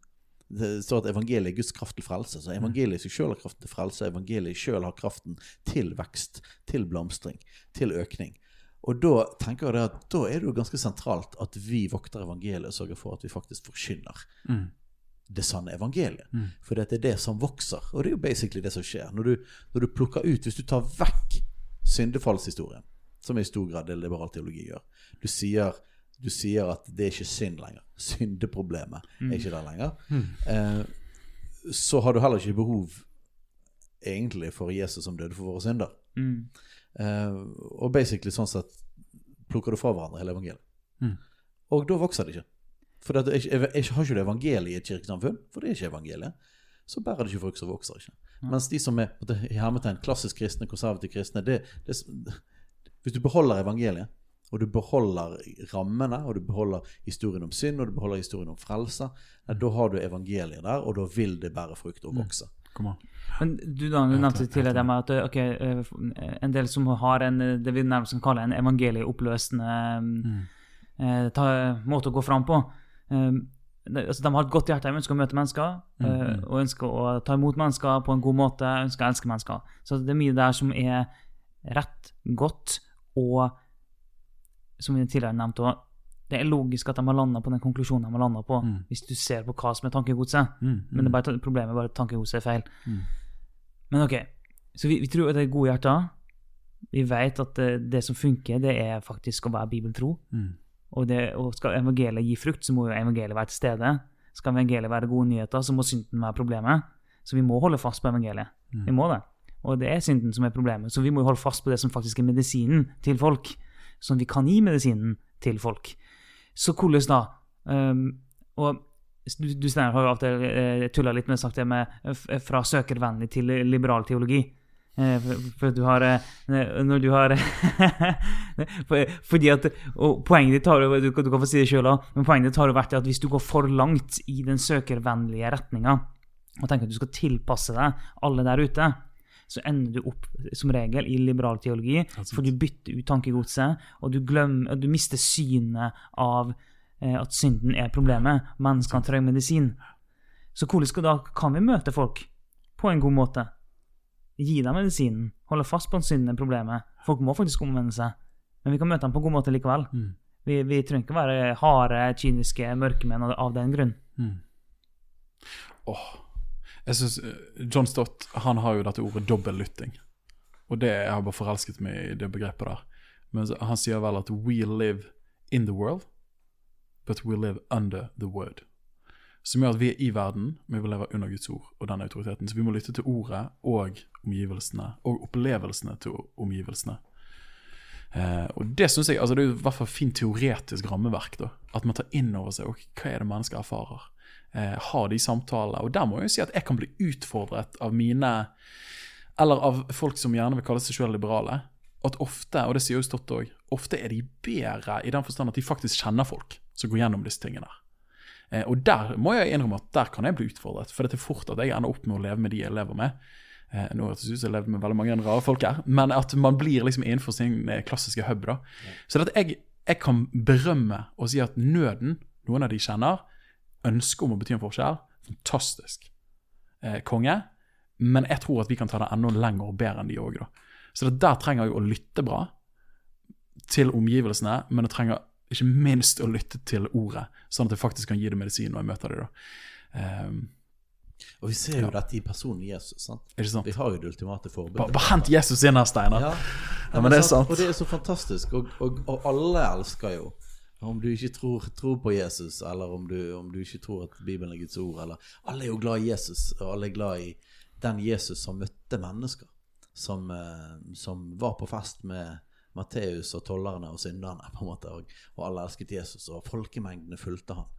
Det står at evangeliet er Guds kraft til frelse. Så evangeliet i seg sjøl har kraften til frelse. Evangeliet sjøl har kraften til vekst, til blomstring, til økning. Og da tenker jeg det at da er det jo ganske sentralt at vi vokter evangeliet og sørger for at vi faktisk forkynner Mm. det sanne evangeliet. For det er det som vokser. Og det er jo basically det som skjer. Når du, når du plukker ut Hvis du tar vekk syndefallshistorien, som i stor grad det liberal teologi gjør Du sier, du sier at det er ikke synd lenger. Syndeproblemet er ikke der lenger. Eh, så har du heller ikke behov egentlig for Jesus som døde for våre synder. Mm. Eh, og basically sånn sett plukker du fra hverandre hele evangeliet. Mm. Og da vokser det ikke. For det er ikke, jeg, har ikke du evangeliet i et kirkesamfunn, for det er ikke evangeliet, så bærer det ikke frukt, så vokser ikke. Mens de som er i hermetegn klassisk kristne, konservative kristne det, det, Hvis du beholder evangeliet, og du beholder rammene, og du beholder historien om synd, og du beholder historien om frelse, da har du evangeliet der, og da vil det bære frukt og vokse. Men du da, du nevnte tidligere det med at ok, eh, en del som har en, eh, det vi nærmest kan kalle en evangelieoppløsende eh, ta, måte å gå fram på. Eh, det, altså, de har et godt hjerte, de ønsker å møte mennesker, eh, og ønsker å ta imot mennesker på en god måte, ønsker å elske mennesker. Så det er mye der som er rett, godt, og som vi tidligere nevnte òg, det er logisk at de har landa på den konklusjonen de har landa på, hvis du ser på hva som er tankegodset. Mm. Men det er bare, problemet er bare at tankegodset er feil. Men ok, så vi, vi tror at det er gode hjerter. Vi vet at det, det som funker, det er faktisk å være bibeltro. Mm. Og, det, og skal evangeliet gi frukt, så må jo evangeliet være til stede. Skal evangeliet være gode nyheter, så må synden være problemet. Så vi må holde fast på evangeliet. Vi må det. Og det er synden som er problemet. Så vi må jo holde fast på det som faktisk er medisinen til folk. Sånn vi kan gi medisinen til folk. Så hvordan da? Um, og du, du Steiner, har jo alltid uh, eh, tulla litt med sagt det med eh, fra søkervennlig til liberal teologi. Eh, For, for du har eh, Når du har for, Fordi at Og poenget ditt har jo Du, du kan få si det sjøl òg, men poenget ditt har jo vært at hvis du går for langt i den søkervennlige retninga, og tenker at du skal tilpasse deg alle der ute, så ender du opp som regel i liberal teologi, for du bytter ut tankegodset, og du, glemmer, du mister synet av eh, at synden er problemet. Menneskene trenger medisin. Så hvordan da kan vi møte folk på en god måte? Gi dem medisinen, holde fast på at synden er problemet. Folk må faktisk omvende seg, men vi kan møte dem på en god måte likevel. Vi, vi trenger ikke være harde, kyniske mørkemenn av, den grunn. Åh. Jeg synes eh, John Stott han har jo dette ordet dobbellytting. Og det jeg har bare forelsket meg i det begrepet der. Men han sier vel at we live in the world, but we live under the word. Som gjør at vi er i verden, men vi leve under Guds ord og den autoriteten. Så vi må lytte til ordet og omgivelsene, og opplevelsene til omgivelsene. Eh, og det synes jeg, altså det er i hvert fall fint teoretisk rammeverk. da, At man tar inn over seg hva er det mennesker erfarer. Eh, har de samtaler. Og der må jeg jo si at jeg kan bli utfordret av mine Eller av folk som gjerne vil kalle seg selv liberale. at ofte, og det sier jo Stott òg, ofte er de bedre i den forstand at de faktisk kjenner folk som går gjennom disse tingene. Eh, og der må jeg innrømme at der kan jeg bli utfordret, for det er fort at jeg ender opp med å leve med de jeg lever med. Eh, nå har det ut som jeg levde med veldig mange rare folk her, men at man blir liksom innenfor sin eh, klassiske hub. da. Så at jeg, jeg kan berømme og si at nøden noen av de kjenner, ønsket om å bety en forskjell, fantastisk. Eh, konge. Men jeg tror at vi kan ta det enda lenger og bedre enn de òg. Så det der trenger jeg å lytte bra til omgivelsene, men jeg trenger ikke minst å lytte til ordet, sånn at jeg faktisk kan gi det medisin når jeg møter det. da. Um, og vi ser jo dette i personen Jesus. sant? Ikke sant? Vi har jo det ultimate Bare, forbildet. bare hent Jesus inn her, Steinar. Ja. Ja, men det er sant. Og det er så fantastisk. Og, og, og alle elsker jo. Om du ikke tror, tror på Jesus, eller om du, om du ikke tror at Bibelen er Guds ord, eller Alle er jo glad i Jesus, og alle er glad i den Jesus som møtte mennesker. Som, eh, som var på fest med Matteus og tollerne og synderne, på en måte. Og, og alle elsket Jesus, og folkemengdene fulgte han.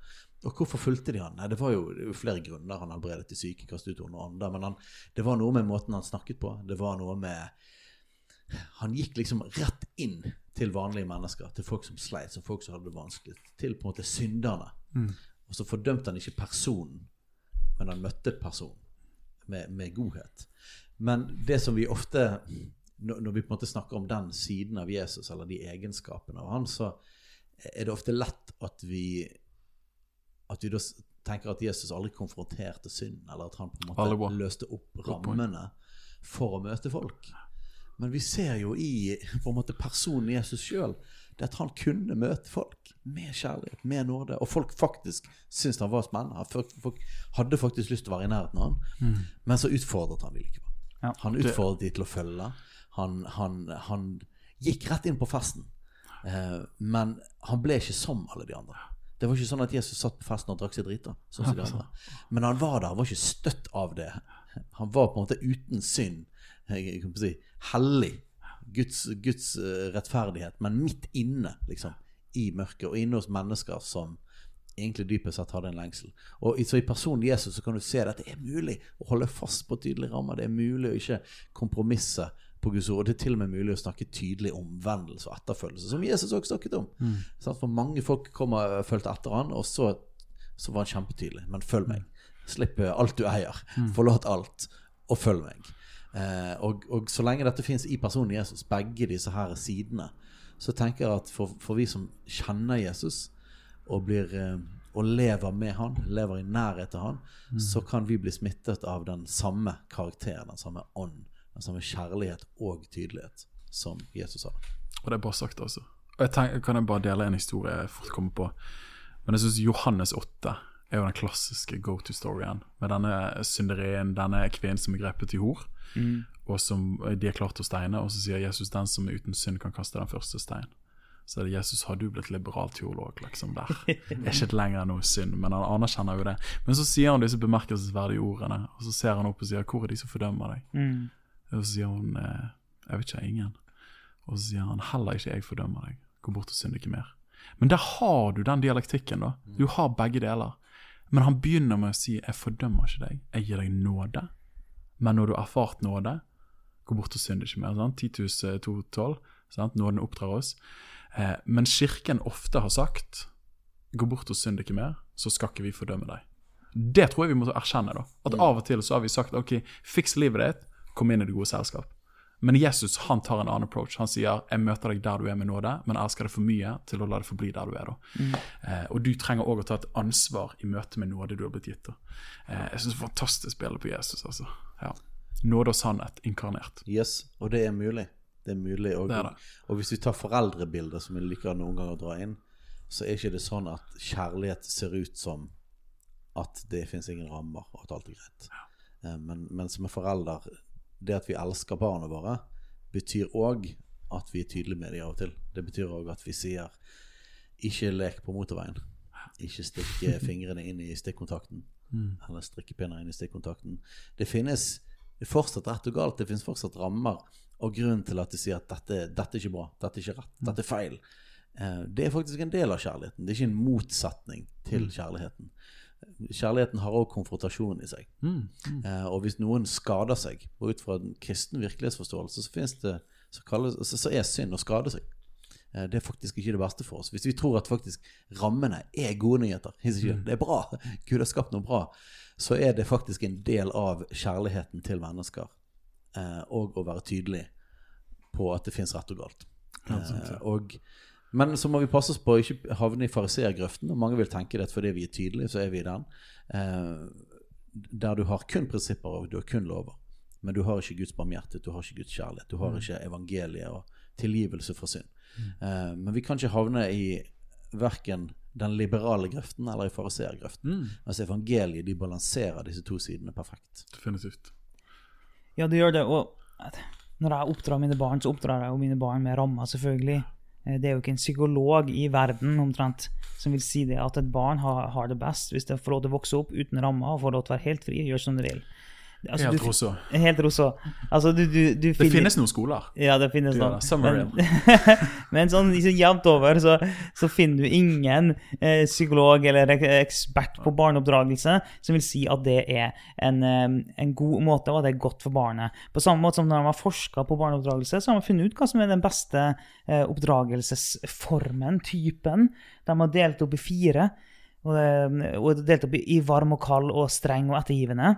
Og hvorfor fulgte de han? Nei, Det var jo, det var jo flere grunner. Han helbredet de syke, kastet ut onde ånder. Men han, det var noe med måten han snakket på. Det var noe med Han gikk liksom rett inn til vanlige mennesker, til folk som sleit, som folk som hadde det vanskelig, til på en måte synderne. Og så fordømte han ikke personen, men han møtte personen med, med godhet. Men det som vi ofte når vi på en måte snakker om den siden av Jesus, eller de egenskapene av han, så er det ofte lett at vi at vi da tenker at Jesus aldri konfronterte synd, eller at han på en måte måte løste opp rammene for å møte folk. Men vi ser jo i på en måte personen Jesus sjøl at han kunne møte folk med kjærlighet, med nåde. Og folk faktisk syntes han var spennende. Folk, folk hadde faktisk lyst til å være i nærheten av han. Men så utfordret han dem likevel. Ja. Han utfordret de til å følge. Han, han, han gikk rett inn på festen. Eh, men han ble ikke som alle de andre. Det var ikke sånn at Jesus satt på festen og drakk seg drita. Sånn som de andre. Men han var der, han var ikke støtt av det. Han var på en måte uten synd. Jeg kan si, hellig. Guds, Guds eh, rettferdighet, men midt inne, liksom. I mørket, og inne hos mennesker som egentlig dypest sett hadde en lengsel. Og så i personen Jesus så kan du se at det er mulig å holde fast på tydelige rammer. Det er mulig å ikke kompromisse på Guds ord. Og det er til og med mulig å snakke tydelig om omvendelse og etterfølgelse, som Jesus også snakket om. Mm. For mange folk kom og fulgte etter han, og så, så var han kjempetydelig. Men følg meg. Slipp eh, alt du eier. Forlat alt, og følg meg. Eh, og, og så lenge dette fins i personen Jesus, begge disse her sidene, så tenker jeg at for, for vi som kjenner Jesus, og, blir, eh, og lever med han, lever i nærhet til han, så kan vi bli smittet av den samme karakteren, den samme ånd, den samme kjærlighet og tydelighet som Jesus har. Og det er bare sagt, altså. Og jeg tenker, Kan jeg bare dele en historie jeg fort kommer på? Men jeg syns Johannes 8 er jo den klassiske go to-storyen. Med denne synderien, denne kvinnen som er grepet i hor, og som de er klart å steine. Og så sier Jesus den som er uten synd, kan kaste den første stein. Så er det Jesus, har du blitt liberal teolog, liksom der? Er ikke lenger noe synd, men han anerkjenner jo det. Men så sier han disse bemerkelsesverdige ordene, og så ser han opp og sier, hvor er de som fordømmer deg? Mm. Og så sier hun eh, Jeg vet ikke, ingen. Og så sier han heller ikke jeg fordømmer deg. Gå bort og synd ikke mer. Men der har du den dialektikken, da. Du har begge deler. Men han begynner med å si jeg fordømmer ikke deg, jeg gir deg nåde. Men når du har erfart nåde, gå bort og synd ikke mer. Sant? Titus eh, 2,12. Nåden oppdrar oss. Eh, men kirken ofte har sagt gå bort og synd ikke mer, så skal ikke vi fordømme deg. Det tror jeg vi må erkjenne. da. At av og til så har vi sagt ok, fiks livet ditt, kom inn i det gode selskap. Men Jesus han tar en annen approach. Han sier jeg møter deg der du er med nåde, men elsker deg for mye til å la det forbli der du er. da. Eh, og du trenger òg å ta et ansvar i møte med nåde du har blitt gitt. Eh, jeg syns det er fantastisk bilde på Jesus. altså. Ja. Nåde og sannhet inkarnert. Yes, og det er mulig. Det er mulig. Og, Det er det. og hvis vi tar foreldrebilder, som vi liker noen ganger å dra inn, så er ikke det sånn at kjærlighet ser ut som at det fins ingen rammer, og at alt er greit. Eh, Men, men som en forelder, det at vi elsker barna våre, betyr òg at vi er tydelige med dem av og til. Det betyr òg at vi sier ikke lek på motorveien. Ikke stikk eh, fingrene inn i stikkontakten. Eller strikkepinner inn i stikkontakten. Det finnes fortsatt rett og galt. Det finnes fortsatt rammer. Og grunn til at de sier at dette, dette er ikke bra, dette er ikke rett, dette er feil, eh, det er faktisk en del av kjærligheten. Det er ikke en motsetning til kjærligheten. Kjærligheten har også konfrontasjon i seg. Mm. Eh, og hvis noen skader seg, og ut fra en kristen virkelighetsforståelse, så det så, kalles, så, er synd å skade seg. Eh, Det er faktisk ikke det verste for oss. Hvis vi tror at faktisk rammene er gode nyheter, ikke, det er bra, Gud har skapt noe bra, så er det faktisk en del av kjærligheten til mennesker. eh, Og å være tydelig på at det fins rett og galt. Eh, og, men så må vi passe oss på å ikke havne i fariseergrøften. Og mange vil tenke det fordi vi er tydelige, så er vi i den. Eh, der du har kun prinsipper og du har kun lover. Men du har ikke Guds barmhjertighet, du har ikke Guds kjærlighet. Du har ikke evangeliet og tilgivelse for synd. Eh, men vi kan ikke havne i verken den liberale grøften eller i fariseergrøften. Mens evangeliet de balanserer disse to sidene perfekt. Definitivt. Ja, det gjør det. Og når jeg oppdrar mine barn, så oppdrar jeg jo mine barn med rammer, selvfølgelig. Eh, Det er jo ikke en psykolog i verden omtrent som vil si det at et barn har, har det best hvis det får lov til å vokse opp uten rammer og får lov til å være helt fri gjøre som det vil. Altså, Helt rosa. Helt rosa. Altså, du, du, du Det finnes noen skoler. Ja, det finnes noen. Men, men sånn liksom jevnt over så, så finner du ingen eh, psykolog eller ekspert på barneoppdragelse som vil si at det er en, en god måte, og at det er godt for barnet. På samme måte som når man har forska på barneoppdragelse, så har man funnet ut hva som er den beste eh, oppdragelsesformen, typen. De har delt opp i fire. Og, og delt opp i, i varm og kald og streng og ettergivende.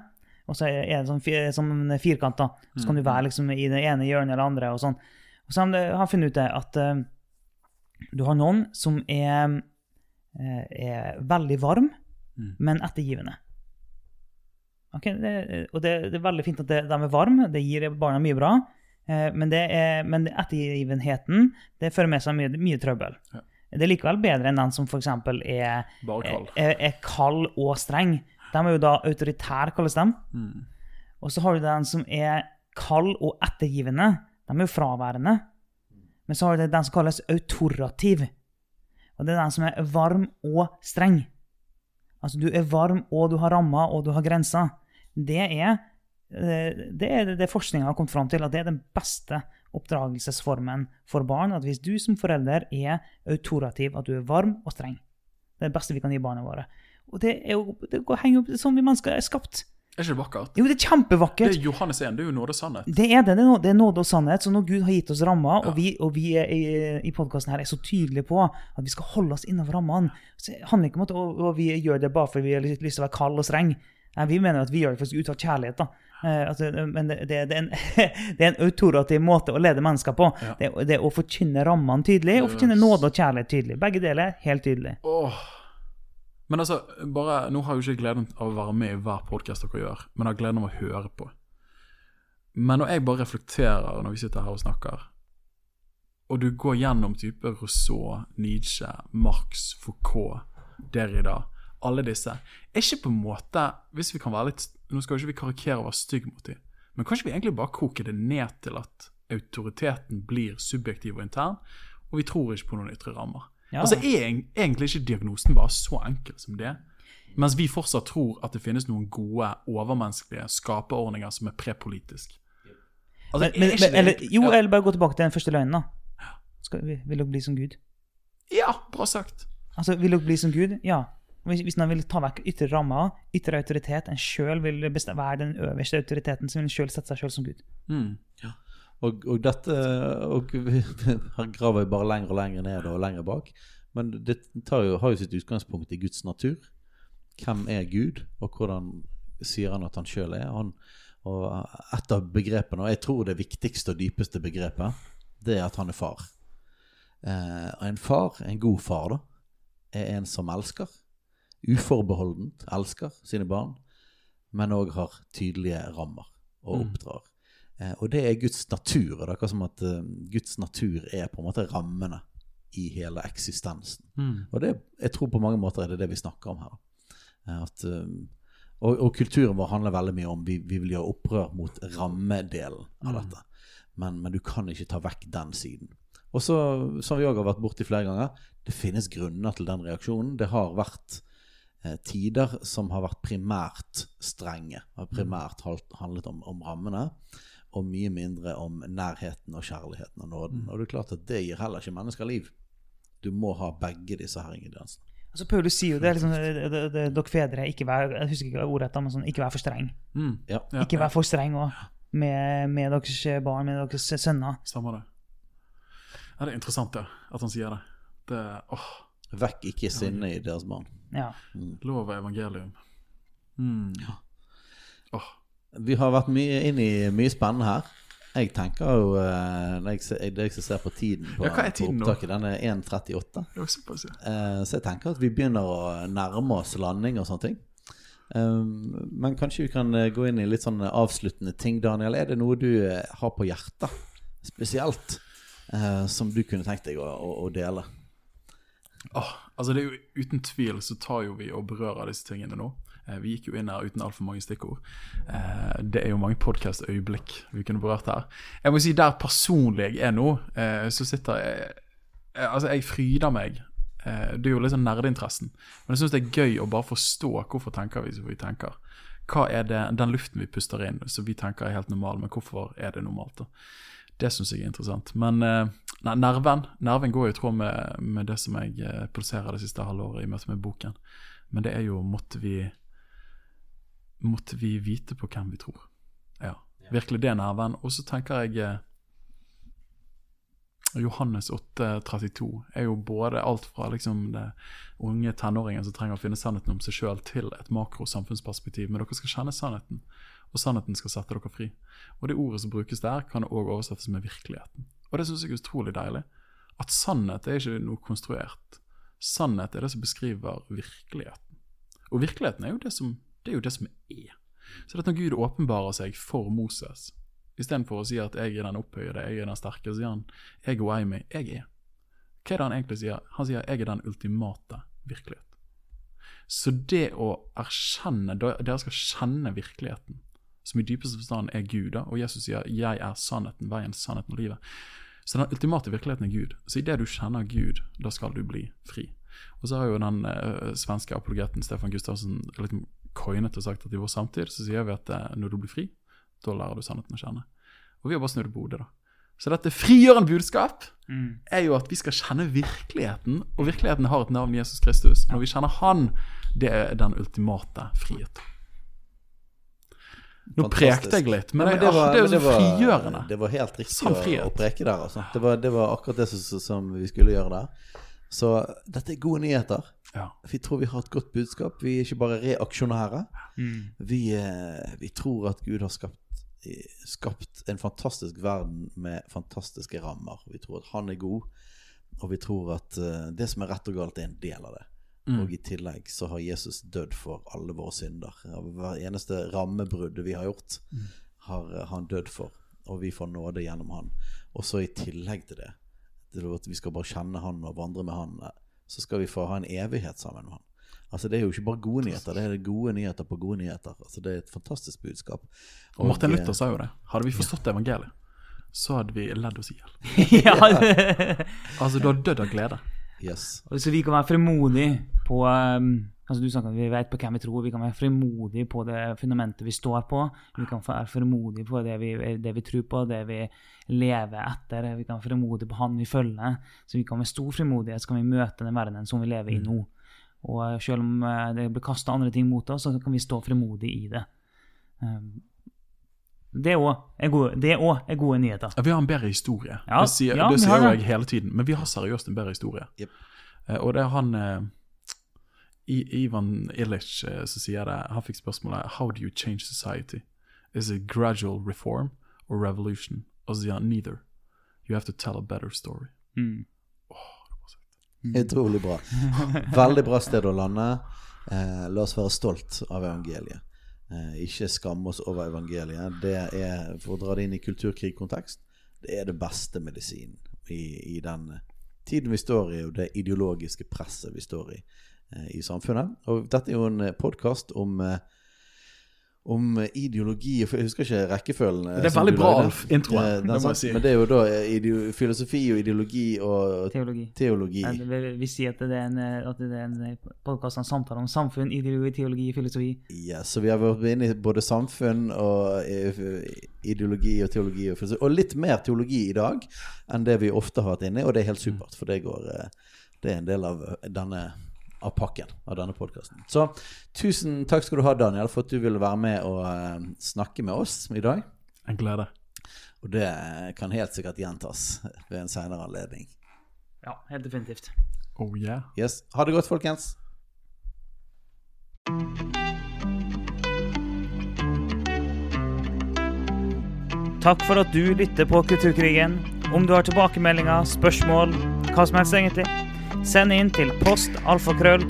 Og så er det sånn, fi- sånn firkant, da. Så kan du være liksom i det ene hjørnet eller andre. Og sånn. Og så har han funnet ut det at uh, du har noen som er, eh, er veldig varm, men ettergivende. Ok, det, og det, det er veldig fint at de er varme, det gir barna mye bra. eh, men, det er, men ettergivenheten det fører med seg mye, mye trøbbel. Ja. Det er likevel bedre enn den som f.eks. er, er, er kald og streng. De er jo da autoritære, kalles de. Mm. Og så har du den som er kald og ettergivende. De er jo fraværende. Men så har du den som kalles autorativ. Og det er den som er varm og streng. Altså du er varm, og du har rammer, og du har grenser. Det er eh, det, er det forskninga har kommet fram til, at det er den beste oppdragelsesformen for barn. At hvis du som forelder er autorativ, at du er varm og streng. Det er det beste vi kan gi barna våre. Og det, er jo, det går- henger jo sånn vi mennesker er skapt. Er ikke det vakkert? Jo, det er kjempevakkert. Det er Johannes 1, det er jo nåde og sannhet. Det er det. Det er, nåde og sannhet. Så når Gud har gitt oss rammer, Ja. og vi, og vi i, i podkasten her er så tydelige på at vi skal holde oss innenfor rammene Så det handler ikke om at og, og vi gjør det bare fordi vi har lyst til å være kald og streng. Nei, vi mener at vi gjør det faktisk ut av kjærlighet. da. Eh, altså, men det, det, det, er en, det er en autorativ måte å lede mennesker på. Ja. Det, det er å forkynne rammene tydelig, og forkynne nåde og kjærlighet tydelig. Begge deler helt tydelig. Åh. Men altså, bare, nå har jeg jo ikke gleden av å være med i hver podkast dere gjør, men har gleden av å høre på. Men når jeg bare reflekterer når vi sitter her og snakker, og du går gjennom type Rousseau, Nietzsche, Marx, Foucault, Derrida, alle disse, er ikke på en måte, hvis vi kan være litt, nå skal jo ikke vi karikere og være stygge mot dem, men kanskje vi egentlig bare koker det ned til at autoriteten blir subjektiv og intern, og vi tror ikke på noen ytre rammer. Ja. Altså er egentlig ikke diagnosen bare så enkel som det? Mens vi fortsatt tror at det finnes noen gode, overmenneskelige skaperordninger som er prepolitisk. Altså, Men, men, men, eller, jo, ja. eller bare gå tilbake til den første løgnen, da. Skal, vi- vil dere bli som Gud? ja, bra sagt. Altså, Vil dere bli som Gud? Ja. Hvis, hvis man vil ta vekk ytre rammer, ytre autoritet, en sjøl vil være den øverste autoriteten, så vil en sjøl sette seg sjøl som Gud. Mm. Og, og dette og vi, Her graver vi bare lenger og lenger ned og lenger bak. Men det tar jo, har jo sitt utgangspunkt i Guds natur. Hvem er Gud, og hvordan sier han at han sjøl er? Han, og et av begrepene, og jeg tror det viktigste og dypeste begrepet, det er at han er far. Eh, en far, en god far, da, er en som elsker. Uforbeholdent elsker sine barn, men òg har tydelige rammer og oppdrar. Eh, og det er Guds natur. og Det er akkurat som at eh, Guds natur er på en måte rammene i hele eksistensen. Mm. Og det, jeg tror på mange måter er det det vi snakker om her. Eh, At, og, og kulturen vår handler veldig mye om vi, vi vil gjøre opprør mot rammedelen av dette. Men, men du kan ikke ta vekk den siden. Og så, som vi òg har vært borti flere ganger, det finnes grunner til den reaksjonen. Det har vært tider som har vært primært strenge. Har primært halt- handlet om, om rammene. Og mye mindre om nærheten og kjærligheten og nåden. Og det er klart at det gir heller ikke mennesker liv. Du må ha begge disse her ingrediensene. Altså, Paulus sier jo det, liksom, det, det, dere fedre, ikke vær, jeg husker ikke ordet, men sånn, ikke vær for streng. Mm. Ja. Ja, Ikke vær for streng. Og, med, med deres barn, med deres sønner. Stemmer det. Ja, det er interessant, ja, At han sier det. Det åh, Vekk ikke sinnet i deres barn. Ja. lov og evangelium. Mm. Åh, Vi har vært mye inn i mye spennende her. Jeg tenker jo eh, Når jeg ser, jeg ser på tiden på, Ja, hva er tiden på nå? opptaket, den er 1.38. det var såpass, ja. Eh, Så jeg tenker at vi begynner å nærme oss landing og sånne ting. Um, Men kanskje vi kan eh, gå inn i litt sånn avsluttende ting. Daniel, er det noe du har på hjertet spesielt som du kunne tenkt deg å, å, å dele? Oh, altså det er jo Uten tvil så tar jo vi og berører disse tingene nå. Eh, Vi gikk jo inn her uten altfor mange stikkord. Eh, Det er jo mange podkastøyeblikk vi kunne berørt her. Jeg må si der personlig jeg er nå, eh, så sitter jeg Altså, jeg fryder meg. Det er jo litt sånn nerdeinteressen. Men jeg syns det er gøy å bare forstå hvorfor tenker vi som vi tenker. Hva er det, den luften vi puster inn som vi tenker er helt normal, men hvorfor er det normalt? da? Det syns jeg er interessant. Men nei, nerven nerven går i tråd med, med det som jeg produserer det siste halvåret i møte med boken. Men det er jo måtte vi Måtte vi vite på hvem vi tror. Ja, virkelig det er nerven. Og så tenker jeg eh, Johannes 8,32 er jo både alt fra liksom det unge tenåringen som trenger å finne sannheten om seg sjøl, til et makrosamfunnsperspektiv. Men dere skal kjenne sannheten, og sannheten skal sette dere fri. Og det ordet som brukes der, kan òg oversettes med virkeligheten. Og det syns jeg er utrolig deilig. At sannhet er ikke noe konstruert. Sannhet er det som beskriver virkeligheten. Og virkeligheten er jo det som, det er, jo det som er. Så det at når Gud åpenbarer seg for Moses, istedenfor å si at 'jeg er den opphøyede, jeg er den sterke', sier han 'jeg og jeg meg, jeg er'. Hva er det han egentlig sier? Han sier 'jeg er den ultimate virkelighet'. Så det å erkjenne, dere skal kjenne virkeligheten, som i dypeste forstand er Gud, da, og Jesus sier 'jeg er sannheten, veien, sannheten og livet'. Så den ultimate virkeligheten er Gud. Så idet du kjenner Gud, da skal du bli fri. Og så har jo den eh, svenske apologeten Stefan Gustavsen litt coinet og sagt at i vår samtid så sier vi at eh, når du blir fri, da lærer du sannheten å kjenne. Og vi har bare snudd på hodet, da. Så dette frigjørende budskap Mm. er jo at vi skal kjenne virkeligheten, og virkeligheten har et navn, Jesus Kristus. Når vi kjenner Han, det er den ultimate frihet. Nå Fantastisk. prekte jeg litt, men, Ja, det, var, det er jo så frigjørende. Det var helt riktig å, å preke der, altså. Det var, det var akkurat det som, som vi skulle gjøre der. Så dette er gode nyheter. Ja. Vi tror vi har et godt budskap. Vi er ikke bare reaksjonære. Mm. Vi, eh, vi tror at Gud har skapt, skapt en fantastisk verden med fantastiske rammer. Vi tror at Han er god, og vi tror at eh, det som er rett og galt, er en del av det. Mm. Og i tillegg så har Jesus dødd for alle våre synder. Hver eneste rammebruddet vi har gjort, Mm. har han dødd for. Og vi får nåde gjennom han. Og så i tillegg til det, til at vi skal bare kjenne han og vandre med han, eh, så skal vi få ha en evighet sammen med han. Altså Det er jo ikke bare gode nyheter, det er gode nyheter på gode nyheter. Altså Det er et fantastisk budskap. Og Martin eh, Luther sa jo det. Hadde vi forstått evangeliet, så hadde vi ledd oss i hjel. ja. Altså, du har dødd av glede. Yes. Og Så vi kan være frimodige på um, altså Du snakker vi vet på hvem vi tror. Vi kan være frimodige på det fundamentet vi står på. Vi kan være frimodige på det vi, det vi tror på, det vi lever etter. Vi kan være frimodige på han vi følger. Så vi kan med stor frimodighet så kan vi møte den verdenen som vi lever i nå. Og selv om eh, det blir kasta andre ting mot oss, så kan vi stå frimodig i det. Um, det òg er, er gode nyheter. Ja, Vi har en bedre historie. Ja, det sier, ja, det sier jo jeg hele tiden. Men vi har seriøst en bedre historie. Jep. Eh, og det er han eh, Ivan Illich eh, som sier det. Han fikk spørsmålet How do you change society? Is it gradual reform or revolution? Og så sier han neither. You have to tell a better story. Mm. Utrolig bra. Veldig bra sted å lande. Eh, la oss være stolt av evangeliet. Eh, ikke skamme oss over evangeliet. Det er, for å dra det inn i kulturkrigkontekst, det er det beste medisinen i, i den tiden vi står i, og det ideologiske presset vi står i i samfunnet. Og dette er jo en podkast om eh, om ideologi Jeg husker ikke rekkefølgen. eh, Det er veldig bra, intro Alf. Introen, Eh, det må jeg si. Men det er jo da eh, ideo filosofi og ideologi og Teologi. teologi. Ja, det Vi sier at det er en, at det er en podkast om samtale om samfunn, ideologi, teologi, filosofi. Ja, så vi har vært inne i både samfunn og eh, ideologi og teologi og filosofi. Og litt mer teologi i dag enn det vi ofte har vært inne i, og det er helt supert. For det går eh, Det er en del av denne av pakken av denne podkasten. Så tusen takk skal du ha, Daniel, for at du ville være med og eh, snakke med oss i dag. En glede. Og det kan helt sikkert gjentas ved en senere anledning. Ja, helt definitivt. Oh yeah. Yes. Ha det godt, folkens. Takk for at du lytter på Kulturkrigen. Om du har tilbakemeldinger, spørsmål, hva som helst egentlig, send inn til post alfakrøll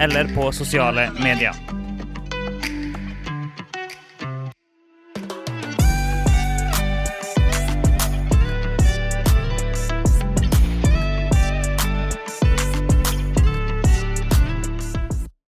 eller på sosiale medier.